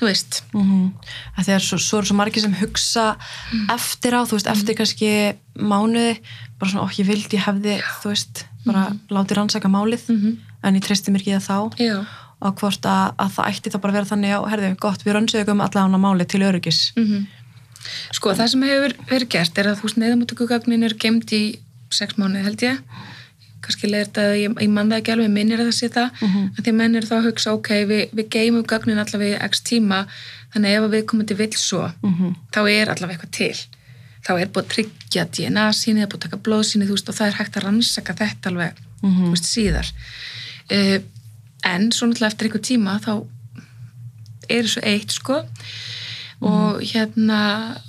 þú veist. Mm að þegar svo, svo eru svo margir sem hugsa eftir á, þú veist, eftir kannski mánuði, bara svona okk ég vildi ég hefði, þú veist, bara látið rannsaka málið, Mhm. en ég treysti mér ekki það þá. Já, og hvort að, að það ætti þá bara að vera þannig, já, herðu, gott, við rannsögum allavega málið til öryggis. Mm sko það sem hefur verið gert er að þú veist neðamáttökugagnin eru gemd í sex mánuði held ég. Kannski leir þetta að ég, ég man það ekki alveg minnir að það sé það, Mhm. að því menn eru þá að hugsa ok, við, við geymum gagnin allavega í x tíma þannig ef við komum til vill svo mm þá er allavega eitthvað til. Þá er búið að tryggja DNA síni það er búið að taka blóð síni, þú veist, og það er hægt að rannsaka þetta alveg, Mhm. þú veist, síðar. Uh, en svo náttúrulega eftir einhver tíma þá er þessu eitt, sko. Og hérna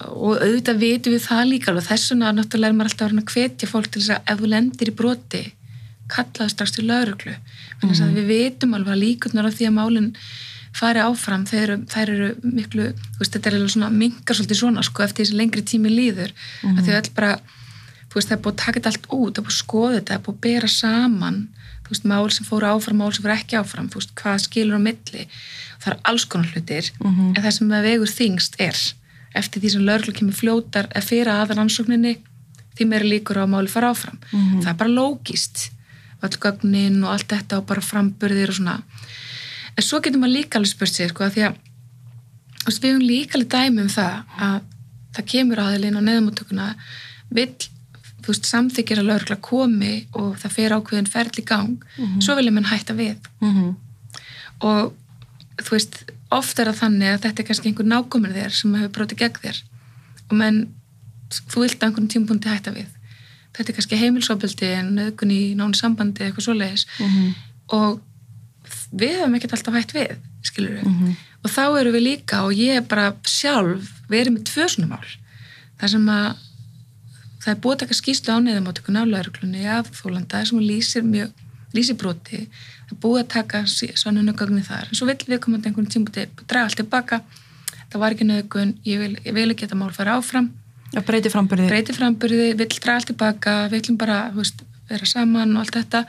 og auðvitað vitum við það líka alveg. Þessuna náttúrulega er maður alltaf að hvetja fólk til þess að ef þú lendir í broti kallaði strax til lauruglu mm -hmm. við vitum alveg að líkurnar á því að málinn fari áfram þær eru, þær eru miklu, veist, þetta er alveg svona mingar svolítið svona, sko, eftir þessi lengri tími líður. Að því öll bara þú veist, það er búið að taka þetta allt út, það er búið að skoða þetta það er búið að bera saman veist, mál sem fóru áfram, mál sem fóru ekki áfram veist, hvað skilur á milli. Það er alls konar hlutir, en það sem að vegur þingst er, eftir því sem lörglu kemur fljótar, eða fyrir aðan ansókninni því meira líkur á að máli fara áfram. Það er bara lógist öll gögnin og allt þetta og bara framburðir og svona. En svo getur maður líka alveg spurt sér sko, að því að veist, við höfum líka alveg dæmi um það að það kemur aðeilin á neðamáttökuna vill, þú veist, samþykir að lögregla komi og það fer ákveðin ferli gang, svo vilja mann hætta við. -hmm. og þú veist, oft er það þannig að þetta er kannski einhver nákomur þér sem hefur brotið gegn þér. Og menn, þú vilt að einhvern tímpúndi hætta við. Þetta er kannski heimilsofbeldi en auðgun í nánu sambandi eitthvað svoleiðis. Og við hefum ekkert alltaf hætt við skilur við, og þá eru við líka og ég er bara sjálf verið með tvö svona mál. Þar sem að það er búið að taka skýslu á neðamáttökun af lauruglunni af þólanda sem lýsir mjög lýsir broti, það er búið að taka svonunugögni þar, en svo vill við komandi einhvern tíma að draga allt tilbaka. Það var ekki nögun, ég vil, ég vil ekki að mál fara áfram, að breyti framburði. Breyti framburði vill draga allt tilbaka, við viljum bara veist, vera saman og allt þetta.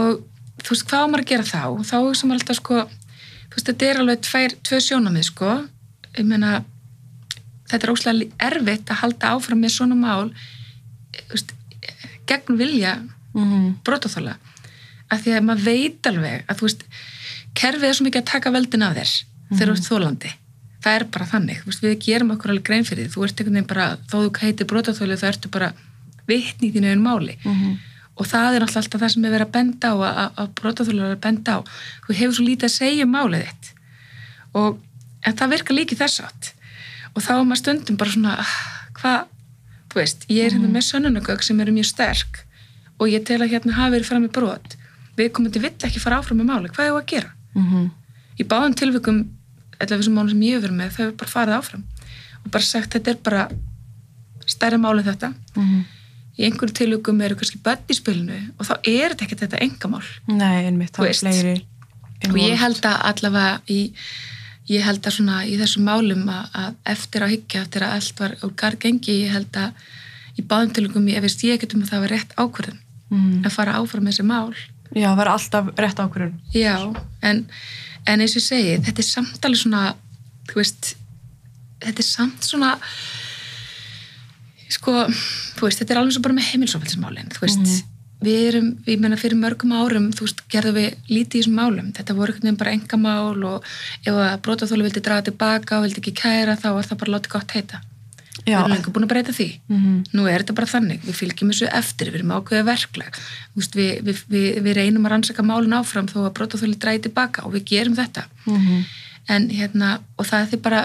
Og þú veist, hvað á maður að gera þá? Þá maður alltaf sko þú veist, þetta er alveg tvær, tvö sjónamið sko. Ég meina þetta er óslega erfitt að halda áfram með svona mál þú veist, gegn vilja mm -hmm. brotaþóla af því að maður veit alveg að þú veist, kerfið er svo mikið að taka veldin af þér þegar þú ert þólandi það er bara þannig, veist, við gerum okkur alveg grein fyrir því, þú ert einhvern veginn bara þó þú heitir brotaþóli þá ertu bara vitni í þínu einu máli. Og það er alltaf það sem er verið að benda á að, brotaþóli er að benda á. Þú hefur svo lítið að segja um málið þitt. Og en það virkar líki þess átt og þá er maður stundum bara svona ah, hvað, þú veist, ég er hérna með sönnunagögg sem eru mjög sterk og ég tel að hérna hafi verið fram í brot. Við komum til vill ekki fara áfram með máli hvað er það að gera? Mm Í báðum tilvikum, eða þessum málum sem ég hefur verið með, þau hefur bara farið áfram og bara sagt þetta er bara stærri máli en þetta. Í einhverju tilvikum eru kannski börn í spilinu og þá er þetta ekki þetta engamál Nei, einmitt, það er fleiri og ég held að allavega í ég held að svona í þessum málum að, að eftir að hyggja, eftir að allt var úr gargengi, ég held að í báðum tilvikum, ég veist ég getum að það var rétt ákvörðun mm. að fara áfram með þessi mál. Já, það verður alltaf rétt ákvörðun. Já, en, en eins og ég segi, þetta er samt alveg svona, þú veist, þetta er samt svona, sko, þú veist, þetta er alveg svo bara með heimilsofældsmálin, þú veist, við erum, ég meina fyrir mörgum árum þú veist, gerðum við lítið í þessum málum. Þetta voru einhvern veginn bara engamál og ef að brotaþólu vildi draga tilbaka og vildi ekki kæra þá var það bara látið gott heita. Við Já. erum lengur búin að breyta því. Mhm. nú er þetta bara þannig, við fylgjum þessu eftir við erum ákveðið verklag. Þú veist, við, við, við, við reynum að rannsaka málun áfram þó að brotaþólu dragi tilbaka og við gerum þetta. Mhm. en hérna, og það er því bara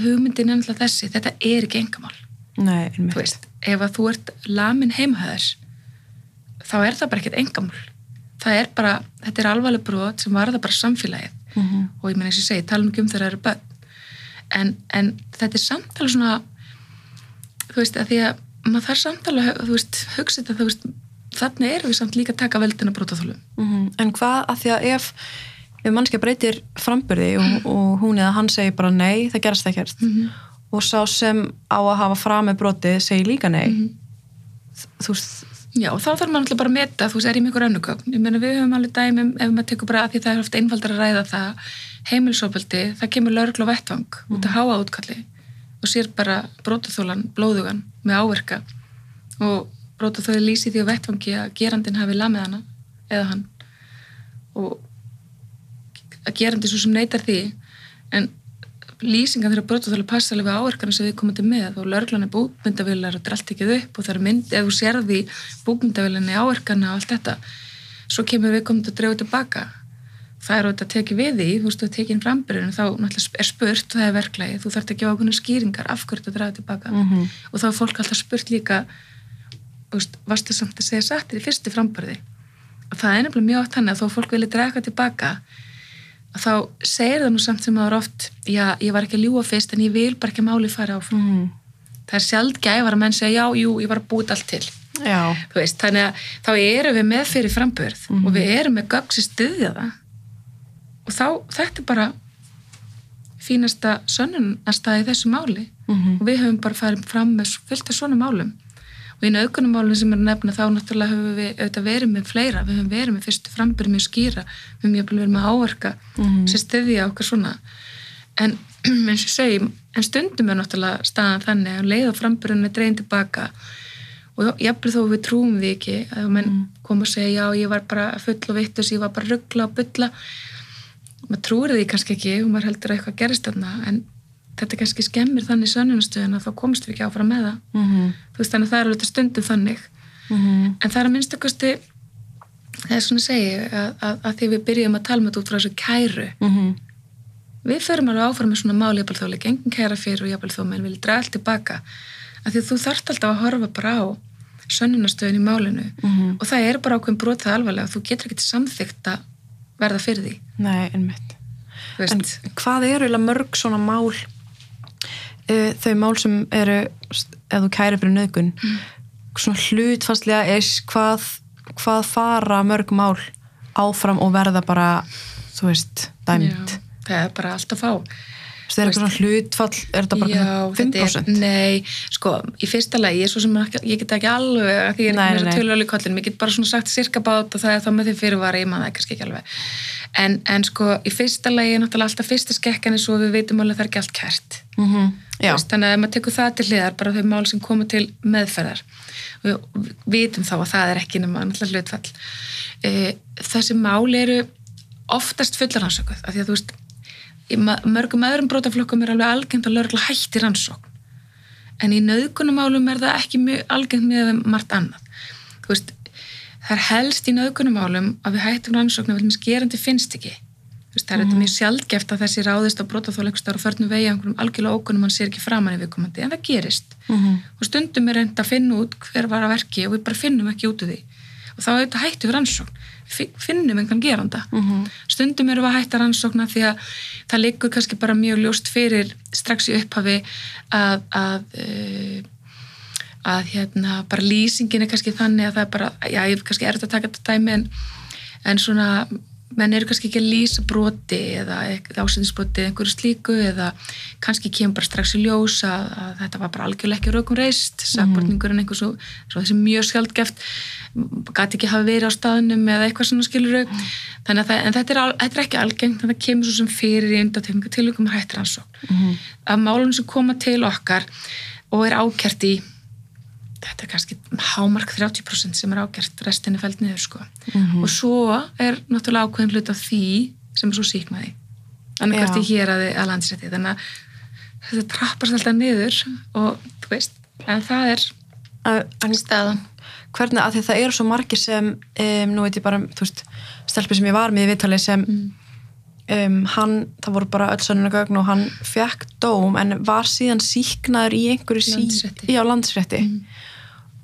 hugmyndin er náttúrulega þessi, þetta er ekki engamál Nei, þú veist, ef að þú ert lamin heimahæðar þá er það bara ekkert engamál það er bara, þetta er alvarleg brot sem varða bara samfélagið Mhm. og ég meina eins og segi, tala um ekki um þegar það eru börn en, en þetta er samtala svona þú veist, að því að maður þarf samtala, þú veist, hugsa þetta þú veist, þannig erum við samt líka að taka veldina brotaþólum Mhm. En hvað að því að ef, ef mannskja breytir framburði og, og hún eða hann segir bara nei, það gerast ekkert Mhm. og sá sem á að hafa fram með brotið segir líka nei Mhm. þú veist, Já, og þá þarf maður alltaf bara að meta, þú veist, er ég með ykkur önnugögn? Ég meina, við höfum alveg dæmum, ef maður tekur bara að því það er oft einfaldar að ræða það, heimilsofbeldi, það kemur lögreglu á vettvang út að háa útkalli og sér bara brótaþólan, blóðugan með áverka. Og brótaþóli lýsi því á vettvangi að gerandin hafi lamið hana eða hann. Og að gerandi svo sem neytar því en lýsingan þegar brotaþóli passa alveg við áverkana sem við komum til með. Og lörglan er búkmyndavilar og þetta er allt tekið upp og það er mynd, ef þú sérði búkmyndavilinni áverkana og allt þetta svo kemur við komum til að drefa tilbaka. Það er auðvitað að tekið við því þú veist, þú tekið inn frambyrjun þá er spurt, það er verklagi, þú þarf að gefa okkur skýringar af hverju þetta draga tilbaka. Mhm. og þá er fólk alltaf spurt líka þú varstu samt að segja sattir í fyrstu frambyrði og það er nefnilega mjög oft hann að þó fólk vilja draga tilbaka þá segir það nú samt sem það er oft já, ég var ekki að ljúa fyrst en ég vil bara ekki að máli fara áfram Mhm. það er sjálf gæfar að menn segja já, jú, ég var að búið allt til veist, þannig að þá erum við með fyrir frambörð Mhm. og við erum með gögn sem styðja það og þá, þetta er bara fínasta sönnunastað í þessu máli Mhm. og við höfum bara farið fram með fylgta svona málum í naukunumálum sem er að nefna þá náttúrulega höfum við auðvitað verið með fleira, við höfum verið með fyrstu frambyrð mjög skýra, við höfum jafnvel verið með áverka Mhm. sem styðja okkar svona. En <clears throat> eins og segi en stundum er náttúrulega staðan þannig að leið og frambyrðun er dregin tilbaka og jafnvel þó við trúum því ekki að menn koma og segja já ég var bara full og vittus, ég var bara ruggla og bylla maður trúir því kannski ekki og maður heldur að eitthvað gerist þarna en þetta kannski skemmir þannig sönnunastöðun að þá komst við ekki áfram með það. Mhm. þú veist þannig að það er alveg stundum þannig. Mhm. en það er að minnstakosti það er svona að segja að, að, að því við byrjum að tala með þetta út frá þessu kæru. Mhm. við förum alveg áfram með svona mál jafnvel þó leik engin kæra fyrir og jafnvel þó menn vilja draga allt tilbaka. Af því að þú þarft alltaf að horfa bara á sönnunastöðun í málinu. Mhm. og það er bara ákveðin brot það alvarlega. Þú getur að verða fyrir því. Nei, einmitt. En hvað eru mörg svona mál þau mál sem eru ef þú kæri fyrir nöðgun svona hlutfastlega er hvað, hvað fara mörg mál áfram og verða bara þú veist, dæmt já, það er bara allt að fá veist, er eitthvað svona hlutfall, er þetta bara Já, svona þetta 5%? er, nei, sko, í fyrsta lagi, ég, ekki, ég get ekki alveg, ég er ekki með tölu í kollin, ég get bara svona sagt sirka bát og það er þá með því fyrirvara, ég maður það ekki alveg. En, en sko, í fyrsta lagi er náttúrulega alltaf fyrsta skekkan er svo við veitum alveg að það er ekki allt kært. Þú Já, Veist, þannig að ef maður tekur það til hliðar, bara þau mál sem koma til meðferðar. Við vitum þá að það er ekki nema náttúrulega hlutfall. E, þessi mál eru oftast fullaransökuð, af því að þú veist, í mörgum öðrum brotaflokkum er alveg algengt að lögregla hætti rannsókn. En í nauðgunumálum er það ekki algengt með margt annað. Veist, það er helst í nauðgunumálum að við hættum rannsókn ef við gerandi finnst ekki. Veist, það er þetta mjög sjaldgeft að þessi ráðist á brotaþóleikustar og förnum vegi einhverjum algjörlega ókunum hann sér ekki framan í viðkomandi, en það gerist. Mhm. Og stundum er reynd að finna út hver var að verki og við bara finnum ekki út úr því. Og þá er þetta hættu við rannsókn. Fi- Finnum einhvern geranda. Mhm. Stundum eru við að hætta rannsókna því að það liggur kannski bara mjög ljóst fyrir strax í upphafi að, að uh, að hérna bara lýsingin er kannski þannig að það er bara, já ég kannski er þetta að taka þetta dæmi en, en svona menn eru kannski ekki að lýsa broti eða ásendisbroti eða einhverju slíku eða kannski kemur bara strax í ljós að, að þetta var bara algjörlega ekki raukum reist sakbortningurinn einhver svo, svo þessi mjög skjaldgeft gæti ekki hafa verið á staðnum eða eitthvað svona skilur mm. þannig að það, en þetta er, al, þetta er ekki algengt en það kemur svo sem fyrir í undatekningu tilvíkum hættir ansókn Mhm. að málun sem koma til okkar og er ákert í þetta er kannski hámark 30% sem er ágert, restin er fælt niður sko. Mhm. og svo er náttúrulega ákveðin hlut af því sem er svo síkmaði annað hvert í hér að landsrétti þannig að þetta trappast alltaf niður og þú veist, en það er Að- en staðan hvernig, að það eru svo margir sem um, nú veit ég bara, þú veist stelpi sem ég var með í viðtali sem Mm. um, hann, það voru bara öll sönnunagögn og hann fekk dóm en var síðan síknaður í einhverju sí, Landsrétti. já, landsrétti Mm.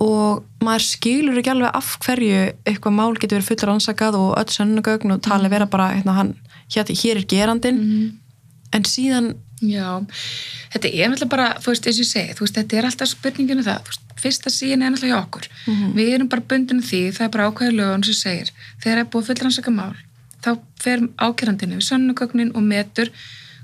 Og maður skilur ekki alveg af hverju eitthvað mál getur verið fullur ansakað og öll sönnunagögn og tali vera bara hérna, hann, hér, hér er gerandin mm. en síðan Já, þetta er náttúrulega bara, þú veist, eins og ég segi, þú veist, þetta er alltaf spurninginu það, þú veist, fyrsta síðan er náttúrulega hjá okkur. Mhm. Við erum bara bundinu því, það er bara ákveðið lögun sem segir, þegar það er búið fullrannsaka mál, þá fer ákjörandinu við sannugögnin og metur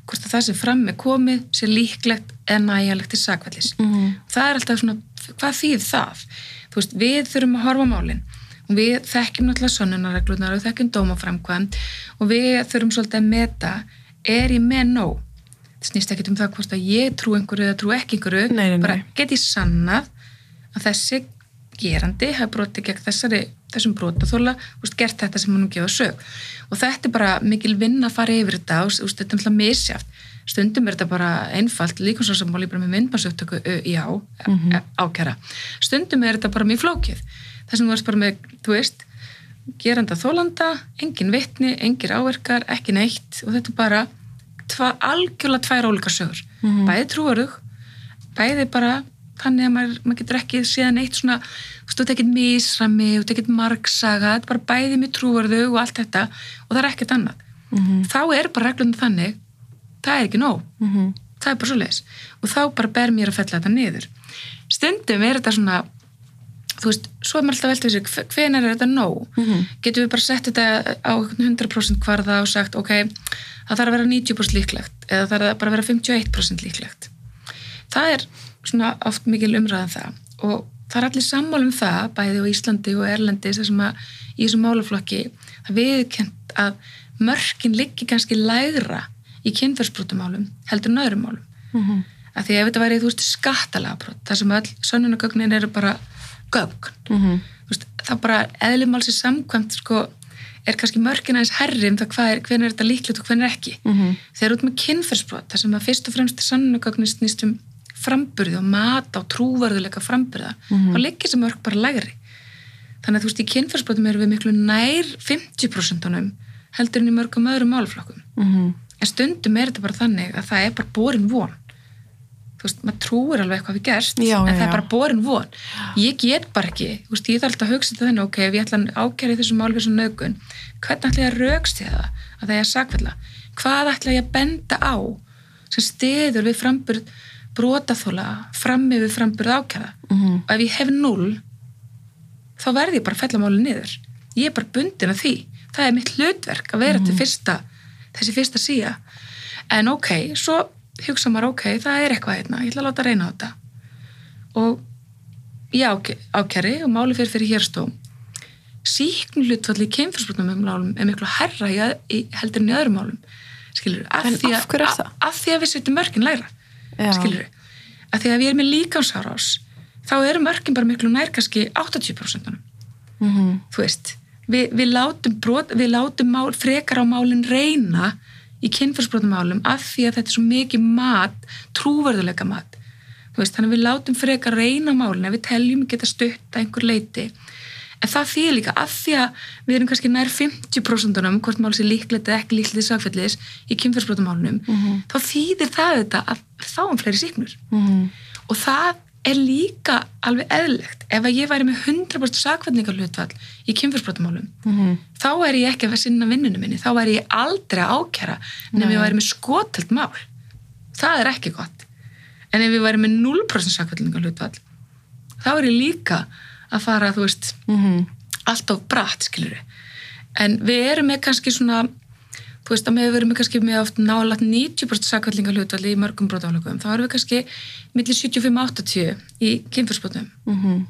hvort að það sem fram er komið sé líklegt eða nægjalegt til sakvallis. Mhm. Það er alltaf svona, hvað þýð það? Þú veist, við þurfum að horfa málinn og við þekkjum náttúrulega sannunarreglunar og þekkjum dómaframkvæm og við þurfum svolítið að meta, er ég með nóg? Það snýst ekkert um það hvort að ég trú einhverju eða trú ekki einhverju, Nei, nei, nei. bara get ég sannað að þessi gerandi hafi brotið gegn þessari, þessum brotaþóla gert þetta sem hann gefa sög og þetta er bara mikil vinn að fara yfir þetta og þetta er náttúrulega misjátt stundum er þetta bara einfalt líkonsásamáli bara með myndbansöftöku já, Mhm. ákjara stundum er þetta bara mjög flókið þess að þú erst bara með, þú veist geranda þólanda, engin vitni engir áverkar, ekki neitt og þetta er bara tva, algjörlega tvær ólíkar sögur, Mhm. bæði trúarug bæði bara þannig að maður, maður getur ekki séðan eitt svona þú veist, þú tekit misrami, þú tekit margsaga þetta er bara bæði með trúarðu og allt þetta og það er ekkert annað Mhm. þá er bara reglum þannig það er ekki nóg, Mhm. það er bara svo leis og þá bara ber mér að fella þetta niður. Stundum er þetta svona þú veist, svo er maður alltaf við sig hvenar er þetta nóg? Mhm. getum við bara sett þetta á einhvern 100% kvarða og sagt, ok, það þarf að vera 90% líklegt eða það þarf bara að vera 51% líklegt. Það er svona oft mikil umræðan það. Og það er allir sammála um það bæði á Íslandi og Erlendi sem að í þessum málaflokki það viðkent að mörkin liggi kannski lægra í kynferðsbrotumálum heldur en öðrum málum Mhm. af því ef þetta væri, þú veist, skattalagabrot þar sem öll sönnunagögnin eru bara gögn Mhm. Þú veist, það bara eðlumálsi samkvæmt sko, er kannski mörkin aðeins herri um það hvað er, hvernig er þetta líklegt og hvernig ekki Mhm. þegar út með kynferðsbrot þar sem að fyrst og fremst sannunagögnin snýst um framburði og mat á trúvarðuleika framburða Mhm. þá liggir sem mörk bara lægri þannig að þú veist í kynferðsbrotum erum við miklu nær 50% heldur en í mörgum öðrum málaflokkum Mhm. En stundum er þetta bara þannig að það er bara borin von. Þú veist, maður trúir alveg eitthvað við gerst Já, en já, það er bara borin von. Ég get bara ekki, þú veist, ég þarf alltaf að hugsa þetta þannig, ok, ef ég ætla að ákæra í þessu mál við svona nögun, hvernig ætla ég að raukst ég það, að það er sakvella hvað ætla ég að benda á sem stiður við framburð brotaþóla, frammi við framburð ákæra? Mhm. og ef ég hef null þá verð ég bara að fella máli niður. Ég er bara bundin af því. Það er mitt hlutverk að vera til fyrsta þessi fyrsta síða en ok, svo hugsa maður ok, það er eitthvað hérna, ég ætla að láta reyna á þetta og ég ák ákæri og máli fyrir fyrir hérstóm síknu hlutfalli í kemfyrsbrotnum um málum er miklu herra í, í, heldur en í öðrum málum skilur, af, því af að, af, það? af því að við setjum mörkin lægra Já. skilur að því að við erum með líkansárás þá eru mörkin bara miklu nær kannski 80% Mhm. þú veist, við, við látum brot, við látum mál, frekar á málin reyna í kynfærsbrotumálum af því að þetta er svo mikið mat trúverðuleika mat veist, þannig að við látum frekar reyna á málin ef við teljum geta stutt að einhver leiti en það þýðir líka af því að við erum kannski nær 50% um hvort mál sé líklegt eða ekki líklegt sagfællis í kynfærsbrotumálunum Mhm. þá þýðir það þetta að við fáum fleiri síknur Mhm. og það er líka alveg eðlilegt ef að ég væri með 100% sakvætningarhlutfall í kynfyrsbrotamálum Mhm. þá er ég ekki að vera sinna vinnunum minni þá er ég aldrei að ákjara nefnum ég Nei. væri með skotelt mál það er ekki gott en ef ég væri með 0% sakvætningarhlutfall þá er ég líka að fara þú veist Mhm. allt of bratt, skilur. En við erum með kannski svona, þú veist, að við erum með kannski með oft nálat 90% sakvætlinga hlutvalli í mörgum brotaflökum, þá erum við kannski millir 75-80 í kynfyrsbrotum Mhm.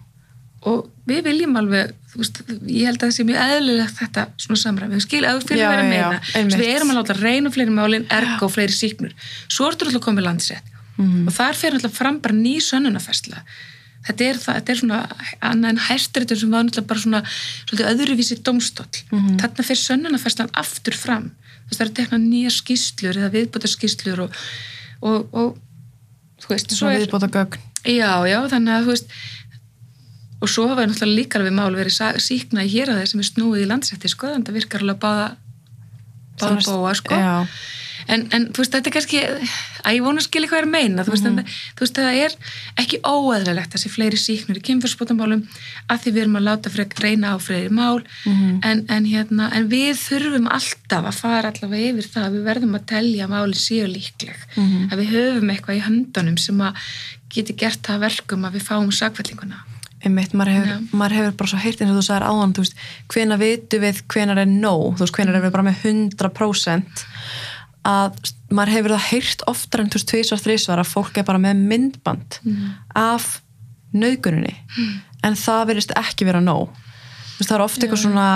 og við viljum alveg, þú veist, ég held að það sé mjög eðlilegt þetta svona samræmi, skil, að þú fyrir að vera að meina, einmitt. svo við erum að láta reyna á fleiri málin, ergo fleiri síknur, svo ertu alltaf komið landsrétt Mhm. og þar fer alltaf fram bara ný sönnunafærsla þetta er, það, þetta er svona annað en hæsturitur sem var náttúrulega bara svona svolítið öðruvísi domstóll Mhm. þarna fyrir sönnunarfærslan aftur fram það eru tekna nýja skýslur eða viðbúta skýslur og, og, og þú veist, svo viðbóta gögn já, já, þannig að þú veist og svo hafa náttúrulega líka við mál verið síkna í hér að þeir sem er snúið í landsætti sko, þannig að það virkar alveg báða báða Þannig- bóa sko. Já, en, en þú veist, þetta er kannski að ég vona að skilja hvað er að meina. Þú veist, mm þú veist, það er ekki óæðilegt að sé fleiri síknur í kynfyrspotamálum að því við erum að láta frek reyna á fleiri mál. Mhm. en, en, hérna, en við þurfum alltaf að fara allavega yfir það við verðum að telja að málin séu líkleg Mhm. að við höfum eitthvað í höndunum sem að geti gert það að verkum að við fáum sakfællinguna einmitt, maður hefur, Já. maður hefur bara svo heyrt eins og þú sagðir áðan, þú veist, hvena vitu við hvenar er nóg, þú veist, hvenar er við bara með 100% að maður hefur það heyrt oftar en þú veist, tvisvar, þrisvar að fólk er bara með myndband af nöðguninni en það verðist ekki vera nóg. Þú veist, það er ofta eitthvað svona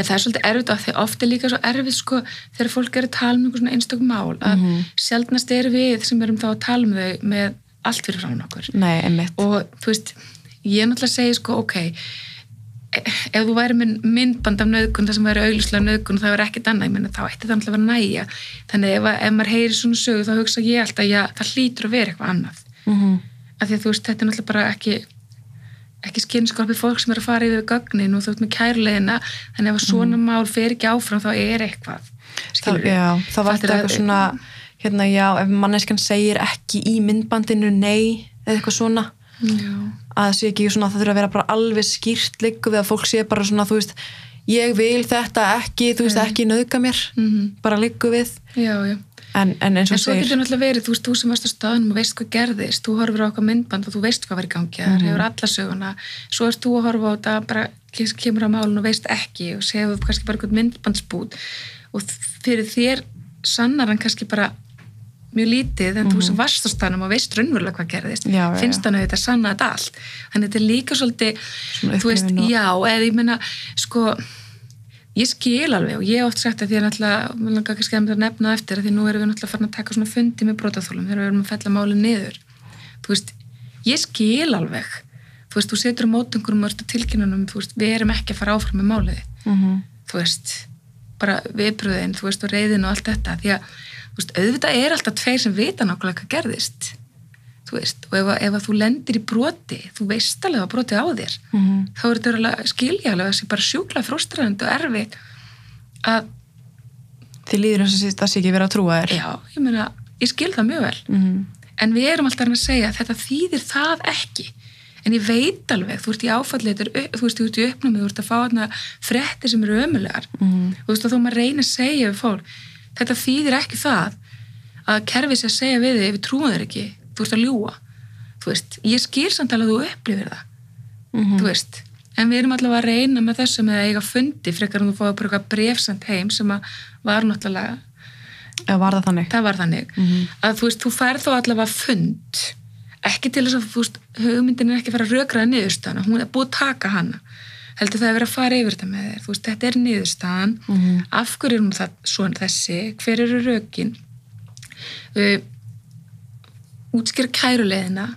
En það er svolítið erfitt af því oft er líka svo erfitt sko þegar fólk er að tala um einhver svona einstök mál að Mhm. sjaldnast er við sem erum þá að tala um þau með allt fyrir frá okkur. nei, einmitt, Og þú veist, ég náttúrulega segi sko, ok, e- ef þú væri með myndband af nöðgun það sem væri auglýslega nöðgun og það væri ekkert annað, ég menna þá ætti það náttúrulega að vera næja. Þannig ef, ef maður heyri svona sögu þá hugsa ég alltaf, já, það hlýtur að vera eitthvað annað. mm Af því að þú veist, þetta er náttúrulega bara ekki ekki skynskorpi fólk sem er að fara yfir gögnin og þú veist með kærleina þannig ef svona mál fer ekki áfram þá er eitthvað skilur já, það var Fattar alltaf að- eitthvað svona hérna, já, ef manneskan segir ekki í myndbandinu nei, eða eitthvað svona. Já, að það sé ekki svona, það þurfa að vera bara alveg skýrt líku við að fólk sé bara svona, þú veist ég vil þetta ekki, þú veist, ekki nauðga mér, mm bara líku við. Já, já. En, en eins En og svo segir getur náttúrulega verið, þú veist, þú sem varst á staðnum og veist hvað gerðist, þú horfir á okkar myndband og þú veist hvað var í gangi, það hefur alla söguna. Svo erst þú að horfa á þetta bara kemur á málun og veist ekki og þú kannski bara eitthvað myndbandsbút og fyrir þér sannar hann kannski bara mjög lítið en þú sem varst á staðnum og veist raunverulega hvað gerðist, Mhm. Já, já, finnst hann að þetta sanna þetta allt, þannig að þetta er líka svolítið þú veist, og- já, eða ég meina sko, ég skil alveg og ég hef oft sagt að því að náttúrulega, mér langar kannski að nefna eftir að því nú erum við náttúrulega farin að taka svona fundi með brotaþólum þegar við erum að fella málið niður. Þú veist, ég skil alveg. Þú veist, þú setur á mótungurum og tilkynunum, þú veist, við erum ekki að fara áfram með málið, mm þú veist bara viðbröðin, þú veist, og reyðin og allt þetta, því að, þú veist, auðvitað er alltaf tveir sem vita nákvæmlega hvað gerðist. Þú veist, og ef, að- ef að þú lendir í broti, þú veist alveg að broti á þér -hmm. þá er þetta alveg skiljaðlega þessi bara sjúkla frustrandi og erfitt að, þið líður eins og sé- það sé ekki verið að trúa þér. Já, ég meina ég skil það mjög vel, mm en við erum alltaf að að segja að þetta þýðir það ekki. En ég veit alveg, þú ert í er, þú veist, þú ert í uppnámið, þú ert að fá þarna fréttir sem eru ömulegar -hmm. þú veist, og þó maður reynir að segja við fólk þetta þýðir ekki það að kerfi sér að segja við þig ef við trúum þér ekki, þú ert að ljúa þú veist, ég skil samt alveg að þú upplifir það. Þú veist en við erum allavega að reyna með þessu með að eiga fundi frekar en þú fáið bara eitthvað brefsend heim sem að var náttúrulega eða var það þannig? Það var þannig. Mhm. að þú veist, þú færð þó allavega fund ekki til þess að þú veist, hugmyndin er ekki að fara að rökraða niðurstaðana hún er búið að taka hana heldur það að vera að fara yfir þetta með þér? Veist, þetta er niðurstaðan. Mhm. af hverju er hún það, svona þessi? Hver eru rökin? Uh, útskýra kæruleðina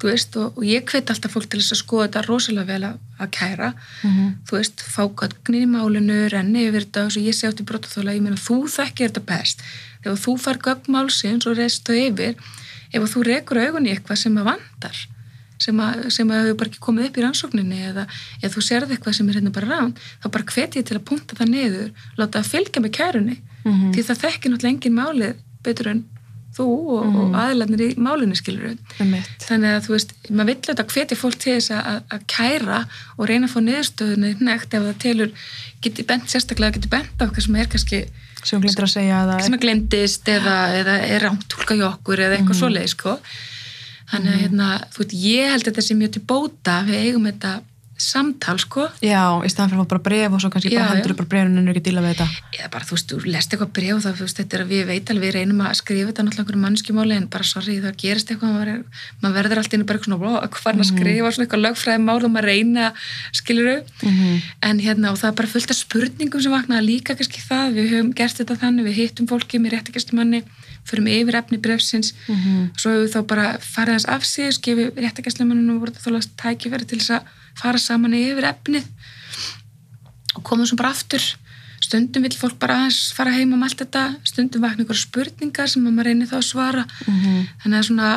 þú veist, og, og ég hveit alltaf fólk til þess að skoða þetta rosalega vel að, að kæra. Mhm. þú veist, fá gögnin í málinu renni yfir þetta og svo ég sé átt í brotaþóla ég meina þú þekkir þetta best. Þegar þú far gögn málsins og reist þau yfir ef þú rekur augun í eitthvað sem að vandar sem að, sem að hefur bara ekki komið upp í rannsókninni eða ef þú sérð eitthvað sem er hérna bara rán þá bara hveti ég til að punta það niður láta það fylgja með kærunni Mhm. því það þekkir náttúrulega engin málið betur en þú og, mm. og aðlarnir í málinu skilur þannig að þú veist, maður vill þetta hvetja fólk til þess að, að kæra og reyna að fá niðurstöðunni nekt ef það telur geti bent, sérstaklega geti bent á eitthvað sem er kannski sem að að sem að glendist eða, eða er rámtúlka hjá okkur eða eitthvað mm. svoleið sko. Þannig að hérna, þú veit, ég held að þetta sé mjög til bóta við eigum þetta samtal sko. Já, í staðan fyrir að fá bara bref og svo kannski Já, bara hendur bara brefinu en er ekki díla við þetta. Eða bara þú veist, þú lest eitthvað bref og það, þú veist, þetta er að við veit alveg, við reynum að skrifa þetta náttúrulega einhverju mannskjumáli en bara sorry, það gerist eitthvað maður, maður verður alltaf inn bara eitthvað svona "Vá, hvað er að skrifa? Svona eitthvað lögfræði mál og maður reyna, skiluru Mhm. en hérna, og það er bara fullt af spurningum sem vaknaða líka kannski það, við höfum gert þetta þannig, við hittum fólki með réttakestum manni, förum yfir efni brefsins Mhm. svo hefur þá bara farið hans af sig skefið réttakæslemanninu og voru það þólaðast tækifæri til þess að fara saman yfir efnið og komum svo bara aftur. Stundum vill fólk bara aðeins fara heim um allt þetta, stundum vakna ykkur spurningar sem að maður reynir þá að svara. Mhm. þannig að svona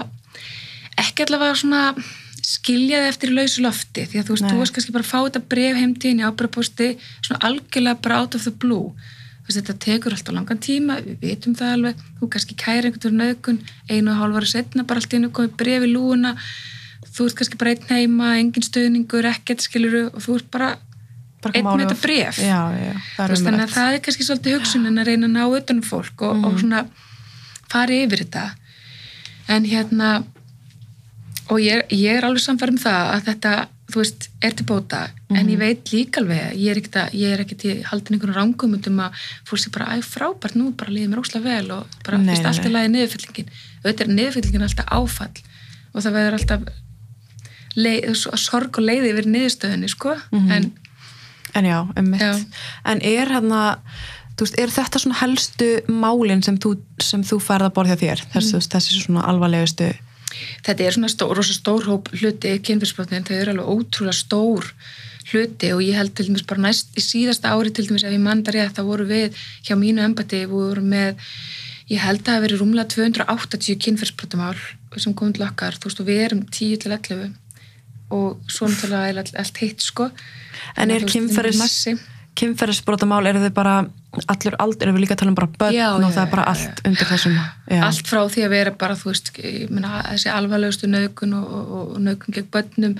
ekki allavega svona skiljaði eftir í lausu lofti því að þú veist, Nei. þú veist kannski bara fá þetta bref heimtíðin í ábyrðaposti svona algjörlega bara out of the blue. Veist, þetta tekur alltaf langan tíma við vitum það alveg, þú kannski kæri einhvern veginn nöðgun, einu og hálf ára setna bara allt einu komið bref í lúuna þú ert kannski bara einn heima, engin stöðningur ekkert skiluru og þú ert bara Bara einn með þetta bréf Já, já, Þú veist, þannig að það er kannski svolítið hugsunin að reyna að ná utanum fólk og, Mhm. og svona fara yfir þetta en hérna og ég, ég er alveg samfærum það að þetta, þú veist, er til bóta en Mhm. ég veit líka alveg ég er ekkert ég er ekkert í haldin einhvern rángumundum að fólk sé bara, æ, frábært, nú bara líður mér óslega vel og bara fyrst nei, alltaf nei. lagi niðurfyllingin auðvitað er niðurfyllingin alltaf áfall og það verður alltaf sorg og leiði yfir niðurstöðinni, sko Mhm. en En já, um Já. En er hérna, veist, er þetta svona helstu málin sem þú, sem þú færð að borða þér? Þessi, mm. þessi svona alvarlegustu þetta er svona stór, rosa stór hóp hluti kynfyrsbrotnin, þau eru alveg ótrúlega stór hluti og ég held til dæmis bara næst í síðasta ári til dæmis ef ég manda rétt þá voru við hjá mínu embati við vorum með, ég held að það verið rúmlega 280 kynfyrsbrotamál sem komum til okkar, þú veist og við erum 10 til 11 og svo náttúrulega allt, heitt sko. En er kynferðisbrotamál, eru þau bara allur aldur, erum við líka að tala um bara börn Já, og já, það er bara já, allt undir þessum já. allt frá því að vera bara þú veist, meina þessi alvarlegustu nögun og, og, og nögun gegn börnum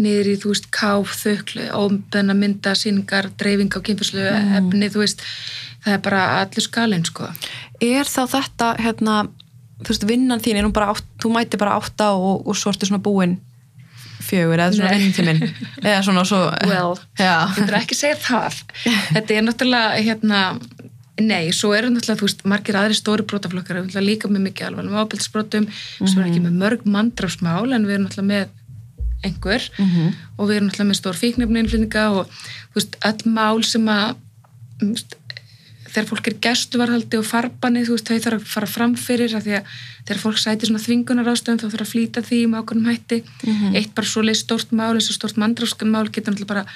niður í þú veist káf, þökli, óbenna mynda síningar, dreifing á kynfyrslu efni, þú veist, það er bara allur skalinn sko. Er þá þetta, hérna þú veist, vinnan þín, er hún bara átt, þú mæti bara átta og, og svo ertu svona búin fjögur eða svona Nei. vinntíminn eða svona svo well, ég þarf ekki að segja það. Þetta er náttúrulega hérna Nei, svo eru náttúrulega, þú veist, margir aðri stóri náttúrulega líka með mikið alveg með ábyrðsbrotum, svo er ekki með mörg mandrafsmál, en við erum náttúrulega með einhver. Mhm. og við erum náttúrulega með stór fíknefninnflýninga og þú veist, öll mál sem að þú þegar fólk er gæstuvarhaldi og farbanni, þú veist, þau þarf að fara fram fyrir að því að þegar fólk sæti svona þvingunar ástöðum þá þarf að flýta því með ákveðnum hætti. Eitt bara svo leið stórt mál eins og stórt mandrafskan mál getur náttúrulega bara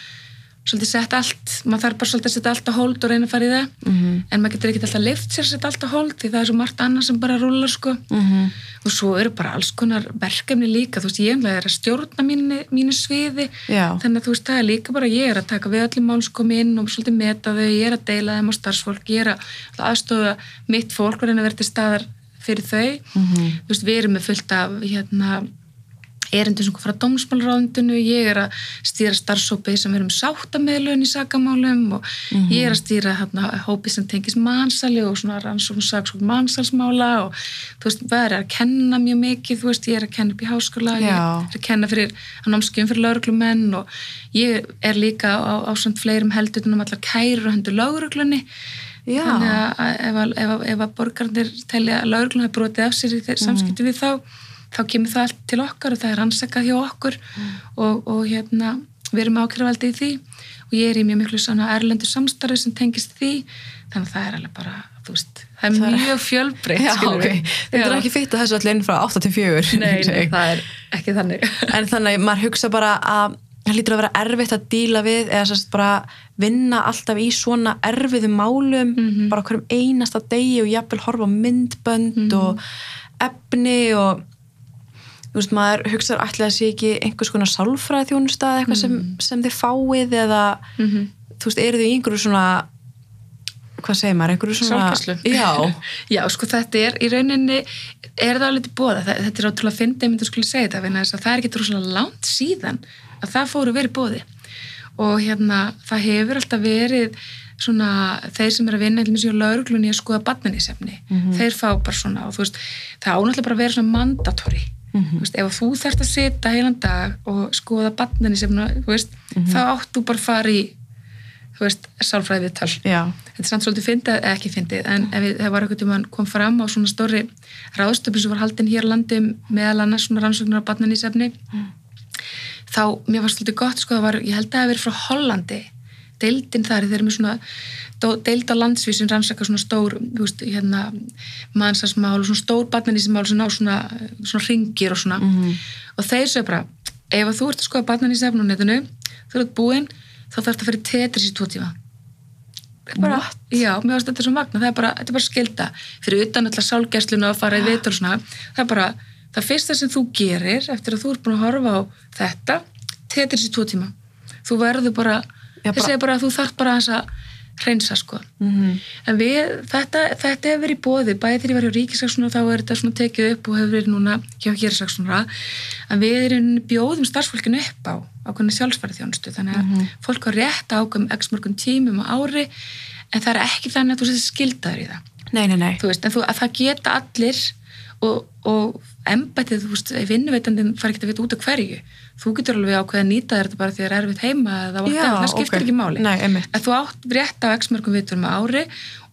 svolítið sett allt, maður þarf bara svolítið að setja allt á hold og reyna að fara í það Mhm. en maður getur ekkert alltaf leift sér að setja allt á hold því það er svo margt annað sem bara rúlar sko Mhm. og svo eru bara alls konar verkefni líka, þú veist, ég er að stjórna mínu, mínu sviði Já. þannig að þú veist, það er líka bara ég er að taka við öllum mál sko inn og svolítið meta þau ég er að deila þeim á starfsfólk, ég er að aðstofa mitt fólk og reyna að vera til staðar fyrir þau, Mhm. þú veist, við erum með fullt af hérna erindum sem kom frá dómsmálráðundinu, ég er að stýra starfsópi sem er um sáttameðlun í sakamálum og ég er að stýra hérna, hópi sem tengis mannsali og svona rannsókn saksókn mannsalsmála og þú veist, er að kenna mjög mikið, þú veist, ég er að kenna upp í háskóla, ég Já. er að kenna fyrir að námskeiðum fyrir lauruglumenn og ég er líka á, á samt fleirum heldutunum allar kærur og hendur lauruglunni Já. þannig að ef, að- að- að borgarnir telja að lauruglun er brotið af sér í þeir samskipti við þá þá kemur það allt til okkar og það er rannsakað hjá okkur og, og hérna við erum ákjörvaldi í því og ég er í mjög miklu svona erlendu samstarfi sem tengist því þannig að það er alveg bara þú veist, það er Það mjög fjölbreytt Já, skilurðu. ok. Þetta er ekki fyrst að þessu allir inn frá 8 til 4. nei, <laughs> nei, það er ekki þannig <laughs> En þannig að maður hugsa bara að það lítur að vera erfitt að díla við eða sérst bara vinna alltaf í svona erfiðum málum Mhm. bara hverjum einasta degi og jafnvel horfa myndbönd Mhm. og efni og þú veist, maður hugsa ætla að sé ekki einhvers konar sálfræði þjónustað eitthvað sem, Mhm. sem þið fáið eða þú veist, eru þið í einhverju svona hvað segir maður, einhverju svona Sálgæslu. Já, <laughs> Já, sko þetta er í rauninni er það alveg til bóða, þetta er ótrúlega fyndið, ég myndi að skulle segja þetta, vegna þess að það er ekki rosalega langt síðan að það fóru verið bóði og hérna það hefur alltaf verið svona þeir sem er að vinna eins og lauruglunni að skoða badmennisefni, þeir fá bara svona og þú veist, það ánáttúrulega bara vera svona mandatori, þú veist, ef þú þarft að sita heilan dag og skoða badmennisefni, þú veist, þá átt þú bara að fara í sálfræði viðtal já, þetta er samt svolítið fyndið, eða ekki fyndið en ef við, það var eitthvað tíma kom fram á svona stóri ráðstöfn sem var haldin hér á landi meðal annars svona rannsóknar á barnanísefni þá, mér var svolítið gott sko, það var, ég held að það hefur verið frá Hollandi deildin þar, þeir eru með svona deild á landsvísin rannsaka svona stór veist, hérna, mannsansmál og svona stór barnanísimál sem ná svona, svona ringir og svona. Mhm. og þeir segja bara, ef þú ert að skoða barnanísefn á netinu, þú ert búinn þá þarf þetta að fyrir tetris í tvo tíma. Bara, já, mér varst þetta svo magna, það er bara, þetta er bara skilda fyrir utan alltaf sálgæsluna að fara í vitur og svona, það er bara, það fyrsta sem þú gerir eftir að þú ert búin að horfa á þetta, tetris í tvo tíma. Þú verður bara, Já, þeir bara- að þú þarf bara aðeins að hreinsa sko. Mhm. en við, þetta, þetta hefur verið bóði bæði þegar ég var hjá ríkisaksónu þá er þetta svona tekið upp og hefur verið núna hjá hérasaksónura en við erum bjóðum starfsfólkinu upp á ákveðinu sjálfsfæri þjónustu þannig að fólk á rétt ákveðum x mörgum tímum á ári en það er ekki þannig að þú setur skildaður í það. Nei, nei, nei. þú veist, en þú, að það geta allir og, og embættið, þú veist, vinnuveitandinn fara ekki að vita út af hverju þú getur alveg ákveð að nýta þér þetta bara því að það er erfitt heima eða whatever, það skiptir ok. ekki máli Nei, að þú átt rétt á x mörgum vitur með ári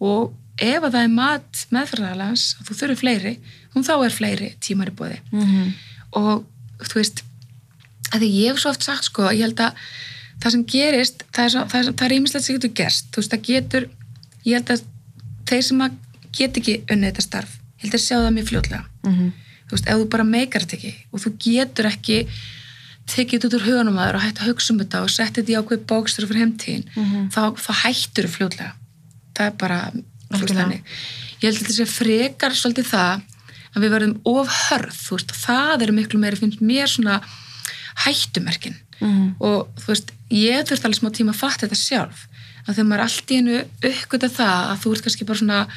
og ef að það er mat meðferðaralans að þú þurfi fleiri, hún þá er fleiri tímar í bóði Mhm. og þú veist að því ég hef svo oft sagt sko ég held að það sem gerist það er, ímislegt sem getur gerst þú veist það getur, ég held að þeir sem að get ekki unnið þetta starf ég held að sjá það mjög fljótlega Mhm. þú veist, ef þú bara meikar þetta ekki og þú getur ekki tekið þetta út úr hugunum aður og hægt að hugsa um þetta og setja þetta í ákveð bókstur fyrir heimtíðin, Mhm. þá, þá hættur þú fljótlega það er bara þannig. ég held að þetta sé frekar svolítið það að við verðum of hörð þú veist, það er miklu meiri finnst mér svona hættumerkin Mhm. og þú veist, ég þurft alveg smá tíma að fatta þetta sjálf að þegar maður allt í einu uppgöta það að þú ert kannski bara svona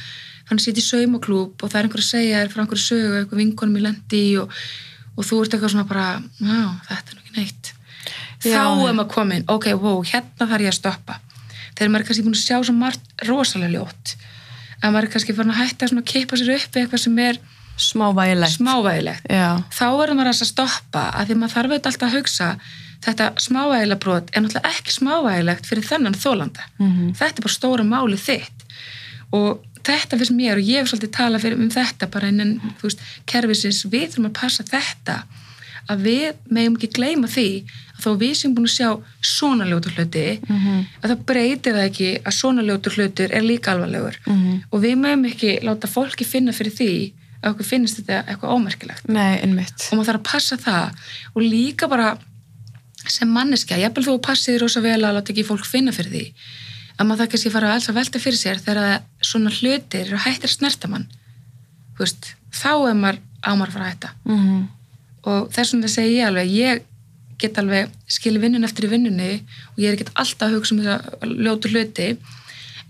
að sitja í saumaklúb og það er einhver að segja þér frá einhverju sögu, eitthvað vinkonum í lendi og, og þú ert eitthvað svona bara þetta er ekki neitt. Já, þá er maður komin, ok, wow, hérna þarf ég að stoppa. Þegar maður er kannski búin að sjá svo margt rosalega ljótt að maður er kannski farin að hætta að kippa sér upp eitthvað sem er Smávægilegt. smávægilegt þá verður maður að stoppa að því maður þarf auðvitað alltaf að hugsa þetta smávægilega brot er náttúrulega ekki smávægilegt fyrir þennan þólanda Mhm. þetta er bara stóra máli þitt. Og þetta finnst mér og ég hef svolítið talað fyrir um þetta bara innan þú veist, kerfisins, við þurfum að passa þetta að við megum ekki gleyma því að þó við sem búin að sjá svona ljótu hluti Mhm. að það breytir það ekki að svona ljótu hlutur er líka alvarlegur. Mhm. og við megum ekki láta fólki finna fyrir því að okkur finnst þetta eitthvað ómerkilegt. Nei, og maður þarf að passa það. Og líka bara sem manneskja, jafnvel þú passið þér rosa vel að láta ekki fólk finna fyrir því að maður það kannski fara að alls að velta fyrir sér þegar svona hlutir eru hættir að snerta mann þú veist, þá er maður á maður að fara að hætta Mhm. og þess vegna segi ég alveg ég get alveg skilið vinnun eftir í vinnunni og ég er ekkert alltaf að hugsa um þessa ljótu hluti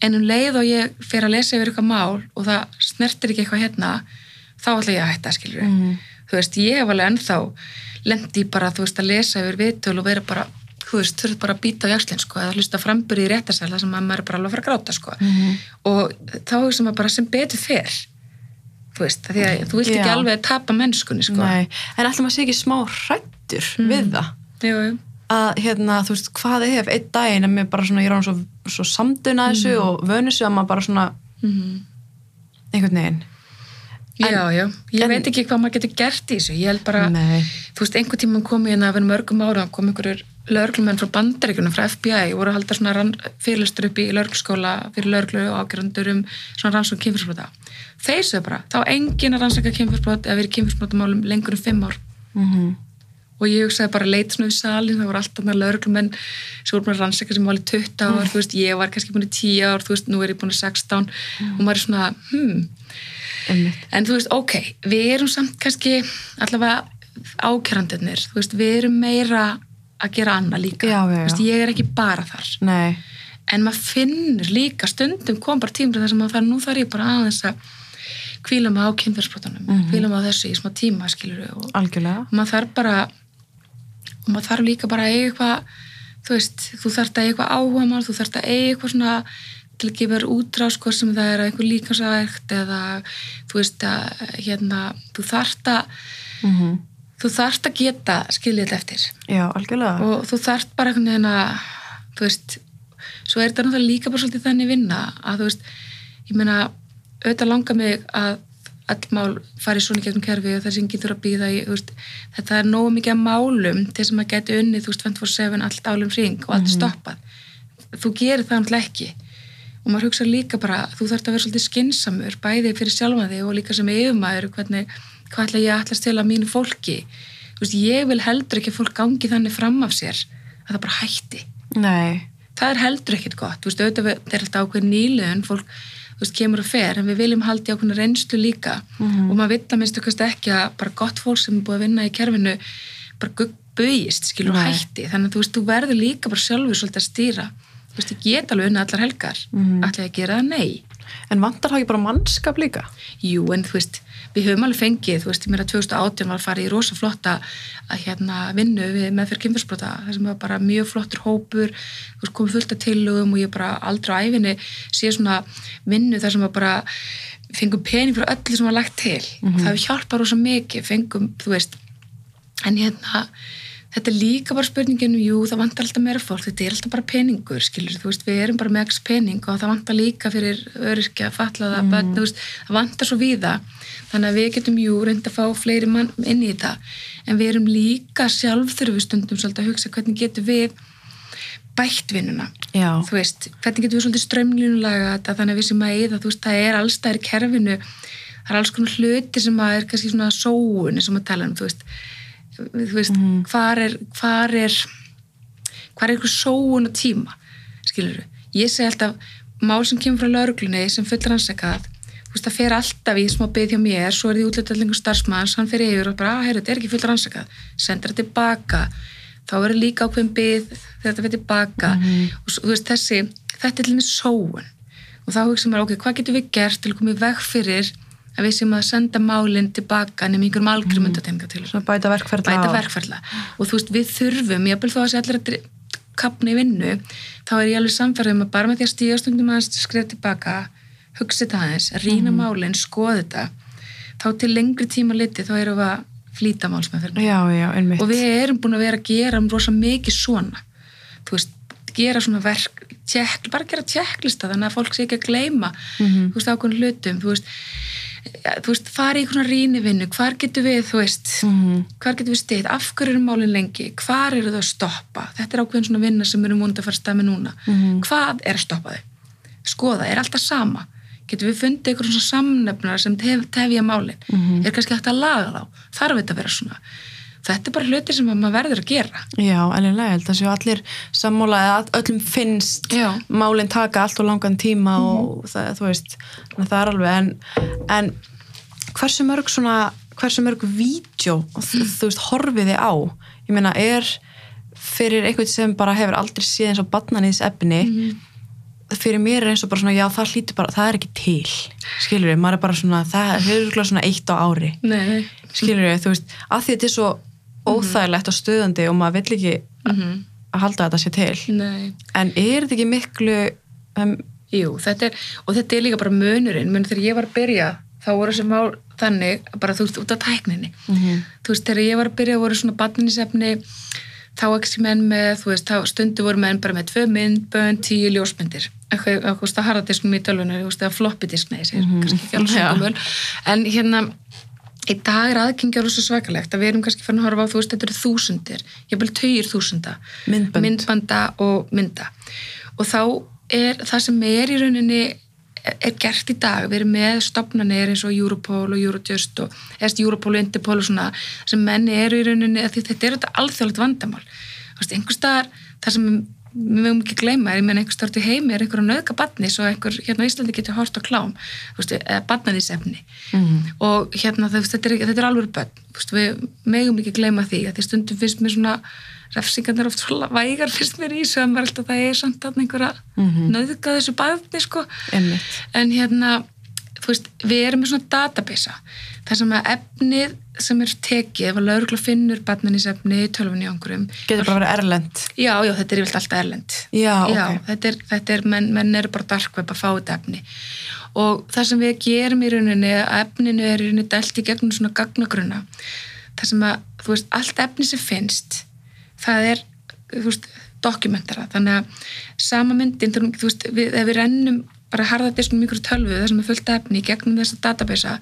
en um leið og ég fer að lesa yfir eitthvað mál og það snertir ekki eitthvað hérna þá ætla ég að hætta skilur Mhm. þú veist, ég hef alveg ennþá lendi bara, þú veist, að lesa yfir viðtöl og vera bara, þú veist, þurft bara að býta á jakslinn, sko, eða hlusta frambyrði í réttarsæl þar sem að maður er bara alveg að fara að gráta, sko. Mhm. og þá hugsa maður bara sem betur fer þú veist, því að þú vilt ekki alveg tapa mennskunni, sko. Nei, en alltaf maður sé ekki smá hrættur við það? Jú, jú. að hérna, þú veist, hvað ef einn daginn er mér bara svona, ég er án svo, svo samduna þessu og vönu sig að maður bara svona Mm einhvern veginn já, já, ég en- veit ekki hvað maður getur gert í þessu, ég held bara Nei, þú veist, einhvern tímann kom ég hérna fyrir mörgum ára kom einhverjur lögreglumenn frá bandaríkunum frá FBI og voru að halda svona rann, fyrirlistur upp í lögregluskóla fyrir lögreglu og ágjörundur um svona rannsókn kynfyrsbrota þeir sögðu bara, þá engin að rannsaka kynfyrsbrot eða verið kynfyrsbrotamálum lengur um fimm ár. Mhm, og ég hugsaði bara leit svona við salin það voru alltaf lögreglumenn sem voru að rannsaka sem var í 20 ár, þú veist, ég var kannski búin í 10 ár, þú veist, nú er ég búin í 16 og maður er svona, hmm einmitt En þú veist, ok, við erum samt kannski allavega ákjærandirnir, þú veist, við erum meira að gera annað líka. Já, já, já. Þú veist, ég er ekki bara þar. Nei, En maður finnur líka stundum kom bara tímur þar sem maður þarf, nú þarf ég bara aðeins að kvíla mig á kynferðsbrotunum, mm. -hmm. kvíla mig á þessu í smá tíma, skilur við, og algjörlega maður þarf bara, og maður þarf líka bara að eiga eitthvað, þú veist, þú þarft að eiga eitthvað áhuga mál, þú þarft að eiga eitthvað svona til að gefa þér útrás hvort sem það er eitthvað líkansægt eða þú veist að hérna, þú þarft að mhm, þú þarft að geta skiljið þetta eftir. Já, algjörlega. Og þú þarft bara einhvern veginn að þú veist, svo er þetta náttúrulega líka bara svolítið þannig vinna að þú veist ég meina, auðvitað langar mig að all mál fari svona gegnum kerfi og þessi getur að býða í, veist, þetta er nógu mikið að málum til sem að geti unnið, þú veist, 24-7 allt álum ring og allt er stoppað. Þú gerir það náttúrulega ekki og maður hugsa líka bara, þú þarf að vera svolítið skinsamur, bæði fyrir sjálfa þig og líka sem yfirmæður, hvernig hvað ætla ég að ætla að stila mínu fólki? Þú veist, ég vil heldur ekki að fólk gangi þannig fram af sér að það bara hætti. Nei, það er heldur ekkit gott, veist, auðvitað er alltaf ákveð nýlegun, fólk veist, kemur og fer, en við viljum haldi ákveðna reynslu líka. Og maður vill að minnstu kannski ekki að bara gott fólk sem er búið að vinna í kerfinu bara bauðist, skilur og Nei. hætti. Þannig að þú þú verður líka bara sjálfur svolítið að stýra, veist, ég get alveg unna allar helgar, mm ætla ég að gera það, nei. En vantar það ekki bara mannskap líka? Jú, en þú veist, við höfum alveg fengið, þú veist, ég meira 2018 var að fara í rosa flotta að hérna vinnu við með fyrir kynfyrsbrota, það sem var bara mjög flottur hópur, þú veist, komið fullt af tillögum og ég bara aldrei á æfinni sé svona vinnu þar sem var bara fengum pening fyrir öllu sem var lagt til. Og það hefur hjálpað rosa mikið, fengum, þú veist, en hérna þetta er líka bara spurningin jú, það vantar alltaf meira fólk, þetta er alltaf bara peningur skilur, þú veist, við erum bara með ekki pening og það vantar líka fyrir öryrkja fallaða, mm. börn, þú veist, það vantar svo víða. Þannig að við getum jú reynd að fá fleiri mann inn í þetta. En við erum líka sjálf þurfi stundum svolítið að hugsa hvernig getum við bætt vinnuna. Þú veist, hvernig getum við svolítið strömlínulega þetta þannig að við sem að eða, þú veist, það er allstæðir kerfinu, það er alls konar hluti sem að er kannski svona sóun sem að tala um, þú veist, þú veist Mhm. hvar er hvar er hvar er eitthvað sóun og tíma skilur ég segi alltaf mál sem kemur frá lauruglunni sem fullur ansakað þú veist, það fer alltaf í smá byggð hjá mér svo er því útlöldallingur starfsmanns, hann fer yfir og bara, að heyrðu, þetta er ekki fullur ansakað sendur það tilbaka. Þá verður líka ákveðin byggð þegar þetta fer tilbaka. Og svo, þú veist, þessi þetta er með sóun. Og þá hugsa maður, ok, hvað getum við gert til að koma í veg fyrir að við sem að senda málinn tilbaka nefnum einhverjum algjörum undatemninga til svona bæta verkferðla bæta verkferðla og þú veist, við þurfum, ég vil þó að sé allir að kapna í vinnu, þá er ég alveg samfærið um að bara með því að stíga stundum aðeins skref tilbaka, hugsa þetta aðeins rýna málinn, skoða þetta þá til lengri tíma liti þá erum við að flýta einmitt. Og við erum búin að vera að gera rosa mikið svona. Þú veist, gera svona verk tjekk, bara gera tjekklista þannig að fólk sé ekki að gleyma Mhm. þú veist, ákveðin hlutum þú veist, þú veist fara í einhverjum rýnivinnu, hvar getur við þú veist, Mhm. hvar getur við stið af hverju eru málin lengi, hvar eru þau að stoppa? Þetta er ákveðin svona vinna sem við erum múnið að fara að stæmi núna, Mhm. hvað er að stoppa þau? Skoða, er alltaf sama? Getur við fundið einhverjum svona samnefnar sem tef, tefja málin, Mhm. er kannski hægt að laga þá, þarf þetta að vera svona þetta er bara hluti sem að maður verður að gera. Já, alveg ég held að séu allir sammála eða að öllum finnst Já. málinn taka allt og langan tíma og það, þú veist, að það er alveg en, en hversu mörg svona, hversu mörg vídeo, þú, þú veist, horfið þið á? Ég meina, er fyrir eitthvað sem bara hefur aldrei séð eins og badnanýðs efni fyrir mér er eins og bara svona, já það hlýtur bara það er ekki til, skilur við, maður er bara svona það er svona eitt á ári. Nei. skilur við, þú veist, að því þetta er svo óþægilegt og stöðandi og maður vill ekki Mhm. að halda að þetta sé til Nei. en er þetta ekki miklu um, Jú, þetta er, og þetta er líka bara munurinn, mun þegar ég var að byrja þá voru þessi mál þannig, bara þú veist, út af tækninni. Mhm. Þú veist, þegar ég var að byrja voru svona batninsefni, þá ekki menn með, þú veist, þá stundu voru menn bara með tvö mynd, bönn, tíu ljósmyndir. Eitthvað, eitthvað, eitthvað harðadisknum í tölvunni, þú veist, eða floppy-disk, nei, sér, kannski ekki alveg Já. svo gömul. En hérna, í dag er aðgengjar svo svakalegt að við erum kannski fann að horfa á, þú veist, þetta eru þúsundir, ég vil tugir þúsunda. Myndbönd. myndbanda og mynda. Og þá er það sem er í rauninni er gert í dag, við erum með stopnarnir eins og Europol og Eurojust og eða Europol og Interpol og svona sem menni eru í rauninni, þetta er þetta alþjóðlegt vandamál, einhver staðar það sem við mögum ekki gleyma er, ég menn einhver staðar til heimi er einhver að nöðka batni svo einhver hérna á Íslandi getur hort á klám batnaðisefni Mhm. og hérna veist, þetta er, þetta er alveg bönn við megum ekki gleyma því að því stundum finnst mér svona refsingarnir oft vægar finnst mér í að maður alltaf það er samt að einhverja Mhm. nöðga þessu bæðni sko. Einmitt. En hérna veist, við erum með svona database þar sem að efnið sem er tekið, ef að laurugla finnur barnanísefni í tölfunni á einhverjum getur bara verið erlend já, já, þetta er yfirlt alltaf erlend Já, ok. þetta er, þetta er menn, menn eru bara dark web að fá þetta efni. Og það sem við gerum í rauninni að efninu er í rauninni dælt í gegnum svona gagnagruna það sem að, þú veist, allt efni sem finnst það er, þú veist, dokumentara. Þannig að sama myndin, þú veist, við, ef við rennum bara harðadisknum ykkur tölvu það sem er fullt efni í gegnum þessa databasa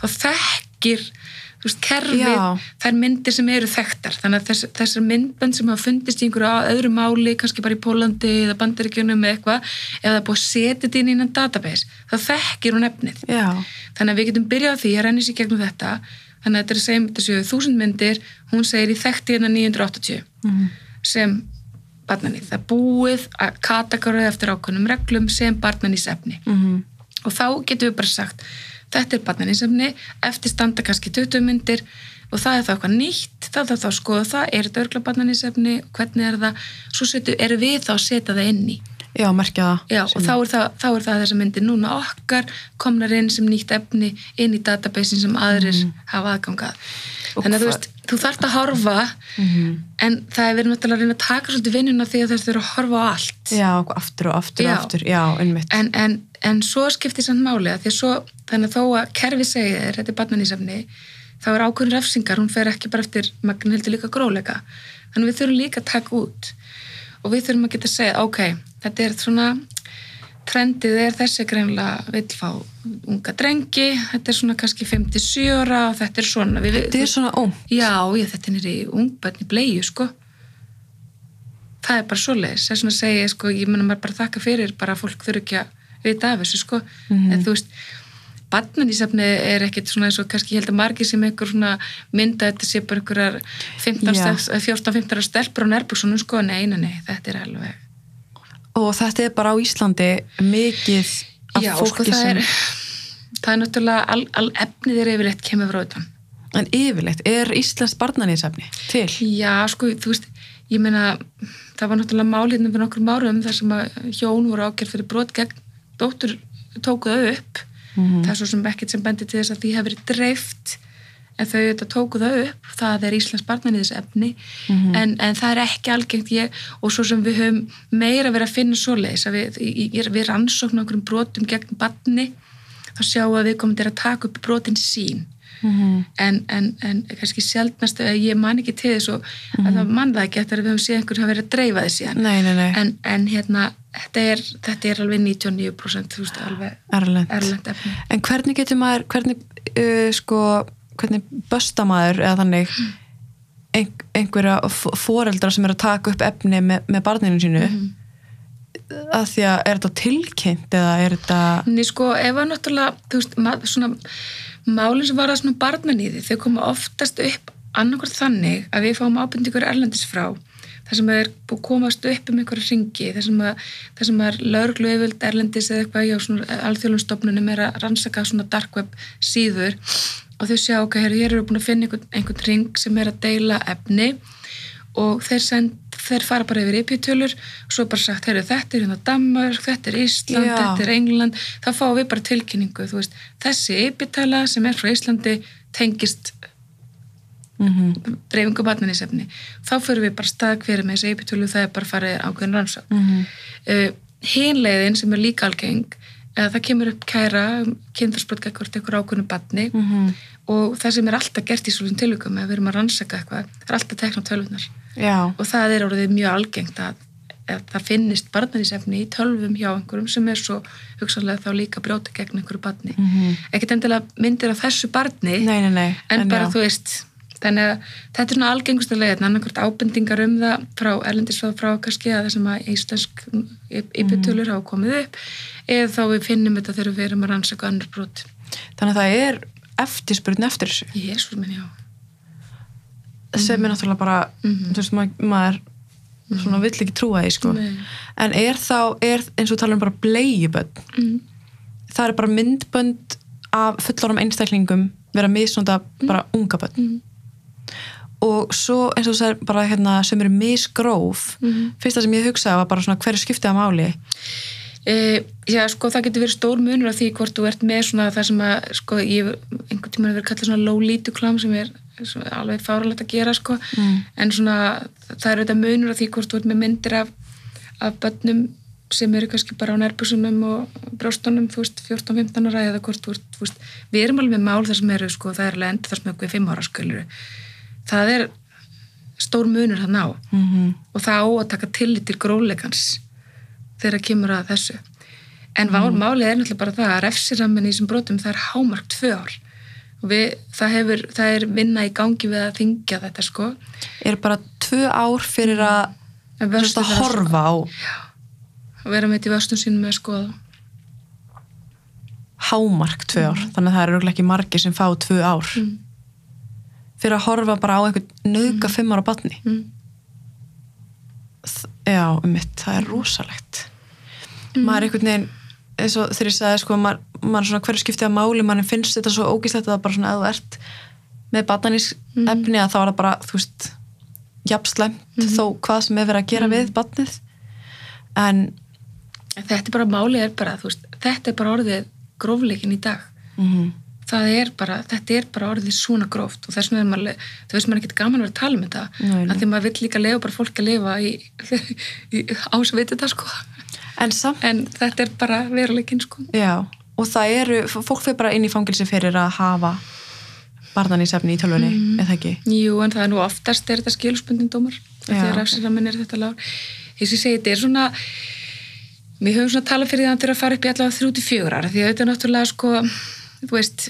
þá þekkir veist, kerfið, Já. þær myndir sem eru þekktar, þannig að þess, þessar myndbönd sem hafa fundist í einhverju öðru máli kannski bara í Pólandi eða Bandaríkjunum eða eitthvað, ef það er búið að setja þetta inn í innan database, þá þekkir hún efnið. Já, þannig að við getum byrjað því að renni sér gegnum þetta. Þannig að þetta er að segja þessu þúsund myndir hún segir í þekkti hérna 980 sem barnanýð það búið að kategórið eftir ákveðnum reglum sem barnanýsefni mhm, og þá getum við bara sagt þetta er barnanýsefni, eftir standa kannski 20 myndir og það er þá eitthvað nýtt þá þarf þá að skoða það, er þetta örgla barnanýsefni hvernig er það, svo setu, erum við þá að setja það inn í já, merkja það. Já, og þá er það, þá er það þess að myndir núna okkar komnar inn sem nýtt efni inn í databasein sem aðrir hafa aðgangað. Mm. Þannig að þú veist, þú þarft að horfa Mhm. en það er verið náttúrulega að reyna að taka svolítið vinnuna því að þau eru að horfa á allt. Já, aftur og aftur og aftur, já, einmitt. En, en, en svo skiptir samt máli að því að svo, þannig að þó að kerfi segir þér, þetta er barnanísefni, þá er ákveðin refsingar, hún fer ekki bara eftir magn heldur líka gróleika. Þannig að við þurfum líka að taka út og við þurfum að geta að segja, ok, þetta er svona, trendið er þessi greinlega vill fá unga drengi, þetta er svona kannski 57 ára og þetta er svona. Við, Þetta er svona ó, Já, ég, þetta er nýri ungbönni bleiðu, sko. Það er bara svoleiðis. Er svona að segja, sko, ég menna maður bara þakka fyrir bara fólk þurfi ekki að vita af þessu, sko. Mhm. En þú veist, barnanísefni er ekkit svona eins og kannski ég held að margir sem einhver svona mynda þetta sé bara einhverjar 15 Já. stelp- 14-15 stelpur á nærbúksunum, sko. Nei, nei, nei, þetta er alveg... og þetta er bara á Íslandi mikið af Já, sko, fólki það sem, er... Það er náttúrulega, all, all efnið er yfirleitt kemur frá utan. en yfirleitt, er Íslands barnaníðsefni til? Já, sko, þú veist, ég meina, það var náttúrulega málirnum fyrir nokkrum árum þar sem að hjón voru ágjörð fyrir brot gegn dóttur tóku það upp. Mhm. Það er svo sem ekkert sem bendi til þess að því hefur verið dreift en þau þetta tóku það upp. Það er Íslands barnanýðis efni Mhm. en, en það er ekki algengt ég og svo sem við höfum meira verið að finna svoleiðis að við, í- við rannsóknum okkur brotum gegn barni þá sjáum við við komum til að taka upp brotin sín Mhm. en, en, en kannski sjaldnast að ég man ekki til þess og að það man það ekki eftir að við höfum séð einhver hafa verið að dreifa þessi síðan Nei, nei, nei, en, en hérna, þetta er, þetta er alveg 99% þú veist, alveg erlend. En hvernig getur maður, hvernig, uh, sko, hvernig bösta maður eða þannig ein, einhverja foreldra sem er að taka upp efni með, með barninu sínu Mhm. að því að er þetta tilkynnt eða er þetta Ný sko, ef að náttúrulega, þú veist, svona málinn sem var að svona barnanýði, þau koma oftast upp annarkvært þannig að við fáum ábyrndingur erlendis frá, þar sem er búið að komast upp um einhverja ringi, þar sem að, að lögreglu yfirvöld erlendis eða eitthvað hjá svona alþjóðlunstofnunum er að rannsaka svona dark web síður. Og þau sjá, ok, hér eru búin að finna einhvern, einhvern ring sem er að deila efni og þeir, send, þeir fara bara yfir IP-tölur og svo er bara sagt, heyrðu, þetta er hérna Danmark, þetta er Ísland, Já. þetta er England þá fáum við bara tilkynningu, veist þessi IP-tala sem er frá Íslandi tengist mm dreifingu barnanísefni þá fyrir við bara stað hverju með þessi IP-tölu það er bara farið ákveðin rannsók -hmm. uh, hinleiðin sem er líka algeng eða það kemur upp kæra kynþarsbrot ekkert eitthvað ákveðinu barni Mhm. og það sem er alltaf gert í svolítið tilvíkum ef við erum að rannsaka eitthvað, það er alltaf tekna tölvunar Já, og það er orðið mjög algengt að, að það finnist barnanísefni í tölvum hjá einhverjum sem er svo hugsanlega þá líka brjóta gegn einhverju barni Mhm. ekkert endilega myndir af þessu barni nei, nei, nei en, bara já. þú veist þannig að þetta er svona algengustu leiðin annarkvært ábendingar um það frá erlendisfráð frá kannski að það sem að íslensk ypitölur Mhm. hafa komið upp eða þá við finnum þetta þegar við erum að rannsaka annar brot Þannig að það er eftirspurn eftir þessu Jésús minn, já sem er náttúrulega bara, Mhm. þú veist, maður, maður svona vill ekki trúa því, sko Nei. en er þá, er eins og tala um bara bleiubönd mm. það er bara myndbönd af fullarum einstaklingum vera misnóta bara unga bönn Mm. og svo eins og það er bara hérna sem eru misgróf Mhm. fyrsta sem ég hugsaði var bara svona hverju skiptið að máli E, já, sko, það getur verið stór munur af því hvort þú ert með svona það sem að, sko, ég hef einhvern tímann verið kallað svona low lítuklam sem er alveg fáralegt að gera, sko Mm. en svona, það er auðvitað munur af því hvort þú ert með myndir af, af börnum sem eru kannski bara á nærbusunum og brjóstunum, þú veist, 14-15 ára eða hvort þú ert, veist, við erum alveg með mál þar sem eru, sko, það er alveg endur þar sem eitthvað 5 ára skölur það er stór munur það ná mm -hmm. og það á að taka tillit til gróleikans þegar kemur að þessu en mm. málið er náttúrulega bara það að refsiramin í þessum brotum það er hámark tvö ár og við, það, hefur, það er vinna í gangi við að þingja þetta sko. Er bara tvö ár fyrir að, að horfa á. Að vera með þetta í vörstum sínum með skoða. Hámark tvö ár, þannig að það eru ekki margir sem fá tvö ár. Mm. fyrir að horfa bara á einhvern nöðga fimm ára batni mm. já, um mitt, það er rosalegt. Maður er einhvern veginn eins og þegar ég sagði sko, maður, maður svona hverju skiptið að máli, mann finnst þetta svo ógíslegt að það bara svona, að þú ert með batnís efni að þá er það bara, þú veist jafnslæmt þó hvað sem er verið að gera við batnið en þetta er bara, málið er bara, veist, þetta er bara orðið grófleikin í dag. mm Það er bara, þetta er bara orðið svona gróft og þess þú veist maður er ekkert gaman að vera að tala um þetta, að því maður vill líka lefa bara fólk að lifa í, <laughs> í ásveit þetta sko. En En þetta er bara veruleikin sko. já og það eru, fólk fyrir bara inn í fangilsi fyrir að hafa barnanísefni í tölvunni, Mhm. eða ekki Jú, en það er nú oftast er þetta skilspundin dómar, þegar ok. rafsiramin er þetta lág. Þess að ég segi, þetta er svona, við höfum svona talað fyrir það að hann þurfa að fara upp í allavega þrjú til fjögur ára, því að þetta er náttúrulega sko, þú veist,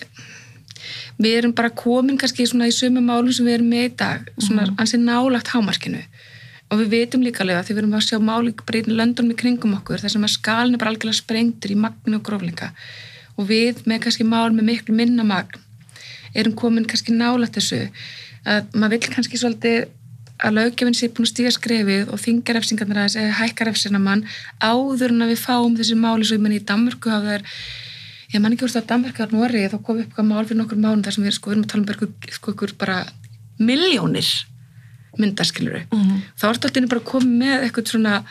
við erum bara komin kannski svona í sömu málum sem við erum með í dag, svona mm ansi nálagt hámarkinu og við vitum líka alveg að því við erum að sjá máli bara í löndunum í kringum okkur þar sem að skalin er bara algjörlega sprengtur í magni og gróflinga og við með kannski mál með miklu minna magn erum komin kannski nálagt þessu að maður vill kannski svolítið að löggefinn sé búin að stíga skrefið og þingar refsingarnar aðeins eða hækkar refsina mann áður en að við fáum þessi máli svo ég menn í Danmörku hafa þær ég man ekki úr það að Danmörku að Nóri þá kom upp eitthvað mál fyrir nokkur mánu þar sem við, sko, erum að tala um sko, ykkur bara miljónir myndaskiluru Mhm. þá ertu alltaf bara komið með eitthvað svona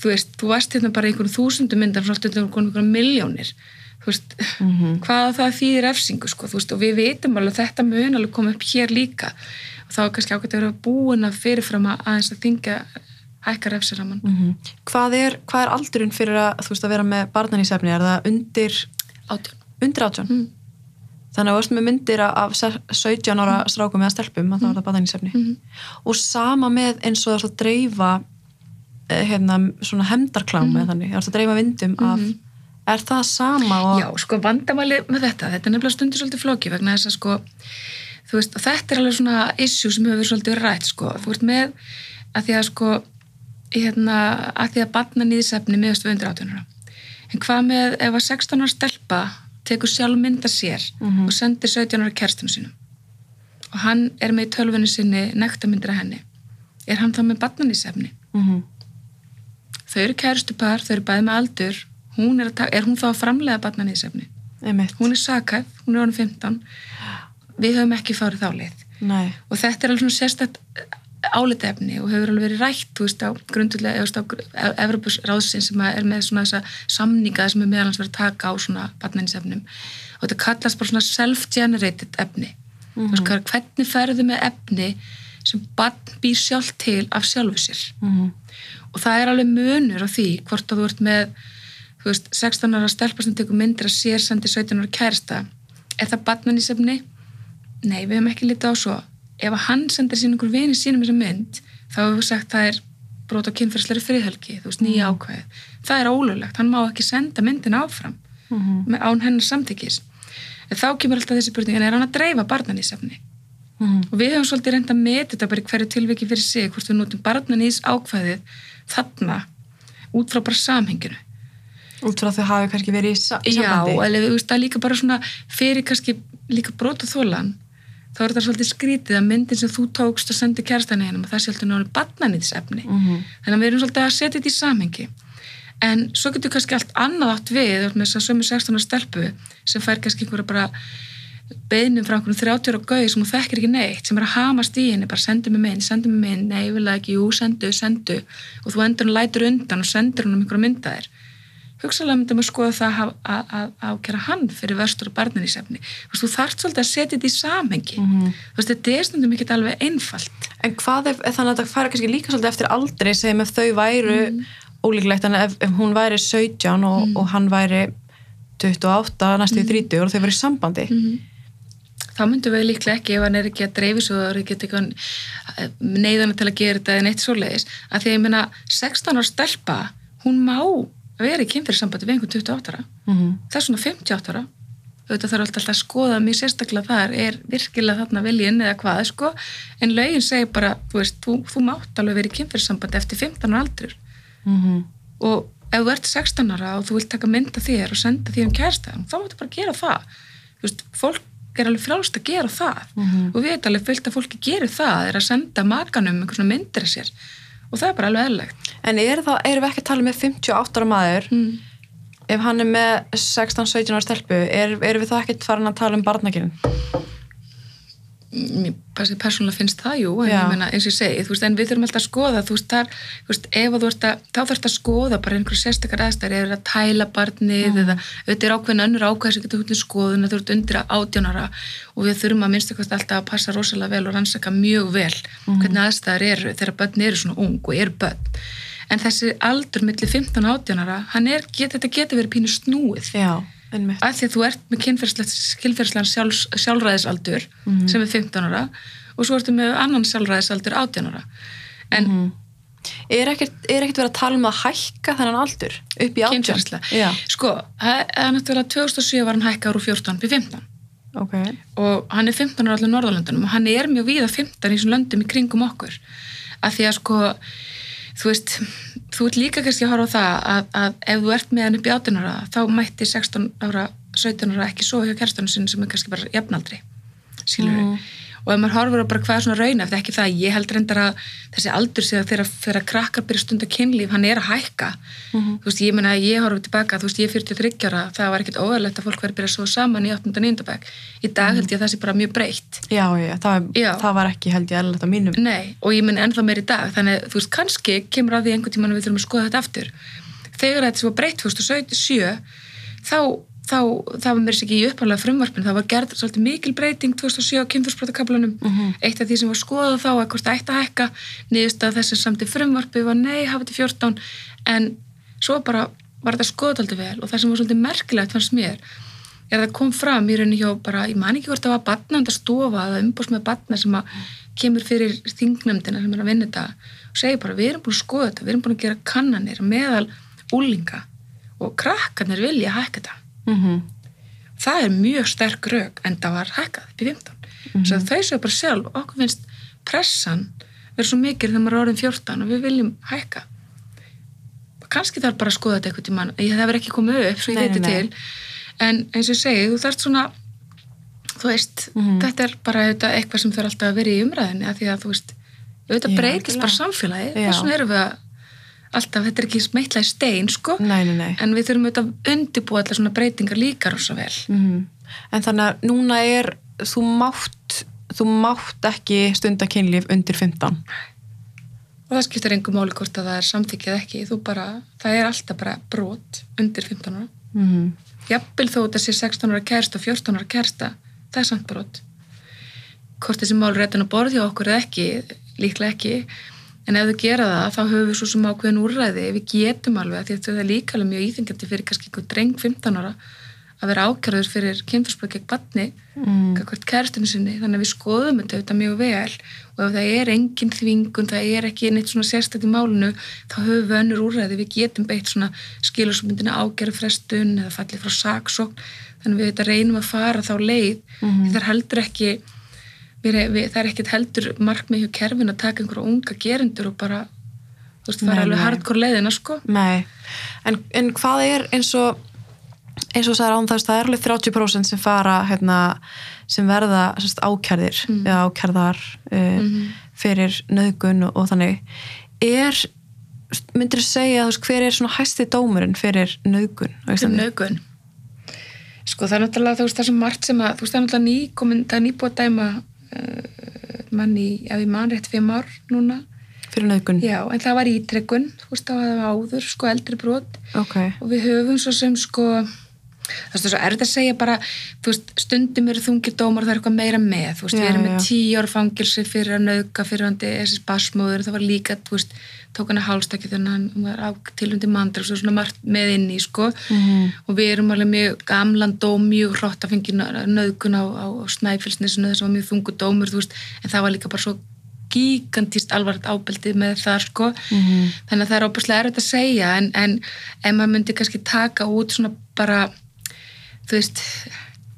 þú veist, þú varst hérna bara í einhvern þúsundu myndar svo alltaf komið einhverjum miljónir þú veist, Mhm. hvað það þýðir efsingu sko, þú veist, og við vitum alveg að þetta mun alveg koma upp hér líka og þá er kannski ágætt að vera búin að fyrirfram að aðeins að þingja hækka refsiraman Mhm. hvað, er, hvað er aldurinn fyrir að, þú veist, að vera með barnanísefni, er það undir átjón undir átján? Mm. Þannig að þú varst með myndir af se- 17 ára strákum eða stelpum að það var það barnanísefni Mhm. og sama með eins og það er að dreifa eh, hérna, svona hemdarklám eða þannig, það er að dreifa vindum af, er það sama og Já, sko vandamáli með þetta, þetta er nefnilega stundir svolítið flóki vegna þess að sko, veist, þetta er alveg svona issue sem hefur svolítið rætt, sko, þú ert með að því að sko, hérna, að því að batna nýðisefni meðast við undir átjónara. En hvað með ef að 16 ára stelpa tekur sjálf mynda sér Mhm. og sendir 17 ára kerstinu sínum og hann er með í tölvunni sinni nektamyndir að henni, er hann þá með batna nýðisefni? Mhm. Þau eru kærustupar, þau eru bæði með aldur, hún er, er hún þá að framlega batna nýðisefni? einmitt, hún er sakæf, hún er orðin 15 við höfum ekki farið þá leið nei og þetta er alveg svona sérstætt álitefni og hefur alveg verið rætt þú veist á grundulega, Evropus ráðsinn sem er með svona þessa samninga sem er meðalans verið að taka á svona batnænisefnum og þetta kallast bara svona self-generated efni. Þú veist hvað, hvernig ferðu með efni sem batn býr sjálf til af sjálfu sér? Mhm. og það er alveg munur á því hvort að þú ert með þú veist, 16 ára stelpa sem tekur myndir að sér sendi 17 ára kærasta. Er það batnanísefni? Nei, við hefum ekki litið á svo ef að hann sendir sín einhver vini sínum þessa mynd, þá hefur við sagt það er brot á kynferðsleiri friðhelgi þú veist, nýja ákvæði. Það er ólulegt hann má ekki senda myndin áfram Mhm. með án hennar samtykkis en þá kemur alltaf þessi spurning en er hann að dreifa barnanísefni? Mhm. og við hefum svolítið reynd að meta þetta bara í hverju tilviki fyrir sig, hvort við notum barnanís ákvæðið þarna út frá bara samhenginu út frá að þau hafi kannski verið í sa já, sambandi eða við veist er líka bara svona fyrir kannski líka brot og þólan þá er þetta svolítið skrítið að myndin sem þú tókst og sendi kærstæni hennum og það sé alltaf náttúrulega barnanýðsefni Mhm. þannig að við erum svolítið að setja þetta í samhengi. En svo getur kannski allt annað átt við með þess að sömu 16 ára stelpu sem fær kannski einhverja bara beinum frá einhverjum 30 ára gauð sem hún þekkir ekki neitt sem er að hamast í henni, bara sendu mig mynd, sendu mig mynd. Nei, ég vil ekki, jú, sendu, sendu. Og þú endur hún lætur undan og sendur hún um einhverja myndaðir hugsalega myndum að skoða það að, ákjara hann fyrir verstur og barnanísefni þú veist, þú þarft svolítið að setja þetta í samhengi. Mhm. þú veist, þetta er stundum ekki alveg einfalt. En hvað ef, þannig að það færa kannski líka svolítið eftir aldrei segjum ef þau væru Mhm. ólíklegt en ef, ef hún væri 17 og, og hann væri 28, næstu í 30 og þau væri í sambandi. Þá myndum við líklega ekki ef hann er ekki að dreifi svo er ekki neyðan til að gera þetta en eitt svoleiðis að því að ég meina 16 ára stelpa hún má vera í kynfyrirsambandi við einhvern 28 ára. Mhm. það er svona 58 ára. Auðvitað þarf alltaf að skoða mjög sérstaklega þar, er virkilega þarna viljinn eða hvað, sko, en lögin segir bara, þú veist, þú, þú mátt alveg verið í kynferðsambandi eftir 15 ára aldur. Mhm. og ef þú ert 16 ára og þú vilt taka mynda þér og senda því um kærstæðan, þá máttu bara gera það. Veist, fólk er alveg frálst að gera það. Mhm. og við veit alveg fullt að fólki gerir það er að senda makanum einhvern svona myndir af sér og það er bara alveg eðlilegt En er erum við ekki að tala með 58 ára maður mm. ef hann er með 16-17 ára stelpu er, erum við þá ekkert farin að tala um barnakinn? Persónulega finnst það jú, en Já. ég meina eins og ég segi, þú veist, en við þurfum alltaf að skoða, þú veist, þar, þú veist, ef að þú ert að, þá þarfst að skoða bara einhverju sérstakar aðstæður, eða að tæla barnið eða auðvitað er ákveðin önnur ákveð sem getur hútið skoðun að þú ert undir átjónara og við þurfum að minnstu alltaf að passa rosalega vel og rannsaka mjög vel hvernig aðstæður eru þegar börn eru svona ung og eru börn en þessi aldur milli 15 og átjónara, hann er, get, þetta getur verið pínu snúið Já. Að því að þú ert með kynferðslan sjálfs, sjálfræðisaldur sem er 15 ára og svo ertu með annan sjálfræðisaldur 18 ára. En Er ekkert, er ekkert verið að tala um að hækka þennan aldur upp í 18? kynferðsla Já, sko, það er náttúrulega 2007 var hann hækkar úr 14 til 15 ok. og hann er 15 ára allir Norðurlöndunum og hann er mjög víða 15 í þessum löndum í kringum okkur. Að því að sko þú veist, þú ert líka kannski að horfa á það að, að ef þú ert með hann upp í 18 ára þá mætti 16 ára 17 ára ekki svo hjá kerstunum sinni sem er kannski bara jafnaldri skilur Mhm. Og ef maður horfur á bara hvað er svona rauna eftir ekki það, ég held reyndar að þessi aldur síðan þegar, þegar krakkar byrja stund að kynlíf hann er að hækka Mhm. þú veist, ég meina að ég horfur tilbaka þú veist, ég er 43 ára, það var ekkit óverlegt að fólk verið að byrja svo saman í 8. og 9. bekk í dag held ég að það sé bara mjög breytt Já, já, það, Já. það var ekki held ég eðlilegt á mínum. Nei, og ég menn ennþá meir í dag þannig, þú veist, kannski kemur að því einhvern tímann að við þurfum að skoða þetta aftur þegar þetta sem var breytt 2007 þá, þá það var mér sér ekki í uppálega frumvarpin það var gerð svolítið mikil breyting 2007 á kynfyrsbrotakablanum Mhm. eitt af því sem var skoðað þá að hvort það ætti að hækka niðurst að þessi samt í frumvarpi var nei, hafa þetta í 14 en svo bara var þetta skoðað aldrei vel. Og það sem var svolítið merkilegt fannst mér er að það kom fram í rauninni hjá bara, ég man ekki hvort það var batnanda stofa eða umbúst með batna sem að kemur fyrir þingnefndina sem er að vinna þetta og segir bara, við erum búin að skoða þetta, við erum búin að gera kannanir meðal úlinga og krakkarnir vilja hækka þetta Mm það er mjög sterk rauk en það var hækkað upp í 15 mm -hmm. þau séu bara sjálf, okkur finnst pressan verður svo mikil þegar maður er orðin 14 og við viljum hækka kannski þarf bara að skoða þetta eitthvað tímann ég það verður ekki komið upp, svo ég Nei, veit nei, til en eins og ég segi, þú þarft svona þú veist, Mhm. þetta er bara eitthvað sem þarf alltaf að vera í umræðinni af því að þú veist, Já, breytist bara Já. þess vegna erum við að alltaf, þetta er ekki smeitla í stein sko, Nei, nei, nei. en við þurfum auðvitað að undirbúa allar svona breytingar líka rosa vel. Mm En þannig að núna er, þú mátt, þú mátt ekki stunda kynlíf undir 15. og það skiptir engu máli hvort að það er samþykkið ekki. Þú bara, það er alltaf bara brot undir 15 ára. Mm jafnvel þó sé 16 ára kærsta og 14 ára kærsta, það er samt brot. Hvort þessi mál réttin að borði okkur eða ekki, líklega ekki en ef þau gera það, þá höfum við svo sem ákveðin úrræði, við getum alveg að það er líka alveg mjög íþengjandi fyrir kannski einhver dreng 15 ára að vera ákjörður fyrir kynfyrsbrot gegn batni Mm. hvert kærstinu sinni, þannig að við skoðum þetta auðvitað mjög vel. Og ef það er engin þvingun, það er ekki neitt svona sérstætt í málinu, þá höfum við önnur úrræði, við getum beitt svona skilursmyndina ágerðu frestun eða fallið frá saksókn, þannig að við þetta reynum að fara þá leið, því það er heldur ekki við, við, það er ekkit heldur markmið hjá kerfin að taka einhverja unga gerendur og bara, þú veist, fara Nei, alveg hardcore leiðina, sko. Nei, en, en hvað er eins og eins og sagði án þess það er alveg 30% sem fara hérna, sem verða sérst, ákærðir Mm. eða ákærðar uh, Mhm. fyrir nöðgun og, og þannig. Er, myndir þú segja þú veist, hver er svona hæsti dómurinn fyrir nöðgun á um nögun sko það er náttúrulega þú veist það sem margt sem að þú veist það er náttúrulega ný komin, það er nýbúið að dæma mann í, ef ég man rétt fimm ár núna, já, en það var ítrekkun það var áður, sko eldri brot. Ok, og við höfum svo sem sko það er svo erfitt að segja bara veist, stundum eru þungir dómar það er eitthvað meira með, veist, Já, við erum með tíu ára fangilsi fyrir að nauðga fyrir hann þessi basmóður, það var líka, veist tók hann að hálstakki þannig að hann var á tilundi mandra, svo svona margt með inn í sko, Mhm. og við erum alveg mjög gamlan dóm, mjög hrótt að fengi nauðgun á, á, á snæfilsnesinu þess að var mjög þungu dómur, þú veist. En það var líka bara svo gigantist alvarlegt ábeldið með það sko. Mhm. þannig að það er óbúslega erfitt að segja en, en ef maður myndi kannski taka út svona bara þú veist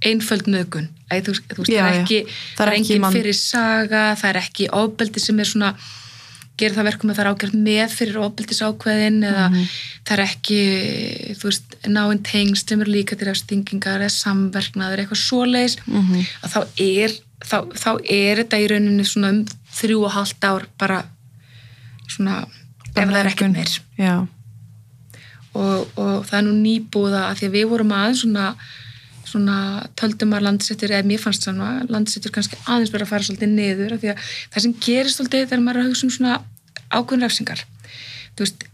einföld nögun Æ, þú, þú veist, Já, það er ekki Það er það ekki fyrir saga, það er ekki ofbeldi sem er svona gerir það verkum að það er ágjörð með fyrir ofbeldisákveðin eða Mhm. það er ekki, þú veist, náinn tengst sem eru líka til afstingingar eða samverknaður, eitthvað svoleiðis Mhm. að þá er, þá, þá er þetta í rauninni svona um þrjú og halvt ár bara svona, ef það er ekkert meir og, og það er nú nýbúða að því að við vorum aðeins svona, svona töldum að landsettur, eða mér fannst svona landsettur kannski aðeins verið að fara svolítið niður af því að það sem gerist svolítið þegar maður er að hugsa um svona ákveðin refsingar þú veist,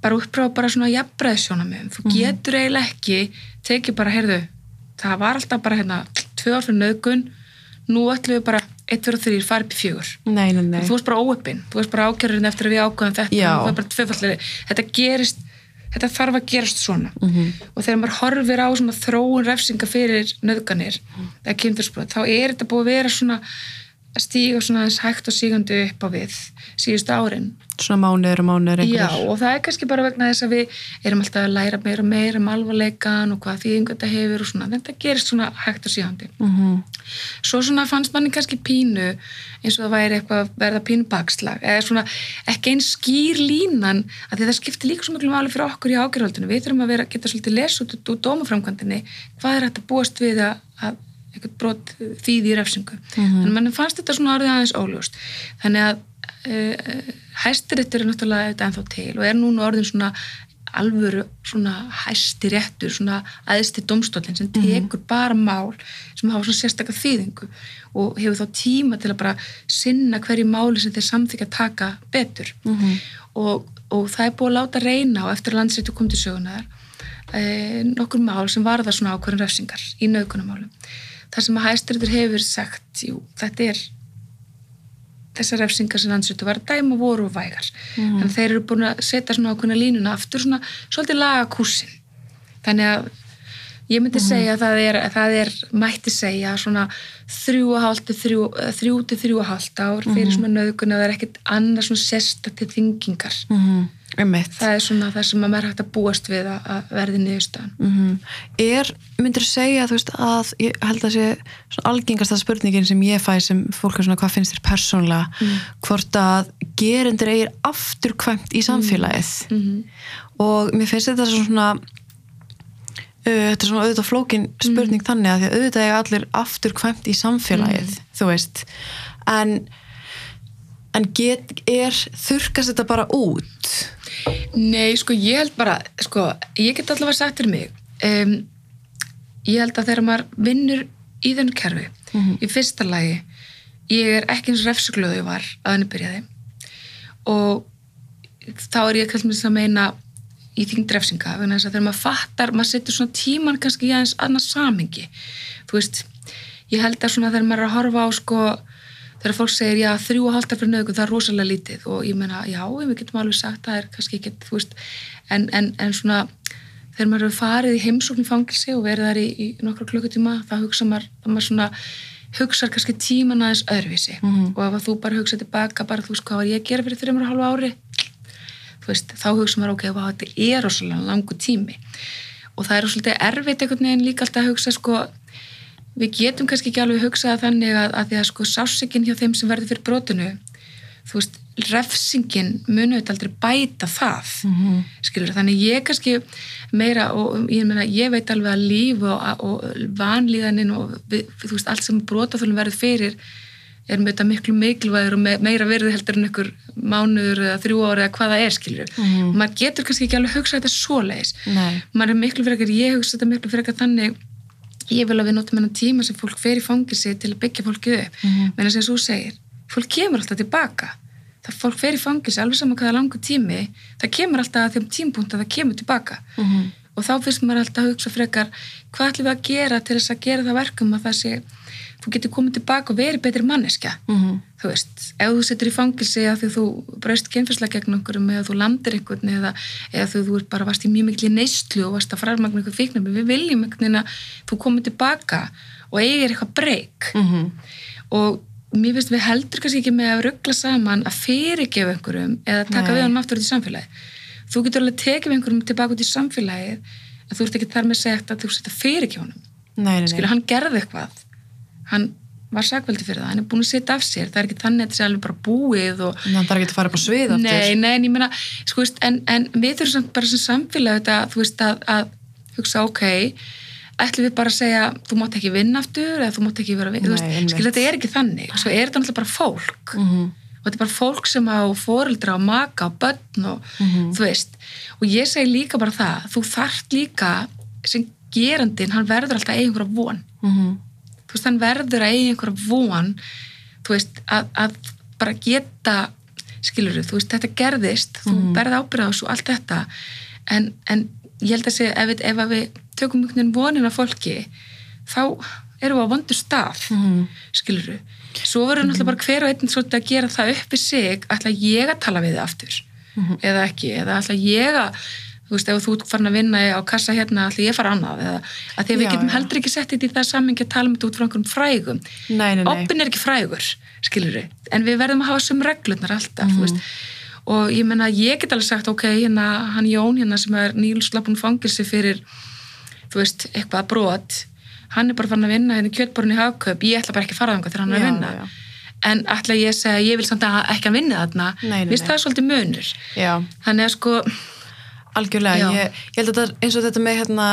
bara uppráða bara svona jafnbreðsjónamöðum, þú getur eiginlega ekki tekið bara, heyrðu það var alltaf bara hérna, tvö ár fyrir nögun nú ætlum við bara, eitt fyrir þrýr, farið upp í fjögur. Þú varst bara óöppin, þú varst bara ákjörðin eftir að við ákvæðum þetta, þetta gerist, þetta þarf að gerast svona Mhm. og þegar maður horfir á þróun refsinga fyrir nöðganir eða kynfyrsbrot, þá er þetta búið að vera svona að stíga svona aðeins hægt og sígandi upp á við síðustu árin. Svona mánuður og mánuður Já, og það er kannski bara vegna þess að við erum alltaf að læra meira og meira um alvarleikan og hvað þýðingu þetta hefur og svona, þetta gerist svona hægt og sígandi. Mhm. svo svona fannst manni kannski pínu eins og það væri eitthvað að verða pínu bakslag eða svona ekki einn skýr línan að því það skiptir líka svo miklu máli fyrir okkur í ágjörhaldinu, við þurfum að vera, geta svolítið lesa út úr dómaframkvæmdini, hvað er þetta búast við að, að eitthvað brot þýði í refsingu, Mhm. en manni fannst þetta svona orðið aðeins óljóst, þannig að uh, hæstiréttur er náttúrulega þetta ennþá til og er núna orðin svona alvöru svona hæstiréttur svona aðsti domstólinn sem tekur bara mál sem hafa svona sérstakka þýðingu og hefur þá tíma til að bara sinna hverju máli sem þeir samþykja að taka betur. Mhm. og, og það er búið að láta reyna og eftir að landsréttu kom til sögunar e, nokkur mál sem varða svona ákvörðin refsingar í naukunumálum þar sem að hæstiréttur hefur sagt jú, þetta er þessar refsingar sem landsréttu var dæma voru og vægar Mhm. en þeir eru búin að setja svona ákveðna línuna aftur svona svolítið laga kúsin þannig að ég myndi segja að það er, að það er mætti segja svona þrjú og hálft þrjú, eh, þrjú til þrjú og hálft ár fyrir svona nöðgun að það er ekkert annað svona sérsta til þingingar Mhm. Einmitt. Það er svona það sem að maður hægt að búast við að, að verði niðurstaðan. Mhm. Er, myndir þú segja þú veist, að ég held að sé svona algengasta spurningin sem ég fæ sem fólk er svona hvað finnst þér persónlega hvort að gerendur eigir afturkvæmt í samfélagið? Mm -hmm. og mér finnst þetta svona þetta er svona auðvitað flókin spurning þannig að því að auðvitað eiga allir afturkvæmt í samfélagið þú veist. En, en get, er þurkast þetta bara út? Nei, sko, ég held bara, sko, ég get allavega sagt fyrir mig, um, ég held að þegar maður vinnur í þennu kerfi, í fyrsta lagi, ég er ekki eins refsuglöðu var að henni byrjaði. Og þá er ég að meina í þingd refsinga, vegna þess að þegar maður fattar, maður setur svona tíman kannski í aðeins annað samingi, þú veist, ég held að svona þegar maður er að horfa á, sko, þegar fólk segir já þrjú og hálftar fyrir nöðgun það er rosalega lítið. Og ég meina já við getum alveg sagt það er kannski ekki þú veist en, en, en svona þegar maður er farið í heimsókn í fangilsi og verið þar í, í nokkra klukkutíma það hugsa maður, það maður svona hugsar kannski tíman aðeins öðruvísi. Mhm. og ef þú bara hugsa tilbaka bara þú veist hvað var ég að gera fyrir þreymur og hálfa ári veist þá hugsa maður ok, vá, þetta er rosalega langu tími og það er svolítið erfitt einhvern veginn líka alltaf að hugsa sko við getum kannski ekki alveg hugsað þannig að, að því að sko sásingin hjá þeim sem verður fyrir brotinu þú veist, refsingin þetta aldrei bæta það Mhm. skilur, þannig ég kannski meira og ég meina, ég veit alveg að líf og, og vanlíðanin og við, þú veist, allt sem brotaþólum verður fyrir er með þetta miklu mikilvægur og me, meira verði heldur en ykkur mánuður eða þrjú ára eða hvað það er skilur Mhm. maður getur kannski ekki alveg hugsað þetta svoleiðis Nei. maður er miklu frekar, ég hugsa þetta miklu frekar þannig ég vil að við notum hennar tíma sem fólk fer í fangilsi til að byggja fólkið upp Mhm. menn sem þú segir, fólk kemur alltaf tilbaka það fólk fer í fangilsi alveg saman hvað er langu tími það kemur alltaf að þeim tímpunkt að það kemur tilbaka Mhm. og þá finnst maður alltaf að hugsa frekar hvað ætlum við að gera til þess að gera það verkum að það sé, þú getur komið tilbaka og verið betri manneskja Mhm. þú veist, ef þú setur í fangilsi að þú braust kynfærslega gegn einhverjum eða þú landir einhvern eða, eða þú, þú bara varst í mjög miklu neyslu og varst að framagna einhver fíknum við viljum einhvern veginn að þú komið tilbaka og eigir eitthvað breyk Mhm. og mér finnst við heldur kannski ekki með að ruggla saman að fyrirgefa einhverjum eða taka Nei. við honum aftur út í samfélagi þú getur alveg tekið einhverjum tilbaka út í samfélagið en þú ert ekki þar með sagt að þú setja nei. skilur, hann gerði eitthvað hann var sakveldi fyrir það, hann er búin að setja af sér það er ekki þannig að þetta sé alveg bara búið og að það er ekki að fara upp á svið aftur. Nei, nei, en ég meina, sko veist, en, en við þurfum samt bara sem samfélag þetta, þú veist, að, að hugsa, ok, ætlum við bara að segja, þú mátt ekki vinna aftur eða þú mátt ekki vera, við, þú Nei, veist, skil, þetta er ekki þannig, svo er þetta náttúrulega bara fólk. Mhm. og þetta er bara fólk sem á foreldra og maka og börn og Mhm. þú veist, og ég segi líka bara það, þú þarft líka sem gerandinn, Mhm. þú veist, hann verður að eiga einhverja von þú veist, að, að bara geta skilur þú veist, þetta gerðist þú Mhm. berði ábyrða á svo allt þetta en, en ég held að segja ef, við- ef við tökum einhvern veginn vonin af fólki þá erum við á vondur stað Mhm. skilur svo verður náttúrulega bara hver og einn svolítið að gera það upp við sig ætla ég að tala við þið aftur Mhm. eða ekki, eða ætla ég að þú veist, ef þú ert farin að vinna á kassa hérna ætla ég að fara annað, eða að því að við Já, getum já. heldur ekki sett þetta í það samhengi að tala um þetta út frá einhverjum frægum. Nei, nei, nei. oppin er ekki frægur, skilur við en við verðum að hafa sem reglurnar alltaf Mhm. þú veist, og ég menna, ég get alveg sagt ok, hérna, hann Jón hérna sem er nýlslappun fangilsi fyrir þú veist, eitthvað brot hann er bara farin að vinna hérna í kjötborun í hagkaup. Ég ætla bara ekki að fara þangað þegar hann er að vinna. já. en ætla ég að segja, ég vil samt að ekki að vinna þarna, mér finnst það svolítið munur. Já, þannig að sko, algjörlega. Ég, ég held að þetta, eins og þetta með hérna,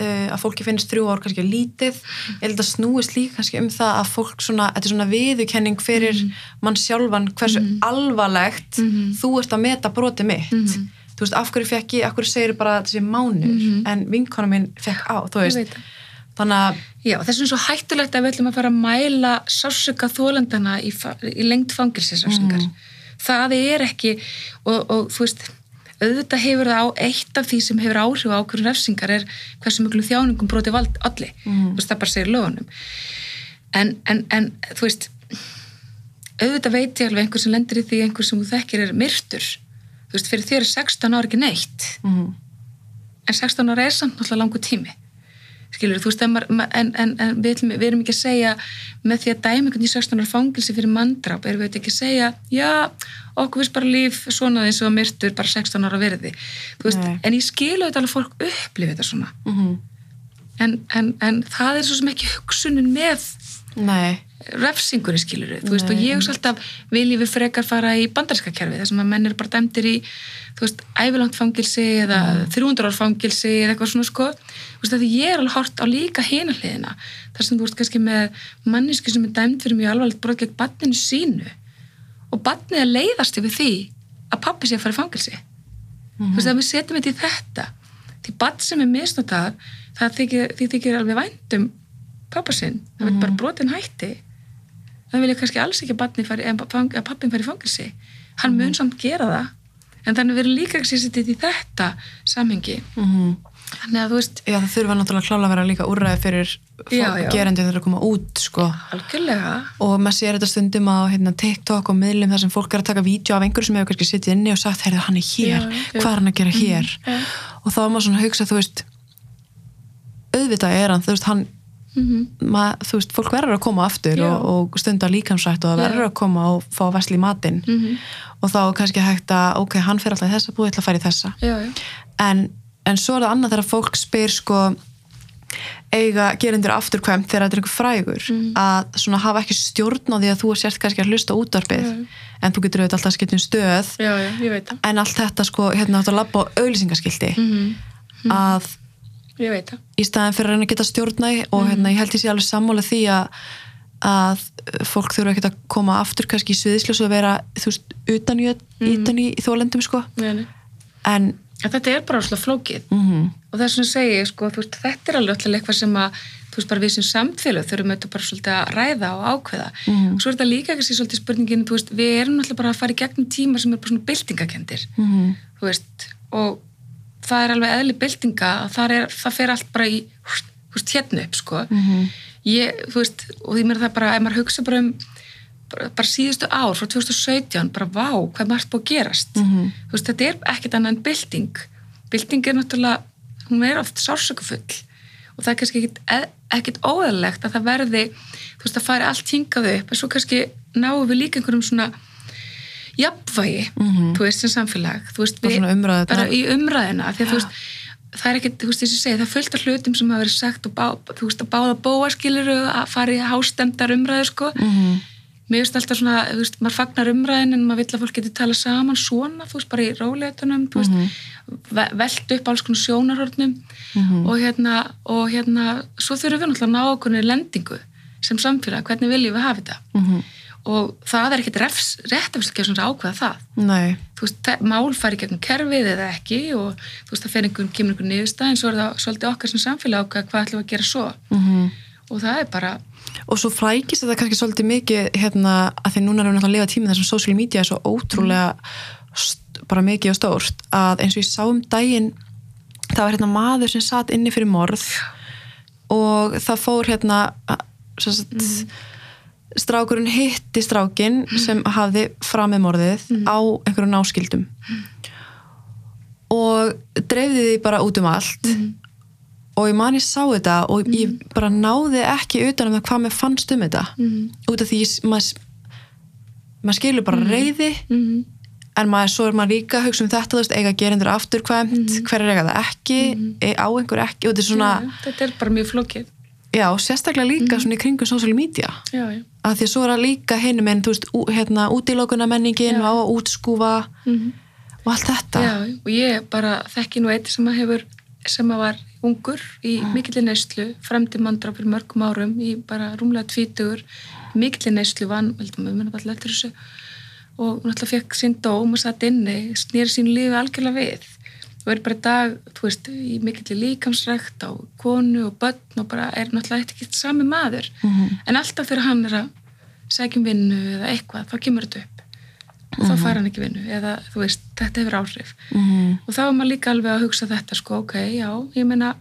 uh, að fólki finnst þrjú ár kannski lítið, ég held að snúist líka kannski um það að fólk svona, þetta er svona viðurkenning fyrir mann sjálfan hversu alvarlegt Mhm. þú ert að meta broti mitt. Mhm. Þú veist, af hverju fekk ég, af hverju segir bara þessi mánur, Mhm. en vinkona minn fekk á, þú veist. það Þannig að, Já, þess er svo hættulegt að við ætlum að fara að mæla sársöka þólendana í, í lengt fangilsisrafsingar. Mhm. Það er ekki, og, og þú veist, auðvitað hefur það á eitt af því sem hefur áhrif á ákveðum refsingar er hversu miklu þjáningum broti vald allir. Veist, það bara segir lögunum. En, en, en, þú veist, auðvitað veit ég alveg einhver sem lendir í því einhver sem þú þekkir er myrtur. Þú veist, fyrir þér er 16 ára ekki neitt mm, en 16 ára er samt náttúrulega langur tími skilur, þú veist, en, maður- en, en, en við, ætlum, við erum ekki að segja með því að dæmi einhvern í 16 ára fangilsi fyrir manndráp erum við ekki að segja, já okkur finnst bara líf svona eins og myrtur bara 16 ára verði, þú veist Nei. en ég skilu þetta alveg fólk upplifi þetta svona. Mm, en, en, en það er svo sem ekki hugsunin með nei, refsingur skilur þú veist, Nei. og ég hugsa alltaf viljum við frekar fara í bandarska kerfi þar sem að menn eru bara dæmdir í þú veist, ævilangt fangilsi eða 300 ár fangilsi eða eitthvað svona sko. Þú veist, því ég er alveg hort á líka hina hliðina þar sem þú veist kannski með manneski sem er dæmd fyrir mjög alvarlegt brot gegn banninu sínu og bannið er leiðast yfir því að pappi sé að fara í fangilsi þú veist, að við setjum þetta í þetta því bann sem er þykir, því þykir alveg væntum pappa sinn, það veit bara brotin hætti það vilja kannski alls ekki að, pappin fari í fangilsi hann mun samt gera það. En þannig verður líka ekki sér í þetta samhengi. Mm, þannig að þú veist, já það þurfa náttúrulega klála að vera líka úrræði fyrir gerendi þegar að koma út, sko. algjörlega. Og maður sér þetta stundum á hérna, TikTok og miðlum þar sem fólk er að taka vídeo af einhverju sem hefur kannski sittið inni og sagt, heyrðu hann er hér, Já, já. hvað er hann að gera hér? ja. og þá er maður svona að hugsa, þú veist auðvitað er hann, þú veist hann mm mað, þú veist, fólk verður að koma aftur og, og stunda líkamsrætt og það verður að koma og fá vesla í matinn. -hmm. og þá er kannski hægt að, ok, hann fer alltaf í þessa búið, ég ætla að fara í þessa. Já, já, en, en svo er það annað þegar fólk spyr sko eiga gerendur afturkvæmt þegar þetta er einhver frægur Mhm. að svona hafa ekki stjórn á því að þú sért kannski að hlusta útvarpið Mhm. en þú getur auðvitað alltaf að skipta um stöð. Já, já, en allt þetta sko, hérna átt að labba á auðlýsingaskildi mm að ég veit það. Í staðin fyrir að reyna að geta stjórnaði og hérna, ég held sé alveg sammála því að að fólk þurfa ekkert að koma aftur kannski í sviðisljós og vera þú veist, utan í, utan í þólendum sko. En En þetta er bara svona flókið. Mm og það er svona að segja, sko, veist, þetta er alveg eitthvað sem að, þú veist, bara við sem samfélag þurfum þetta bara svolítið að ræða og ákveða. Mhm. og svo er þetta líka ekki svolítið spurningin, veist, við erum alltaf bara að fara í gegnum tíma sem er bara svona byltingakendir -hmm. þú veist, og það er alveg eðli byltinga að það, er, það fer allt bara í, veist, hérna upp, sko Mhm. ég, þú veist, og því mér það bara, ef maður hugsa bara um bara, bara síðustu ár, frá 2017 bara vá, hvað margt búið að gerast Mhm. þú veist, þetta er ekkert annað en bylting bylting er náttúrulega hún er oft sársökufull og það er kannski ekkit, ekkit óæðilegt að það verði, þú veist, að fari allt hingað upp, en svo kannski náum við líka einhverjum svona jafnvægi, Mhm. þú veist, sem samfélag veist, umræðu bara í umræðina, því veist það er ekkert, þú veist, þess að segja, það er fullt af hlutum sem hafa verið sagt og bá, þú veist, að báða bóa skiluru að fara í hástemdar umræðu, sko. Mhm. Mér finnst alltaf svona, þú veist, maður fagnar umræðin en maður vill að fólk geti tala saman svona, þú veist, bara í róleitunum, þú veist, ve velt upp alls konar sjónarhornum og hérna, og hérna, svo þurfum við náttúrulega að ná okkur lendingu sem samfélag, hvernig viljum við hafa þetta? Og það er ekkert réttafélskjá sem er ákveða það. Nei, þú veist, mál fari gegnum kerfið eða ekki og þú veist, það fer einhvern, kemur einhvern niðurstað en svo er það svolítið okkar sem samfélag ákveða hvað ætlum að gera svo. Mhm. og það er bara, og svo frækist þetta kannski svolítið mikið hérna, að því núna erum við náttúrulega að lifa tímið þessum social media er svo ótrúlega st- bara mikið og stórt að eins og ég sá um daginn það var hérna maður sem satt inni fyrir morð og það fór hérna sem strákurinn hitti strákin sem hafði framið morðið á einhverjum náskildum og dreifði því bara út um allt. Og ég man ég sá þetta og ég bara náði ekki utan um það hvað mér fannst um þetta. Út af því maður maður skilur bara reyði mm en maður, svo er maður líka að hugsa um þetta þú veist, eiga gerendur afturkvæmt hver er eiga það ekki, mm á einhver ekki og þetta er svona, já, þetta er bara mjög flókið já, sérstaklega líka svona í kringum social media. Já, já, að því að svo er það líka hinum en, þú veist, hérna, útilókuna menningin á að útskúfa og allt þetta. Já, og ég bara þekki nú eitt sem að hefur sem að var ungur í mikillir neyslu fremdi mandra fyrir mörgum árum í bara rúmlega tvítugur mikillir neyslu vann, veldum við munum alltaf eftir þessu. Og náttúrulega fekk sín dóm og satt inni, snýri sín lífi algjörlega við og er bara dag, þú veist, í mikillir líkamsrækt á konu og börn og bara er náttúrulega eitthvað ekki sami maður. En alltaf þegar hann er að sækjum vinnu eða eitthvað, þá kemur þetta upp. Og þá fær hann ekki vinnu eða þú veist, þetta hefur áhrif. Mhm. og þá er maður líka alveg að hugsa þetta sko, ok, já, ég meina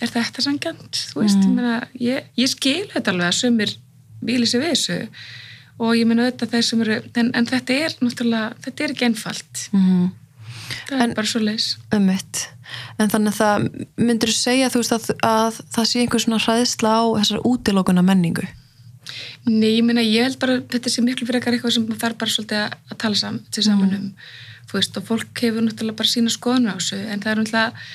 er þetta sangjant þú veist, ég meina, ég, ég skil þetta alveg að sumirvíli sér við þessu. Og ég meina auðvitað þeir sem eru en, en þetta er náttúrulega, þetta er ekki einfalt Það er bara svo leis Ömmit. En þannig að það myndur segja þú veist að, að það sé einhver svona hræðsla á þessar útilókuna menningu. Nei, ég meina, ég held bara þetta sé miklu fyrir eitthvað sem maður þarf bara svolítið að, tala sam, til saman um þú veist, og fólk hefur náttúrulega bara sína skoðun á þessu, en það er náttúrulega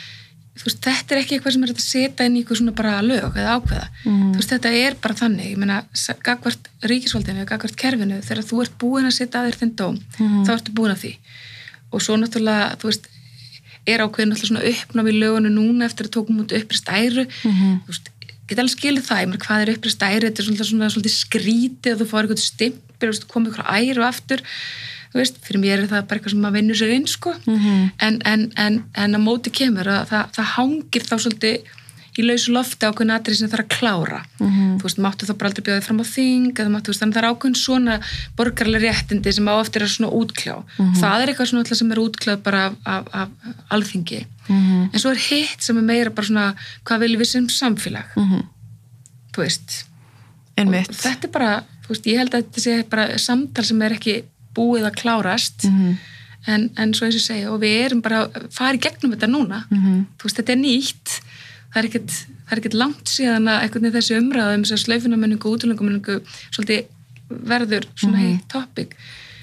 þú veist, þetta er ekki eitthvað sem er að setja inn í eitthvað svona bara lög eða ákveða þú veist, þetta er bara þannig, ég meina gagvart ríkisvaldinu, gagvart kerfinu þegar þú ert búin að setja að þér þinn dóm þá ertu búin að því og svo náttúrulega, þú veist er ákveðin náttúrulega svona uppnámi í lögunu núna eftir að tókum út upprist æru. Þú veist, get alveg skilið það, ég meina hvað er upprist æru? Þetta er svona, svona, svona skrítið að þú fáir eitthvað stimpir komið eitthvað æru aftur. Þú veist, fyrir mér er það bara eitthvað sem maður vinnur sér inn sko, en, en, en, en að móti kemur að það, það hangir þá svolítið í lausu lofti ákveðin atrið sem það er að klára. Þú veist, máttu þá bara aldrei bjóðið fram á þing máttu, veist, þannig að það er ákveðin svona borgarlega réttindi sem á eftir að svona útkljá. Það er eitthvað svona alltaf sem er útkláð bara af, af, af alþingi. En svo er hitt sem er meira bara svona hvað viljum við sem samfélag? Þú veist. Þetta er bara, þú veist, ég held að þetta sé bara samtal sem er ekki búið að klárast. En, en svo eins og segja, og við erum bara að fara í gegnum þetta núna. Þú veist, þetta er nýtt það er ekkert, er langt síðan að veginn þessi umræðum, þessi slaufinamenningu og útlöngamenningu verður svona mm -hmm. topic.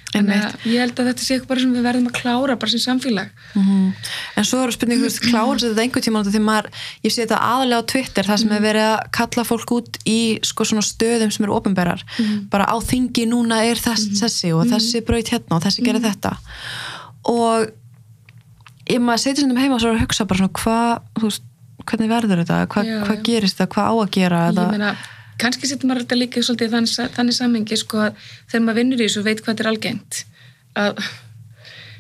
Þannig að ég held að þetta sé eitthvað bara sem við verðum að klára bara sem samfélag. Mhm. En svo eru spurning, þú veist, klára þetta einhver tíma því maður, ég sé þetta aðalega á Twitter það sem er verið að kalla fólk út í sko svona stöðum sem eru ofinberar bara á þingi núna er þess, þessi og þessi braut hérna og þessi gerir þetta. Og ég maður setjum heima og svo að hugsa bara svona hvað, þú veist, hvernig verður þetta hvað, Já, hvað já. gerist þetta, hvað á að gera ég meina, kannski setur maður þetta líka svolítið þannig, þannig samhengi sko að þegar maður vinnur í þessu veit hvað þetta er algengt að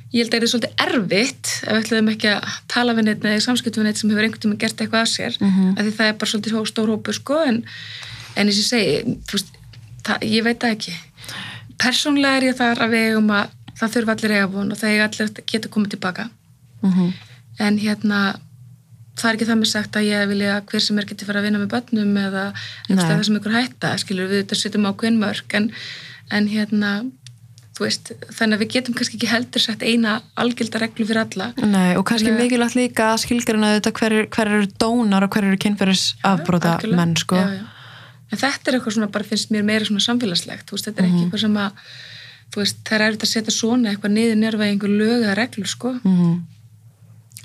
ég held að það er svolítið erfitt ef við ætlaðum ekki að tala við neitt eða samskiptum við neitt sem hefur einhvern tíma gert eitthvað að sér mm -hmm. því það er bara svolítið stór hópu sko en, en eins og ég segi veist, það, ég veit það ekki persónlega er ég þar að við eigum að það þurfa allir eiga von og það eiga allir að geta komið tilbaka Mhm. en hérna það er ekki það með sagt að ég vilja hver sem er geti fara að vinna með börnum eða Nei. það sem ykkur hætta, skilur við þetta setjum á mörg en, en hérna veist, þannig að við getum kannski ekki heldur sett eina algilda reglu fyrir alla Nei, og kannski Þannig mikilvægt líka að skilgrina þetta hver, er- hver eru dónar og hver eru kynferðis afbróta menn sko já, já. en þetta er eitthvað svona bara finnst mér meira svona samfélagslegt veist, þetta er ekki eitthvað sem að veist, það er að setja svona eitthvað niður nérfa í einhver lög eða reglur sko Mhm. Einmitt.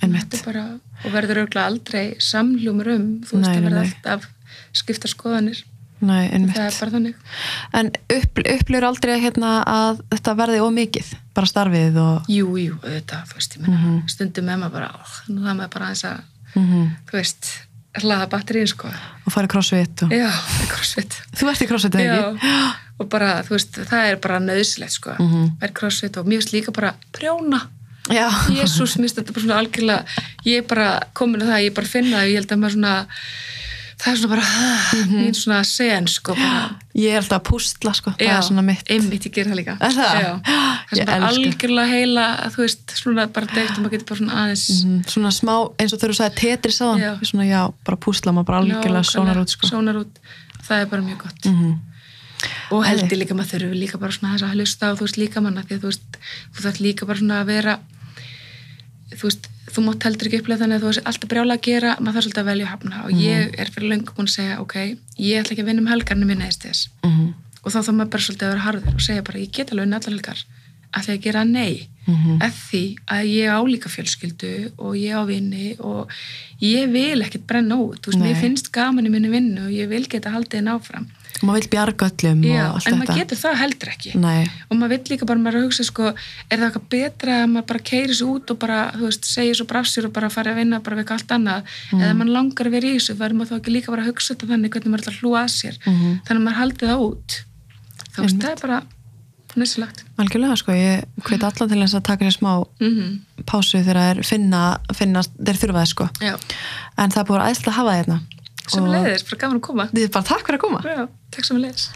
Þetta er bara, og verður auðvitað aldrei samljúmur um, þú veist Nei, að verða alltaf skipta skoðanir, Nei, það er bara þannig. En upp, upplifur aldrei hérna að þetta verði ómikið, bara starfið og... Jú, jú, auðvitað, þú veist, ég meina Mhm. stundum með maður bara, ó, nú það maður bara aðeins að Mm þú veist, hlaða batterín sko, Og farið crossfit og... já, það er crossfit. Þú ert í crossfit, eða já, ekki? og bara, þú veist, það er bara nöðslegt sko, Mhm. er crossfit og mér finnst líka bara prjóna Já. Jésús, minnst þetta bara svona algjörlega ég er bara komin að það, ég bara finna það ég held að maður svona það er svona bara, Mhm. mín svona sen sko, Ég er alltaf að pústla, sko. Það já, er svona mitt. einmitt, ég ger það líka Er það? Já, það er bara algjörlega heila þú veist, svona bara deitt og maður getur bara svona aðeins Mm, svona smá, eins og þegar þú sagði tetris á Já. svona já, bara púsla maður bara algjörlega sónar út sko. sónar út, það er bara mjög gott mm og held Æði. ég líka maður þurfi líka bara svona þess að hlusta á þú veist líka manna því að þú veist, þú þarf líka bara svona að vera þú veist, þú mátt heldur ekki upplega þannig að þú veist alltaf brjála að gera, maður þarf svolítið að velja að hafna og ég er fyrir löngu búin að segja, ok ég ætla ekki að vinna um helgarni minna eða þess -hmm. og þá þarf maður bara svolítið að vera harður og segja bara, ég get alveg unni allar helgar ætla ég að gera nei Mhm. eða því að ég á líka fjölskyldu og ég á vinni og ég vil ekkert brenna út þú veist, Nei. mér finnst gaman í minni vinnu og ég vil geta haldið henn áfram og maður vil bjarga öllum Já, og allt en þetta. maður getur það heldur ekki. Nei, og maður vill líka bara, maður að hugsa sko, er það eitthvað betra að maður bara keiri svo út og bara, þú veist, segja svo brafsir og bara fara að vinna bara við allt annað? Mm. eða mann langar að vera í þessu, verður maður þá ekki líka bara að hugsa þetta þannig hvernig maður ætla að hlúa að sér? Mhm. þannig að maður haldi það út. Þá veist, það er bara næsilegt algjörlega sko ég hveit allan til þess að taka sér smá mm pásu þegar er finna, finna þeir þurfa það sko. En það er sem leiðis, bara gaman að koma. Þið er bara takk fyrir að koma. Já, takk sem leiðis